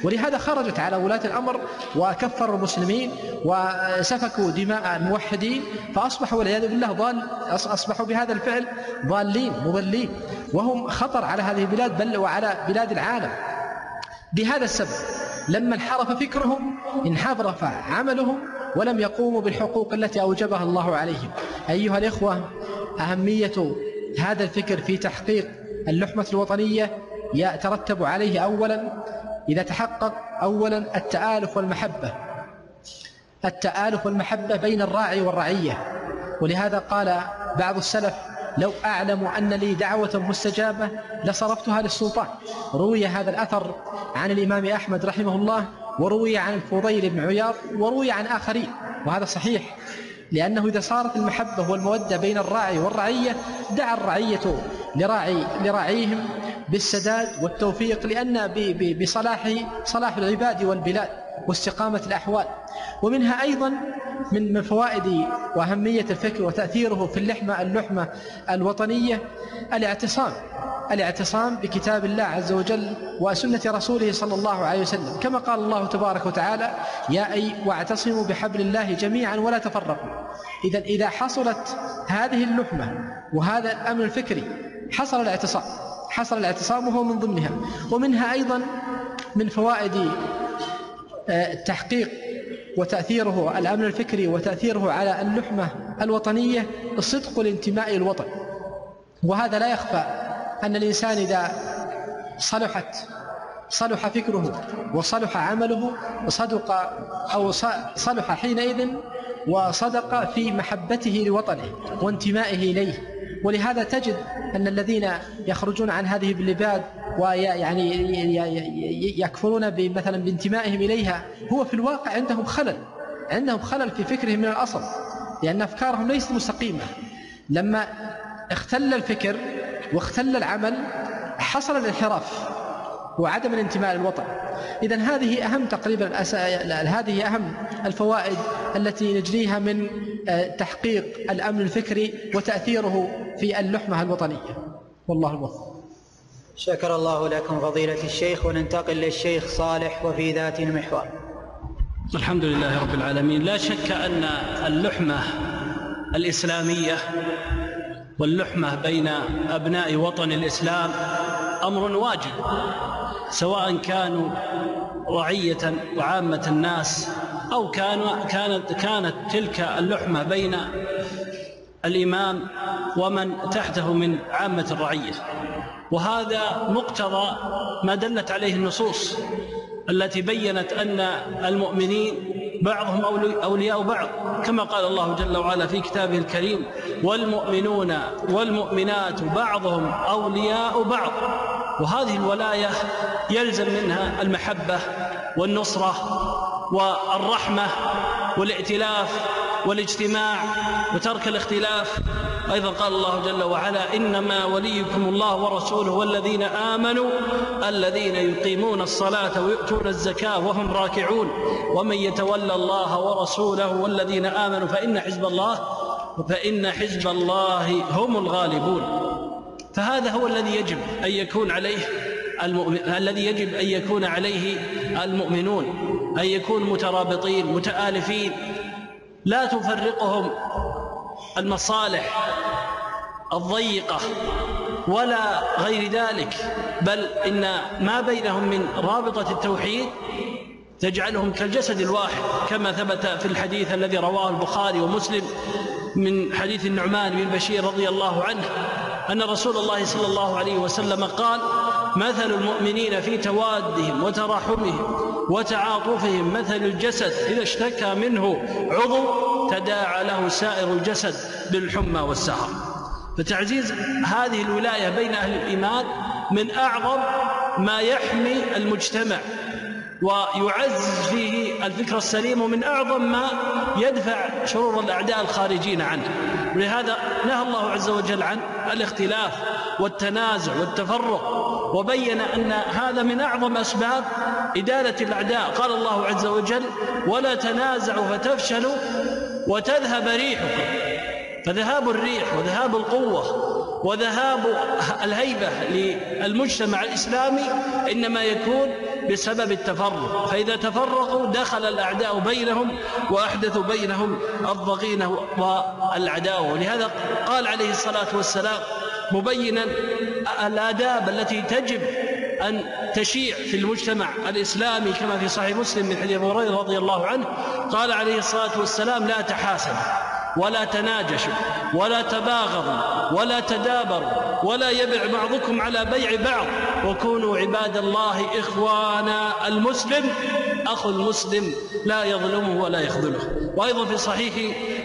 ولهذا خرجت على ولاة الأمر وكفروا المسلمين وسفكوا دماء الموحدين فأصبحوا والعياذ بالله ضال أصبحوا بهذا الفعل ضالين مضلين. وهم خطر على هذه البلاد بل وعلى بلاد العالم. بهذا السبب لما انحرف فكرهم انحرف عملهم ولم يقوموا بالحقوق التي أوجبها الله عليهم. أيها الإخوة أهمية هذا الفكر في تحقيق اللحمة الوطنية يترتب عليه أولا إذا تحقق أولا التآلف والمحبة. التآلف والمحبة بين الراعي والرعية. ولهذا قال بعض السلف لو أعلم أن لي دعوة مستجابة لصرفتها للسلطان. روي هذا الأثر عن الإمام أحمد رحمه الله وروي عن الفضيل بن عياض وروي عن آخرين. وهذا صحيح لأنه إذا صارت المحبة والمودة بين الراعي والرعية دعا الرعية لراعي لراعيهم بالسداد والتوفيق لأن بصلاح صلاح العباد والبلاد واستقامة الأحوال. ومنها أيضا من فوائد وأهمية الفكر وتأثيره في اللحمة اللحمة الوطنية الاعتصام الاعتصام بكتاب الله عز وجل وسنة رسوله صلى الله عليه وسلم. كما قال الله تبارك وتعالى يا أي واعتصموا بحبل الله جميعا ولا تفرقوا. إذا إذا حصلت هذه اللحمة وهذا الأمن الفكري حصل الاعتصام. حصل الاعتصام وهو من ضمنها. ومنها أيضا من فوائد آه، وتأثيره الأمن الفكري وتأثيره على اللحمة الوطنية الصدق والانتماء للوطن. وهذا لا يخفى أن الإنسان إذا صلحت صلح فكره وصلح عمله صدق أو صلح حينئذ وصدق في محبته لوطنه وانتمائه إليه. ولهذا تجد أن الذين يخرجون عن هذه البلاد ويعني يكفرون مثلا بانتمائهم إليها هو في الواقع عندهم خلل عندهم خلل في فكرهم من الأصل لأن أفكارهم ليست مستقيمة. لما اختل الفكر واختل العمل حصل الانحراف. وعدم الانتماء للوطن. إذا هذه أهم تقريبا هذه أهم الفوائد التي نجنيها من آه، تحقيق الأمن الفكري وتأثيره في اللحمة الوطنية. والله الموفق. شكر الله لكم فضيلة الشيخ وننتقل للشيخ صالح وفي ذات المحور. الحمد لله رب العالمين. لا شك أن اللحمة الإسلامية واللحمة بين أبناء وطن الإسلام أمر واجب. سواء كانوا رعية وعامة الناس أو كانوا كانت كانت تلك اللحمة بين الإمام ومن تحته من عامة الرعية. وهذا مقتضى ما دلت عليه النصوص التي بينت أن المؤمنين بعضهم أولياء بعض كما قال الله جل وعلا في كتابه الكريم والمؤمنون والمؤمنات بعضهم أولياء بعض وهذه الولاية يلزم منها المحبة والنصرة والرحمة والائتلاف والاجتماع وترك الاختلاف. أيضا قال الله جل وعلا إنما وليكم الله ورسوله والذين آمنوا الذين يقيمون الصلاة ويؤتون الزكاة وهم راكعون. ومن يتولى الله ورسوله والذين آمنوا فإن حزب الله فإن حزب الله هم الغالبون. فهذا هو الذي يجب أن يكون عليه المؤمن الذي يجب أن يكون عليه المؤمنون أن يكونوا مترابطين متآلفين. لا تفرقهم المصالح الضيقة ولا غير ذلك بل إن ما بينهم من رابطة التوحيد تجعلهم كالجسد الواحد كما ثبت في الحديث الذي رواه البخاري ومسلم من حديث النعمان بن بشير رضي الله عنه أن رسول الله صلى الله عليه وسلم قال مثل المؤمنين في توادهم وتراحمهم وتعاطفهم مثل الجسد إذا اشتكى منه عضو تداعى له سائر الجسد بالحمى والسهر فتعزيز هذه الولاية بين أهل الإيمان من أعظم ما يحمي المجتمع. ويعزز فيه الفكر السليم ومن أعظم ما يدفع شرور الأعداء الخارجين عنه. ولهذا نهى الله عز وجل عن الاختلاف والتنازع والتفرق وبين أن هذا من أعظم أسباب إدالة الأعداء. قال الله عز وجل ولا تنازعوا فتفشلوا وتذهب ريحكم. فذهاب الريح وذهاب القوة وذهاب الهيبة للمجتمع الإسلامي إنما يكون بسبب التفرق. فإذا تفرقوا دخل الأعداء بينهم وأحدثوا بينهم الضغينة والعداوة ولهذا قال عليه الصلاة والسلام مبينا الآداب التي تجب أن تشيع في المجتمع الإسلامي كما في صحيح مسلم من حديث أبي هريرة رضي الله عنه. قال عليه الصلاة والسلام لا تحاسبوا ولا تناجشوا ولا تباغضوا ولا تدابروا ولا يبع بعضكم على بيع بعض. وكونوا عباد الله إخوانا المسلم أخو المسلم لا يظلمه ولا يخذله. وأيضا في صحيح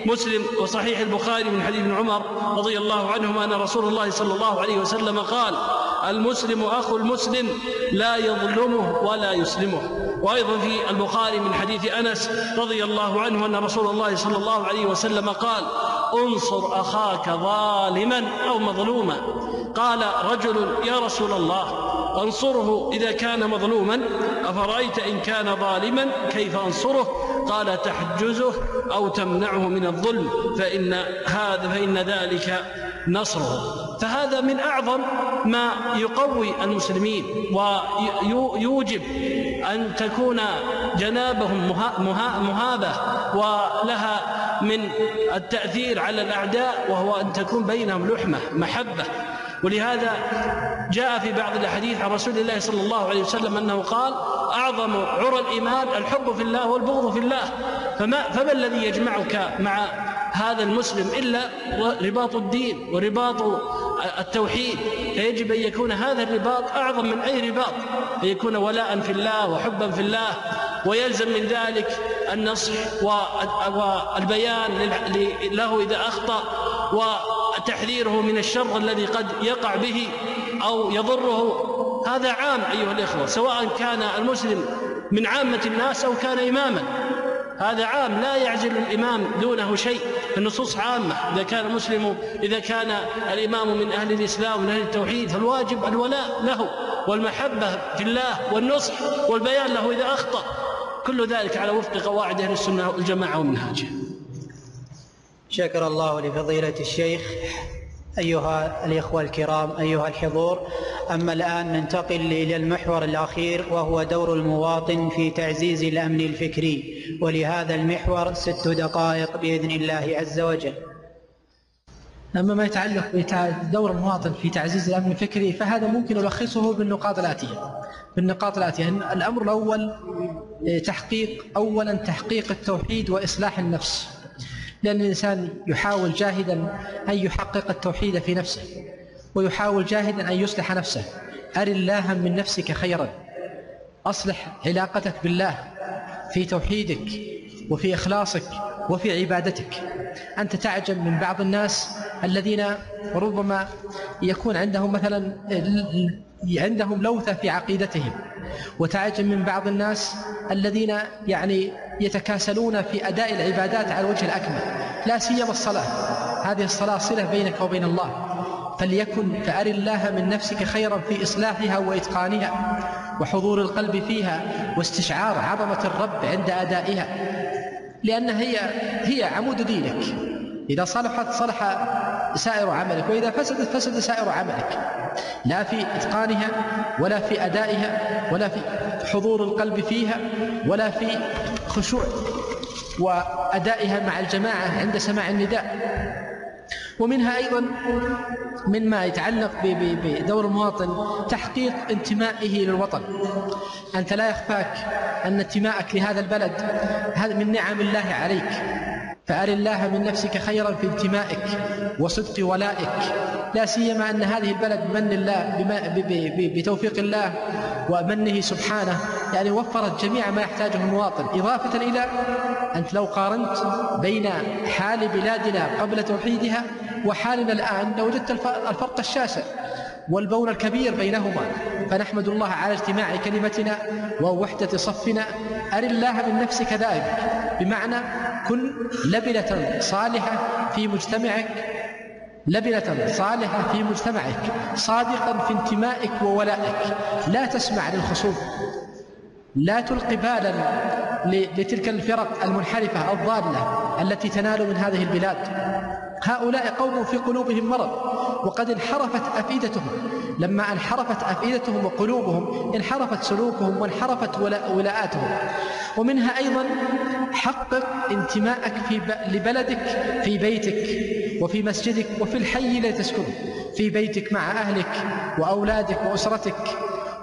مسلم وصحيح البخاري من حديث ابن عمر رضي الله عنهما أن رسول الله صلى الله عليه وسلم قال المسلم أخو المسلم لا يظلمه ولا يسلمه. وأيضا في البخاري من حديث أنس رضي الله عنه أن رسول الله صلى الله عليه وسلم قال أنصر أخاك ظالما أو مظلوما. قال رجل يا رسول الله أنصره إذا كان مظلوما أفرأيت إن كان ظالما كيف أنصره؟ قال تحجزه أو تمنعه من الظلم فإن هذا فإن ذلك نصره. فهذا من أعظم ما يقوي المسلمين ويوجب أن تكون جنابهم مهابة ولها من التأثير على الأعداء وهو أن تكون بينهم لحمة محبة. ولهذا جاء في بعض الأحاديث عن رسول الله صلى الله عليه وسلم أنه قال أعظم عرى الإيمان الحب في الله والبغض في الله. فما, فما الذي يجمعك مع هذا المسلم إلا رباط الدين ورباط التوحيد؟ فيجب أن يكون هذا الرباط أعظم من أي رباط. أن يكون ولاء في الله وحبا في الله. ويلزم من ذلك النصح والبيان له إذا أخطأ. وتحذيره من الشر الذي قد يقع به أو يضره. هذا عام أيها الإخوة سواء كان المسلم من عامة الناس أو كان إماما. هذا عام لا يعزل الإمام دونه شيء النصوص عامة. إذا كان المسلم إذا كان الإمام من أهل الإسلام من أهل التوحيد فالواجب الولاء له والمحبة في الله والنصح والبيان له إذا أخطأ. كل ذلك على وفق قواعد أهل السنة والجماعة ومنهاجه شكر الله لفضيلة الشيخ أيها الإخوة الكرام أيها الحضور. أما الآن ننتقل إلى المحور الأخير وهو دور المواطن في تعزيز الأمن الفكري. ولهذا المحور ست دقائق بإذن الله عز وجل. أما ما يتعلق بدور المواطن في تعزيز الأمن الفكري فهذا ممكن نلخصه بالنقاط الآتية. بالنقاط الآتية الأمر الأول تحقيق أولا تحقيق التوحيد وإصلاح النفس. لأن الإنسان يحاول جاهدا أن يحقق التوحيد في نفسه ويحاول جاهدا أن يصلح نفسه. أر الله من نفسك خيرا. أصلح علاقتك بالله في توحيدك وفي إخلاصك وفي عبادتك. أنت تعجب من بعض الناس الذين ربما يكون عندهم مثلا عندهم لوثة في عقيدتهم. وتعجب من بعض الناس الذين يعني يتكاسلون في أداء العبادات على الوجه الأكمل لا سيما الصلاة. هذه الصلاة صلة بينك وبين الله. فليكن فأر الله من نفسك خيرا في إصلاحها وإتقانها وحضور القلب فيها واستشعار عظمة الرب عند أدائها لأن هي هي عمود دينك. إذا صلحت صلح سائر عملك وإذا فسدت فسد سائر عملك. لا في إتقانها ولا في أدائها ولا في حضور القلب فيها ولا في خشوع وأدائها مع الجماعة عند سماع النداء. ومنها أيضا مما يتعلق بدور المواطن تحقيق انتمائه للوطن. أنت لا يخفاك أن انتمائك لهذا البلد هذا من نعم الله عليك. فأر الله من نفسك خيرا في انتمائك وصدق ولائك. لا سيما أن هذه البلد بمن الله بتوفيق الله ومنه سبحانه يعني وفرت جميع ما يحتاجه المواطن. إضافة إلى أنت لو قارنت بين حال بلادنا قبل توحيدها وحالنا الآن لوجدت الفرق الشاسع. والبون الكبير بينهما. فنحمد الله على اجتماع كلمتنا ووحدة صفنا. أر الله من نفسك ذلك بمعنى كن لبنة صالحة في مجتمعك. لبنة صالحة في مجتمعك. صادقا في انتمائك وولائك لا تسمع للخصوم. لا تلقي بالا لتلك الفرق المنحرفة الضالة التي تنال من هذه البلاد. هؤلاء قوم في قلوبهم مرض وقد انحرفت أفئدتهم. لما انحرفت أفئدتهم وقلوبهم انحرفت سلوكهم وانحرفت ولاءاتهم. ومنها أيضا حقق انتماءك في لبلدك في بيتك وفي مسجدك وفي الحي الذي تسكنه في بيتك مع أهلك وأولادك وأسرتك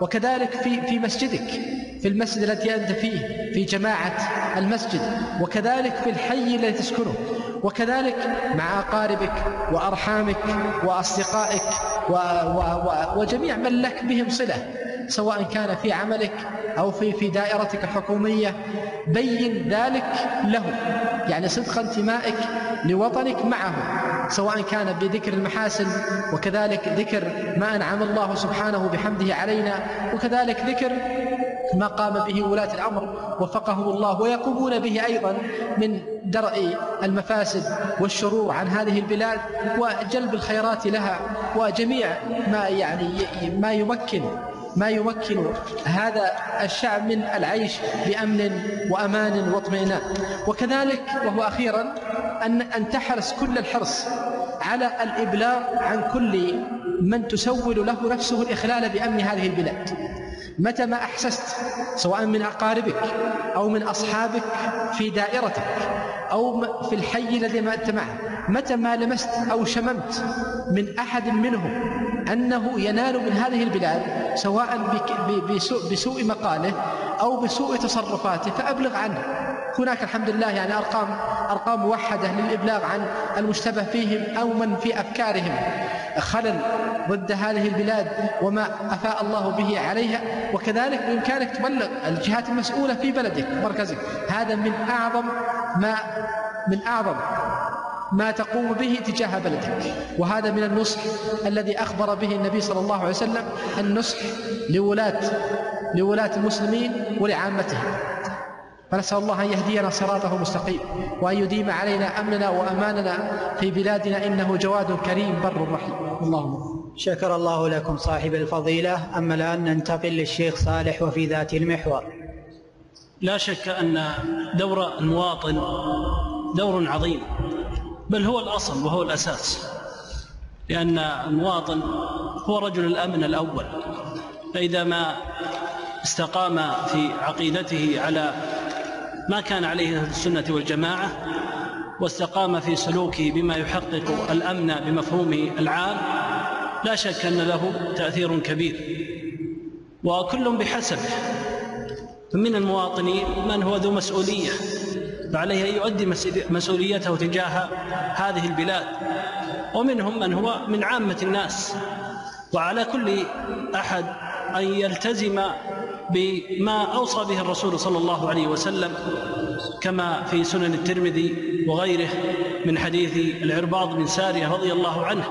وكذلك في في مسجدك. في المسجد الذي أنت فيه في جماعة المسجد. وكذلك في الحي الذي تسكنه وكذلك مع أقاربك وأرحامك وأصدقائك و و و وجميع من لك بهم صلة. سواء كان في عملك أو في في دائرتك الحكومية. بين ذلك له. يعني صدق انتمائك لوطنك معه. سواء كان بذكر المحاسن وكذلك ذكر ما أنعم الله سبحانه بحمده علينا وكذلك ذكر ما قام به ولاة الأمر وفقهم الله ويقومون به أيضا من درء المفاسد والشرور عن هذه البلاد وجلب الخيرات لها وجميع ما يعني ما يمكن ما يمكن هذا الشعب من العيش بأمن وأمان واطمئنان. وكذلك وهو أخيرا أن أن تحرص كل الحرص على الإبلاغ عن كل من تسول له نفسه الإخلال بأمن هذه البلاد. متى ما أحسست سواء من أقاربك أو من أصحابك في دائرتك أو في الحي الذي ما أنت معه متى ما لمست أو شممت من أحد منهم أنه ينال من هذه البلاد سواء بسوء, بسوء مقاله أو بسوء تصرفاته فأبلغ عنه. هناك الحمد لله يعني أرقام أرقام موحدة للإبلاغ عن المشتبه فيهم أو من في أفكارهم. خلل ضد هذه البلاد وما أفاء الله به عليها وكذلك بإمكانك تبلغ الجهات المسؤولة في بلدك مركزك. هذا من أعظم ما من أعظم ما تقوم به تجاه بلدك. وهذا من النصح الذي أخبر به النبي صلى الله عليه وسلم النصح لولاة لولاة المسلمين ولعامتهم فنسأل الله أن يهدينا صراطه المستقيم وأن يديم علينا أمننا وأماننا في بلادنا إنه جواد كريم بر رحيم. اللهم شكر الله لكم صاحب الفضيلة. أما الآن ننتقل للشيخ صالح وفي ذات المحور. لا شك أن دور المواطن دور عظيم بل هو الأصل وهو الأساس لأن المواطن هو رجل الأمن الأول. فإذا ما استقام في عقيدته على ما كان عليه أهل السنة والجماعة واستقام في سلوكه بما يحقق الأمن بمفهومه العام لا شك أن له تأثير كبير. وكل بحسبه فمن المواطنين من هو ذو مسؤولية فعليه أن يؤدي مسؤوليته تجاه هذه البلاد. ومنهم من هو من عامة الناس. وعلى كل أحد أن يلتزم بما أوصى به الرسول صلى الله عليه وسلم كما في سنن الترمذي وغيره من حديث العرباض بن سارية رضي الله عنه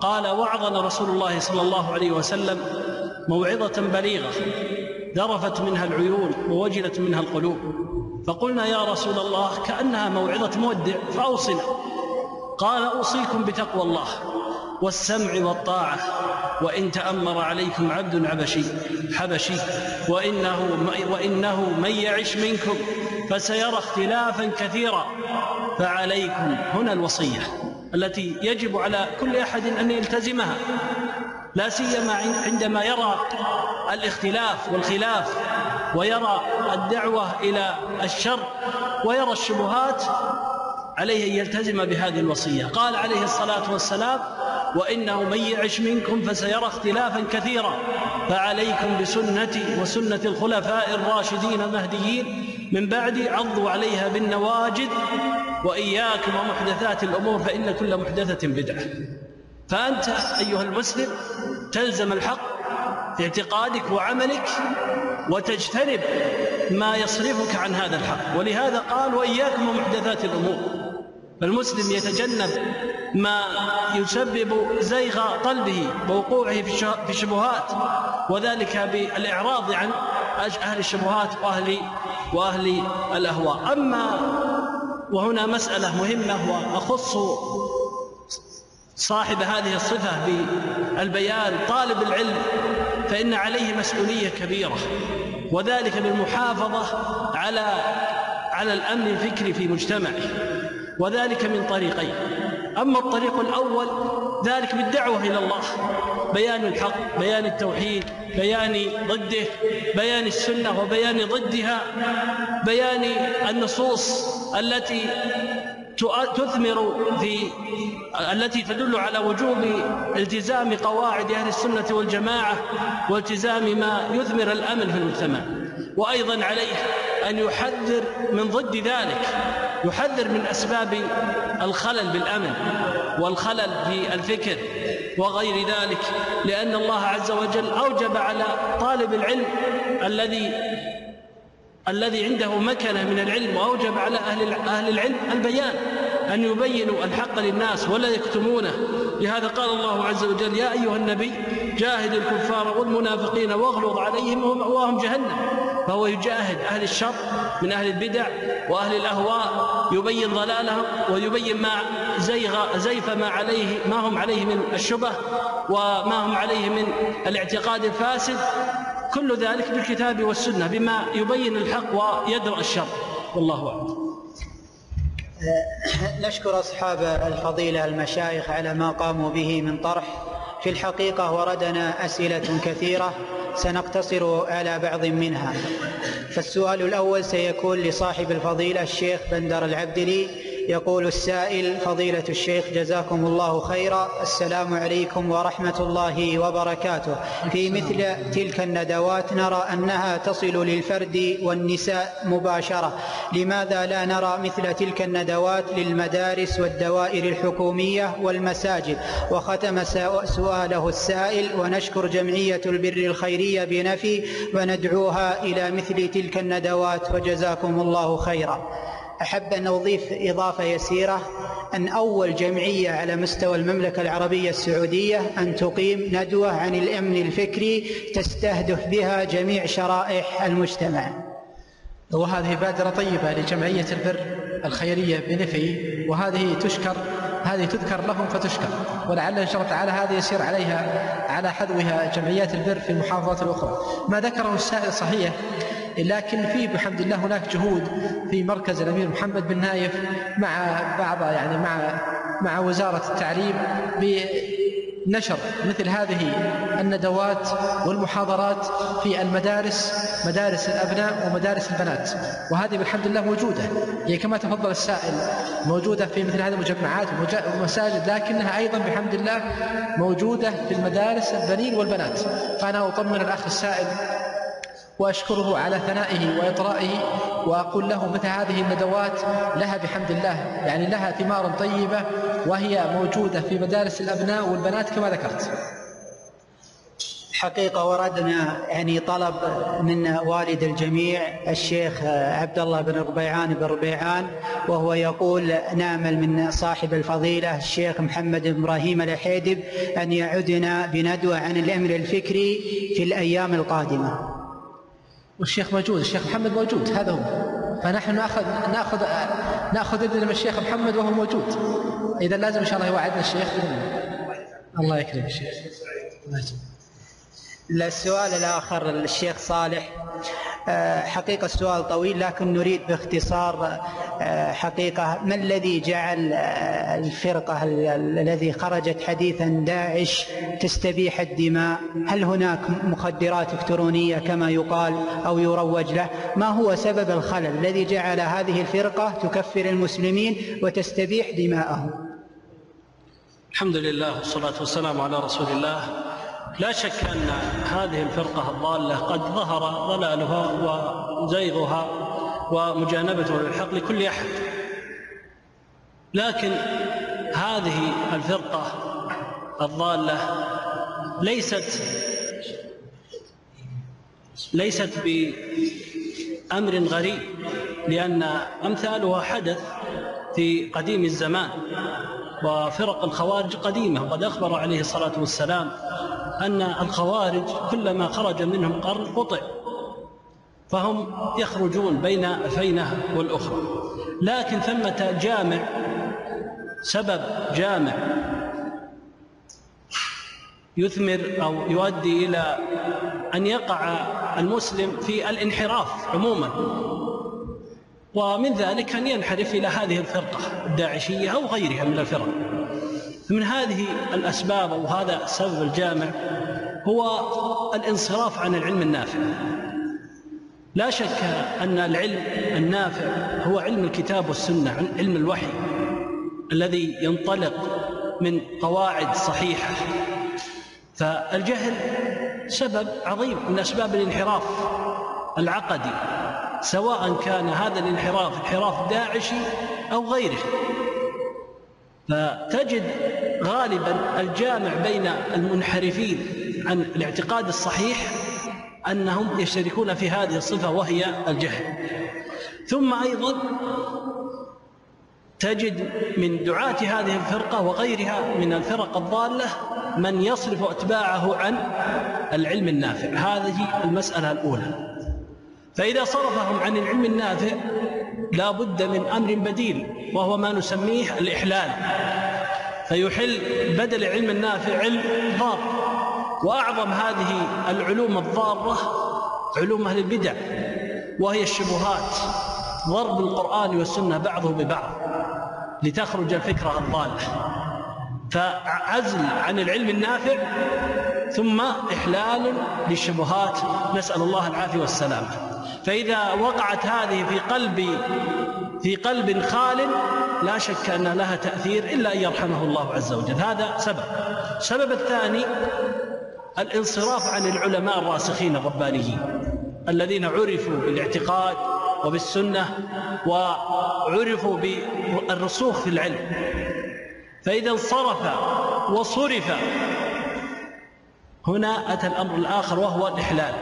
قال وعظنا رسول الله صلى الله عليه وسلم موعظة بليغة ذرفت منها العيون ووجلت منها القلوب فقلنا يا رسول الله كأنها موعظة مودع فأوصنا. قال أوصيكم بتقوى الله والسمع والطاعة. وإن تأمر عليكم عبد عبشي حبشي وإنه, وإنه من يعش منكم فسيرى اختلافا كثيرا فعليكم هنا الوصية التي يجب على كل أحد أن يلتزمها لا سيما عندما يرى الاختلاف والخلاف ويرى الدعوة إلى الشر ويرى الشبهات عليه أن يلتزم بهذه الوصية. قال عليه الصلاة والسلام وإنه من يعش منكم فسيرى اختلافا كثيرا. فعليكم بسنتي وسنة الخلفاء الراشدين المهديين من بعدي عضوا عليها بالنواجد وإياكم ومحدثات الأمور فإن كل محدثة بدعة. فأنت أيها المسلم تلزم الحق في اعتقادك وعملك وتجتنب ما يصرفك عن هذا الحق. ولهذا قال وإياكم ومحدثات الأمور. فالمسلم يتجنب ما يسبب زيغ قلبه ووقوعه في الشبهات وذلك بالإعراض عن أهل الشبهات وأهل وأهل الأهواء. أما وهنا مسألة مهمة وأخص صاحب هذه الصفة بالبيان طالب العلم فإن عليه مسؤولية كبيرة وذلك بالمحافظة على على الأمن الفكري في مجتمعه. وذلك من طريقين. أما الطريق الأول ذلك بالدعوة إلى الله بيان الحق بيان التوحيد بيان ضده بيان السنة وبيان ضدها بيان النصوص التي تثمر في التي تدل على وجوب التزام قواعد أهل السنة والجماعة والتزام ما يثمر الأمن في المجتمع. وأيضا عليه أن يحذر من ضد ذلك. يحذر من أسباب الخلل بالأمن والخلل في الفكر وغير ذلك لأن الله عز وجل أوجب على طالب العلم الذي الذي عنده مكنة من العلم وأوجب على أهل أهل العلم البيان أن يبينوا الحق للناس ولا يكتمونه. لهذا قال الله عز وجل يا أيها النبي جاهد الكفار والمنافقين واغلظ عليهم ومأواهم جهنم. فهو يجاهد أهل الشر من أهل البدع وأهل الأهواء يبين ضلالهم ويبين ما زيغ زيف ما عليه ما هم عليه من الشبه وما هم عليه من الاعتقاد الفاسد. كل ذلك بالكتاب والسنة بما يبين الحق ويدرأ الشر. والله أعلم. نشكر أصحاب الفضيلة المشايخ على ما قاموا به من طرح في الحقيقة وردنا أسئلة كثيرة سنقتصر على بعض منها. فالسؤال الأول سيكون لصاحب الفضيلة الشيخ بندر العبدلي يقول السائل فضيلة الشيخ جزاكم الله خيرا. السلام عليكم ورحمة الله وبركاته. في مثل تلك الندوات نرى أنها تصل للفرد والنساء مباشرة. لماذا لا نرى مثل تلك الندوات للمدارس والدوائر الحكومية والمساجد؟ وختم سؤاله السائل ونشكر جمعية البر الخيرية بنفي وندعوها إلى مثل تلك الندوات وجزاكم الله خيرا. أحب أن أضيف إضافة يسيرة. أن أول جمعية على مستوى المملكة العربية السعودية أن تقيم ندوة عن الأمن الفكري تستهدف بها جميع شرائح المجتمع. وهذه بادرة طيبة لجمعية البر الخيرية بنفي وهذه تشكر هذه تذكر لهم فتشكر. ولعل إن شاء الله تعالى هذا يسير عليها على حذوها جمعيات البر في المحافظات الأخرى. ما ذكره السائل صحيح لكن في بحمد الله هناك جهود في مركز الأمير محمد بن نايف مع بعض يعني مع مع وزارة التعليم نشر مثل هذه الندوات والمحاضرات في المدارس مدارس الأبناء ومدارس البنات. وهذه بالحمد لله موجودة. هي كما تفضل السائل موجودة في مثل هذه المجمعات ومساجد لكنها أيضا بحمد الله موجودة في المدارس البنين والبنات. فأنا أطمن الأخ السائل وأشكره على ثنائه وإطرائه وأقول له مثل هذه الندوات؟ لها بحمد الله. يعني لها ثمار طيبة وهي موجودة في مدارس الأبناء والبنات كما ذكرت. حقيقة وردنا يعني طلب من والد الجميع الشيخ عبد الله بن ربيعان بن ربيعان وهو يقول نامل من صاحب الفضيلة الشيخ محمد إبراهيم الحيدب أن يعدنا بندوة عن الأمر الفكري في الأيام القادمة. والشيخ موجود الشيخ محمد موجود هذا هو. فنحن ناخذ ناخذ ناخذ إذن من الشيخ محمد وهو موجود. اذا لازم إن شاء الله يوعدنا الشيخ. الله يكرم الشيخ السؤال الآخر الشيخ صالح. آه، حقيقة السؤال طويل لكن نريد باختصار آه، حقيقة. ما الذي جعل آه، الفرقة الذي خرجت حديثا داعش تستبيح الدماء؟ هل هناك مخدرات إلكترونية كما يقال أو يروج له؟ ما هو سبب الخلل الذي جعل هذه الفرقة تكفر المسلمين وتستبيح دماءهم؟ الحمد لله والصلاة والسلام على رسول الله. لا شك أن هذه الفرقة الضالة قد ظهر ضلالها وزيغها ومجانبته للحق لكل أحد. لكن هذه الفرقة الضالة ليست ليست بأمر غريب لأن أمثالها حدث في قديم الزمان وفرق الخوارج قديمة وقد أخبر عليه الصلاة والسلام أن الخوارج كلما خرج منهم قرن قطع فهم يخرجون بين الفينة والأخرى. لكن ثمة جامع سبب جامع يثمر أو يؤدي إلى أن يقع المسلم في الانحراف عموما. ومن ذلك أن ينحرف إلى هذه الفرقة الداعشية أو غيرها من الفرق. من هذه الأسباب أو هذا السبب الجامع هو الانصراف عن العلم النافع. لا شك أن العلم النافع هو علم الكتاب والسنة علم الوحي الذي ينطلق من قواعد صحيحة. فالجهل سبب عظيم من أسباب الانحراف العقدي سواء كان هذا الانحراف انحراف داعشي أو غيره. فتجد غالبا الجامع بين المنحرفين عن الاعتقاد الصحيح أنهم يشتركون في هذه الصفة وهي الجهل. ثم أيضا تجد من دعاة هذه الفرقة وغيرها من الفرق الضالة من يصرف أتباعه عن العلم النافع. هذه المسألة الأولى. فإذا صرفهم عن العلم النافع لا بد من أمر بديل وهو ما نسميه الإحلال. فيحل بدل علم النافع علم ضار وأعظم هذه العلوم الضارة علوم أهل البدع وهي الشبهات. ضرب القرآن والسنة بعضه ببعض لتخرج الفكرة الضالة فعزل عن العلم النافع ثم إحلال للشبهات. نسأل الله العافية والسلامة. فإذا وقعت هذه في قلب في قلب خال لا شك أن لها تأثير إلا أن يرحمه الله عز وجل. هذا سبب. السبب الثاني الانصراف عن العلماء الراسخين الربانيين الذين عرفوا بالاعتقاد وبالسنة وعرفوا بالرسوخ في العلم. فإذا انصرف وصرف هنا أتى الأمر الآخر وهو الإحلال.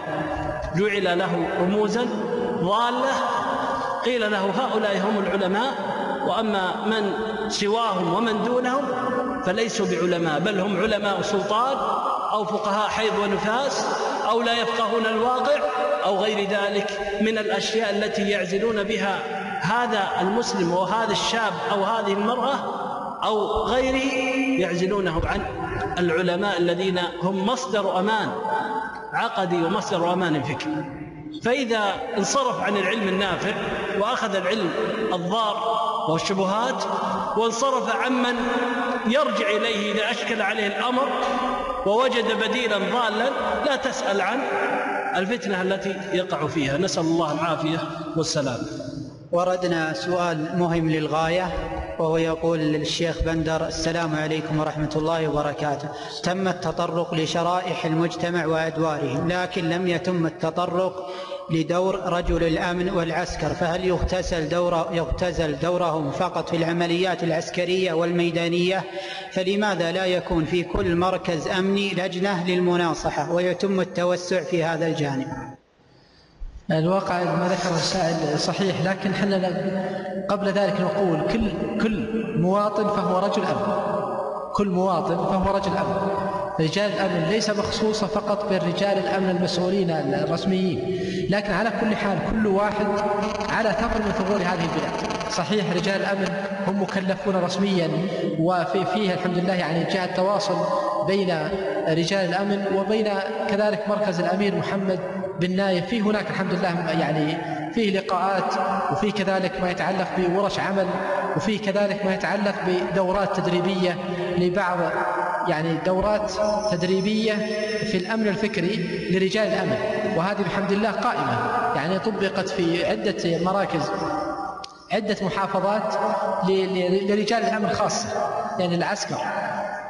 جعل له رموزا ضالة قيل له هؤلاء هم العلماء وأما من سواهم ومن دونهم فليسوا بعلماء بل هم علماء سلطان أو فقهاء حيض ونفاس أو لا يفقهون الواقع أو غير ذلك من الأشياء التي يعزلون بها هذا المسلم وهذا الشاب أو هذه المرأة أو غيره يعزلونه عن العلماء الذين هم مصدر أمان. عقدي ومصدر أمان فكري فإذا انصرف عن العلم النافع وأخذ العلم الضار والشبهات وانصرف عمن يرجع إليه إذا أشكل عليه الأمر ووجد بديلا ضالا لا تسأل عن الفتنة التي يقع فيها. نسأل الله العافية والسلام. وردنا سؤال مهم للغاية. وهو يقول للشيخ بندر السلام عليكم ورحمة الله وبركاته. تم التطرق لشرائح المجتمع وأدواره لكن لم يتم التطرق لدور رجل الأمن والعسكر. فهل يغتسل دور يغتزل دورهم فقط في العمليات العسكرية والميدانية؟ فلماذا لا يكون في كل مركز أمني لجنة للمناصحة؟ ويتم التوسع في هذا الجانب. الواقع ما ذكره السائل صحيح لكن إحنا قبل ذلك نقول كل كل مواطن فهو رجل امن كل مواطن فهو رجل امن رجال الأمن ليس مخصوصه فقط بالرجال الأمن المسؤولين الرسميين لكن على كل حال كل واحد على ثغر من ثغور هذه البلاد. صحيح رجال الأمن هم مكلفون رسميا وفي فيه الحمد لله يعني جاء التواصل بين رجال الأمن وبين كذلك مركز الأمير محمد بن نايف في هناك الحمد لله يعني فيه لقاءات وفيه كذلك ما يتعلق بورش عمل وفيه كذلك ما يتعلق بدورات تدريبية لبعض يعني دورات تدريبية في الأمن الفكري لرجال الأمن. وهذه بحمد الله قائمة. يعني طبقت في عدة مراكز عدة محافظات لرجال الأمن خاصة يعني العسكر.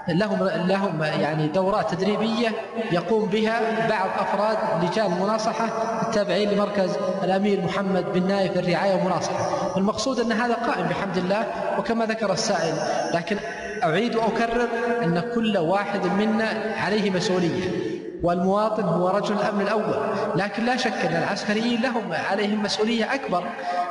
لهم لهم يعني دورات تدريبية يقوم بها بعض أفراد لجان المناصحه التابعين لمركز الأمير محمد بن نايف للرعايه والمناصحه المقصود أن هذا قائم بحمد الله وكما ذكر السائل لكن أعيد وأكرر أن كل واحد منا عليه مسؤولية والمواطن هو رجل الأمن الأول لكن لا شك أن العسكريين لهم عليهم مسؤولية أكبر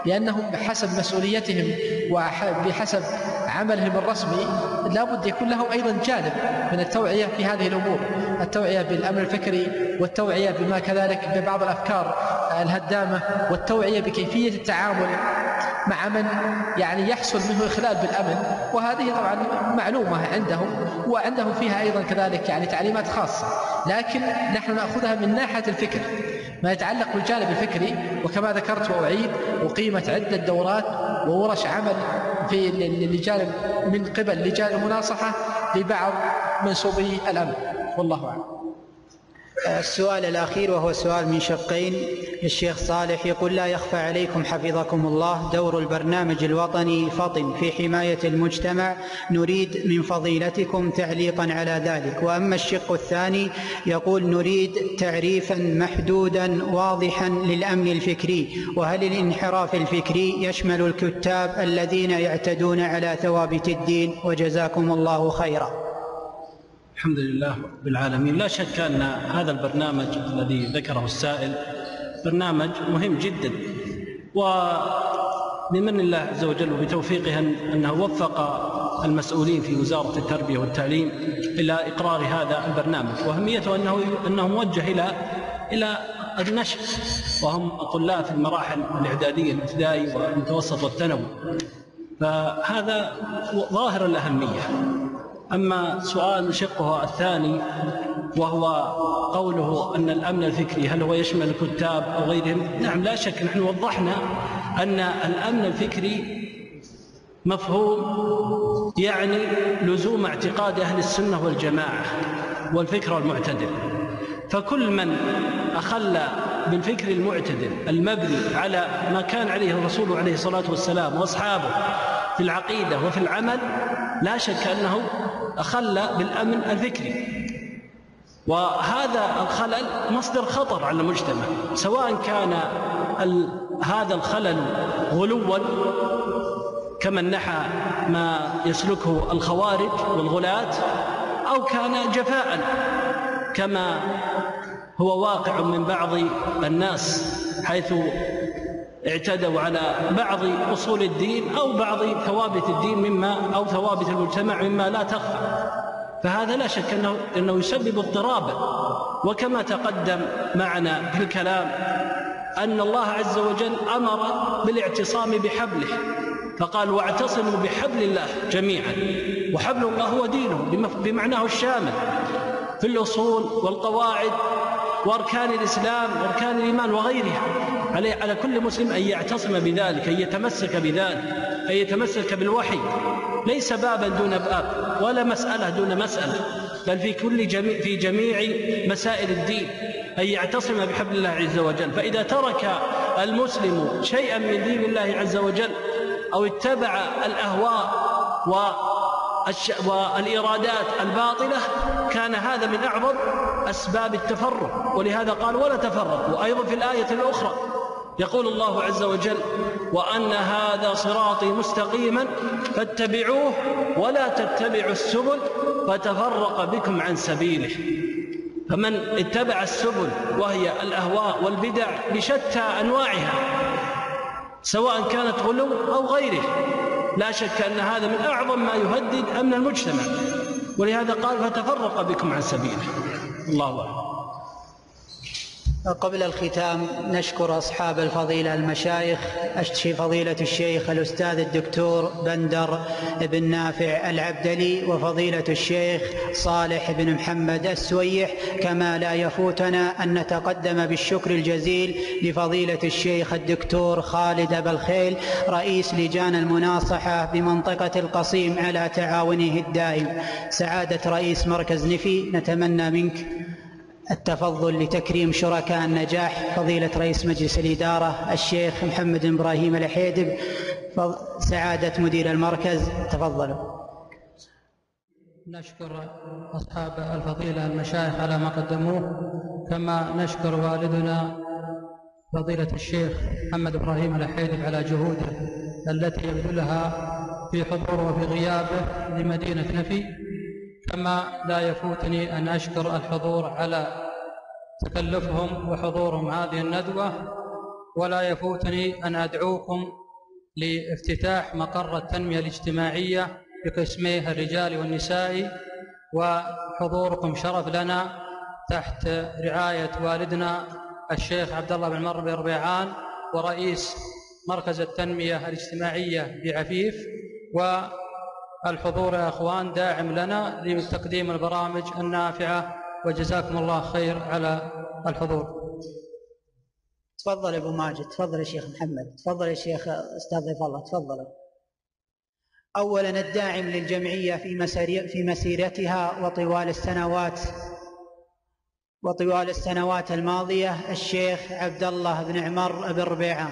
لأنهم بحسب مسؤوليتهم وبحسب عملهم الرسمي لابد يكون لهم أيضا جانب من التوعية في هذه الأمور. التوعية بالامن الفكري والتوعية بما كذلك ببعض الأفكار الهدامة والتوعية بكيفية التعامل مع من يعني يحصل منه إخلال بالأمن. وهذه طبعا معلومة عندهم وعندهم فيها أيضا كذلك يعني تعليمات خاصة. لكن نحن نأخذها من ناحية الفكر ما يتعلق بالجانب الفكري. وكما ذكرت وأعيد أقيمت عدة دورات وورش عمل في لجانب من قبل لجان المناصحة لبعض منسوبي الأمن. والله أعلم. السؤال الأخير وهو سؤال من شقين الشيخ صالح. يقول لا يخفى عليكم حفظكم الله دور البرنامج الوطني فطن. في حماية المجتمع نريد من فضيلتكم تعليقا على ذلك. وأما الشق الثاني يقول نريد تعريفا محدودا واضحا للأمن الفكري. وهل الانحراف الفكري يشمل الكتاب الذين يعتدون على ثوابت الدين؟ وجزاكم الله خيرا. الحمد لله رب العالمين. لا شك أن هذا البرنامج الذي ذكره السائل برنامج مهم جدا وبمن الله عز وجل وبتوفيقه أنه وفق المسؤولين في وزارة التربية والتعليم إلى إقرار هذا البرنامج. وأهميته أنه أنه موجه إلى إلى النشء وهم طلاب في المراحل الإعدادية الابتدائي والمتوسط والثانوي. فهذا ظاهر الأهمية. أما سؤال شقه الثاني وهو قوله أن الأمن الفكري هل هو يشمل الكتاب أو غيرهم؟ نعم لا شك نحن وضحنا أن الأمن الفكري مفهوم يعني لزوم اعتقاد أهل السنة والجماعة والفكر المعتدل. فكل من أخل بالفكر المعتدل المبني على ما كان عليه الرسول عليه الصلاة والسلام وأصحابه في العقيدة وفي العمل لا شك أنه أخل بالأمن الفكري وهذا الخلل مصدر خطر على المجتمع سواء كان هذا الخلل غلوا كما نحى ما يسلكه الخوارج والغلاة أو كان جفاء كما هو واقع من بعض الناس حيث اعتدوا على بعض أصول الدين أو بعض ثوابت الدين مما أو ثوابت المجتمع مما لا تخفى. فهذا لا شك انه أنه يسبب اضطرابا وكما تقدم معنا في الكلام أن الله عز وجل أمر بالاعتصام بحبله. فقال واعتصموا بحبل الله جميعا. وحبل الله هو دينه بمعناه الشامل. في الأصول والقواعد واركان الإسلام واركان الإيمان وغيرها. عليه على كل مسلم أن يعتصم بذلك أن يتمسك بذلك أن يتمسك بالوحي. ليس بابا دون باب ولا مسألة دون مسألة بل في كل جميع في جميع مسائل الدين. أن يعتصم بحبل الله عز وجل. فإذا ترك المسلم شيئا من دين الله عز وجل أو اتبع الأهواء و والإرادات الباطلة كان هذا من أعظم أسباب التفرق ولهذا قال ولا تفرقوا أيضا في الآية الأخرى يقول الله عز وجل وأن هذا صراطي مستقيما فاتبعوه ولا تتبعوا السبل فتفرق بكم عن سبيله. فمن اتبع السبل وهي الأهواء والبدع بشتى أنواعها سواء كانت غلو أو غيره لا شك أن هذا من أعظم ما يهدد أمن المجتمع. ولهذا قال فتفرق بكم عن سبيله. الله أعلم قبل الختام نشكر أصحاب الفضيلة المشايخ فضيلة الشيخ الأستاذ الدكتور بندر بن نافع العبدلي وفضيلة الشيخ صالح بن محمد السويح كما لا يفوتنا أن نتقدم بالشكر الجزيل لفضيلة الشيخ الدكتور خالد بالخيل رئيس لجان المناصحة بمنطقة القصيم على تعاونه الدائم. سعادة رئيس مركز نفي نتمنى منك التفضل لتكريم شركاء النجاح فضيلة رئيس مجلس الإدارة الشيخ محمد إبراهيم الحيدب سعادة مدير المركز. تفضلوا. نشكر أصحاب الفضيلة المشايخ على ما قدموه. كما نشكر والدنا فضيلة الشيخ محمد إبراهيم الحيدب على جهوده التي يبذلها في حضوره وفي غيابه لمدينة نفي. كما لا يفوتني أن أشكر الحضور على تكلفهم وحضورهم هذه الندوة ولا يفوتني أن أدعوكم لافتتاح مقر التنمية الاجتماعية بقسميه الرجال والنساء وحضوركم شرف لنا تحت رعاية والدنا الشيخ عبد الله بن مر بن ربيعان ورئيس مركز التنمية الاجتماعية بعفيف و الحضور يا أخوان داعم لنا لتقديم البرامج النافعة وجزاكم الله خير على الحضور. تفضل أبو ماجد، تفضل يا شيخ محمد، تفضل يا شيخ أستاذ ضيف الله، تفضل. اولا الداعم للجمعية في في مسيرتها وطوال السنوات وطوال السنوات الماضية الشيخ عبد الله بن عمر بن ربيعة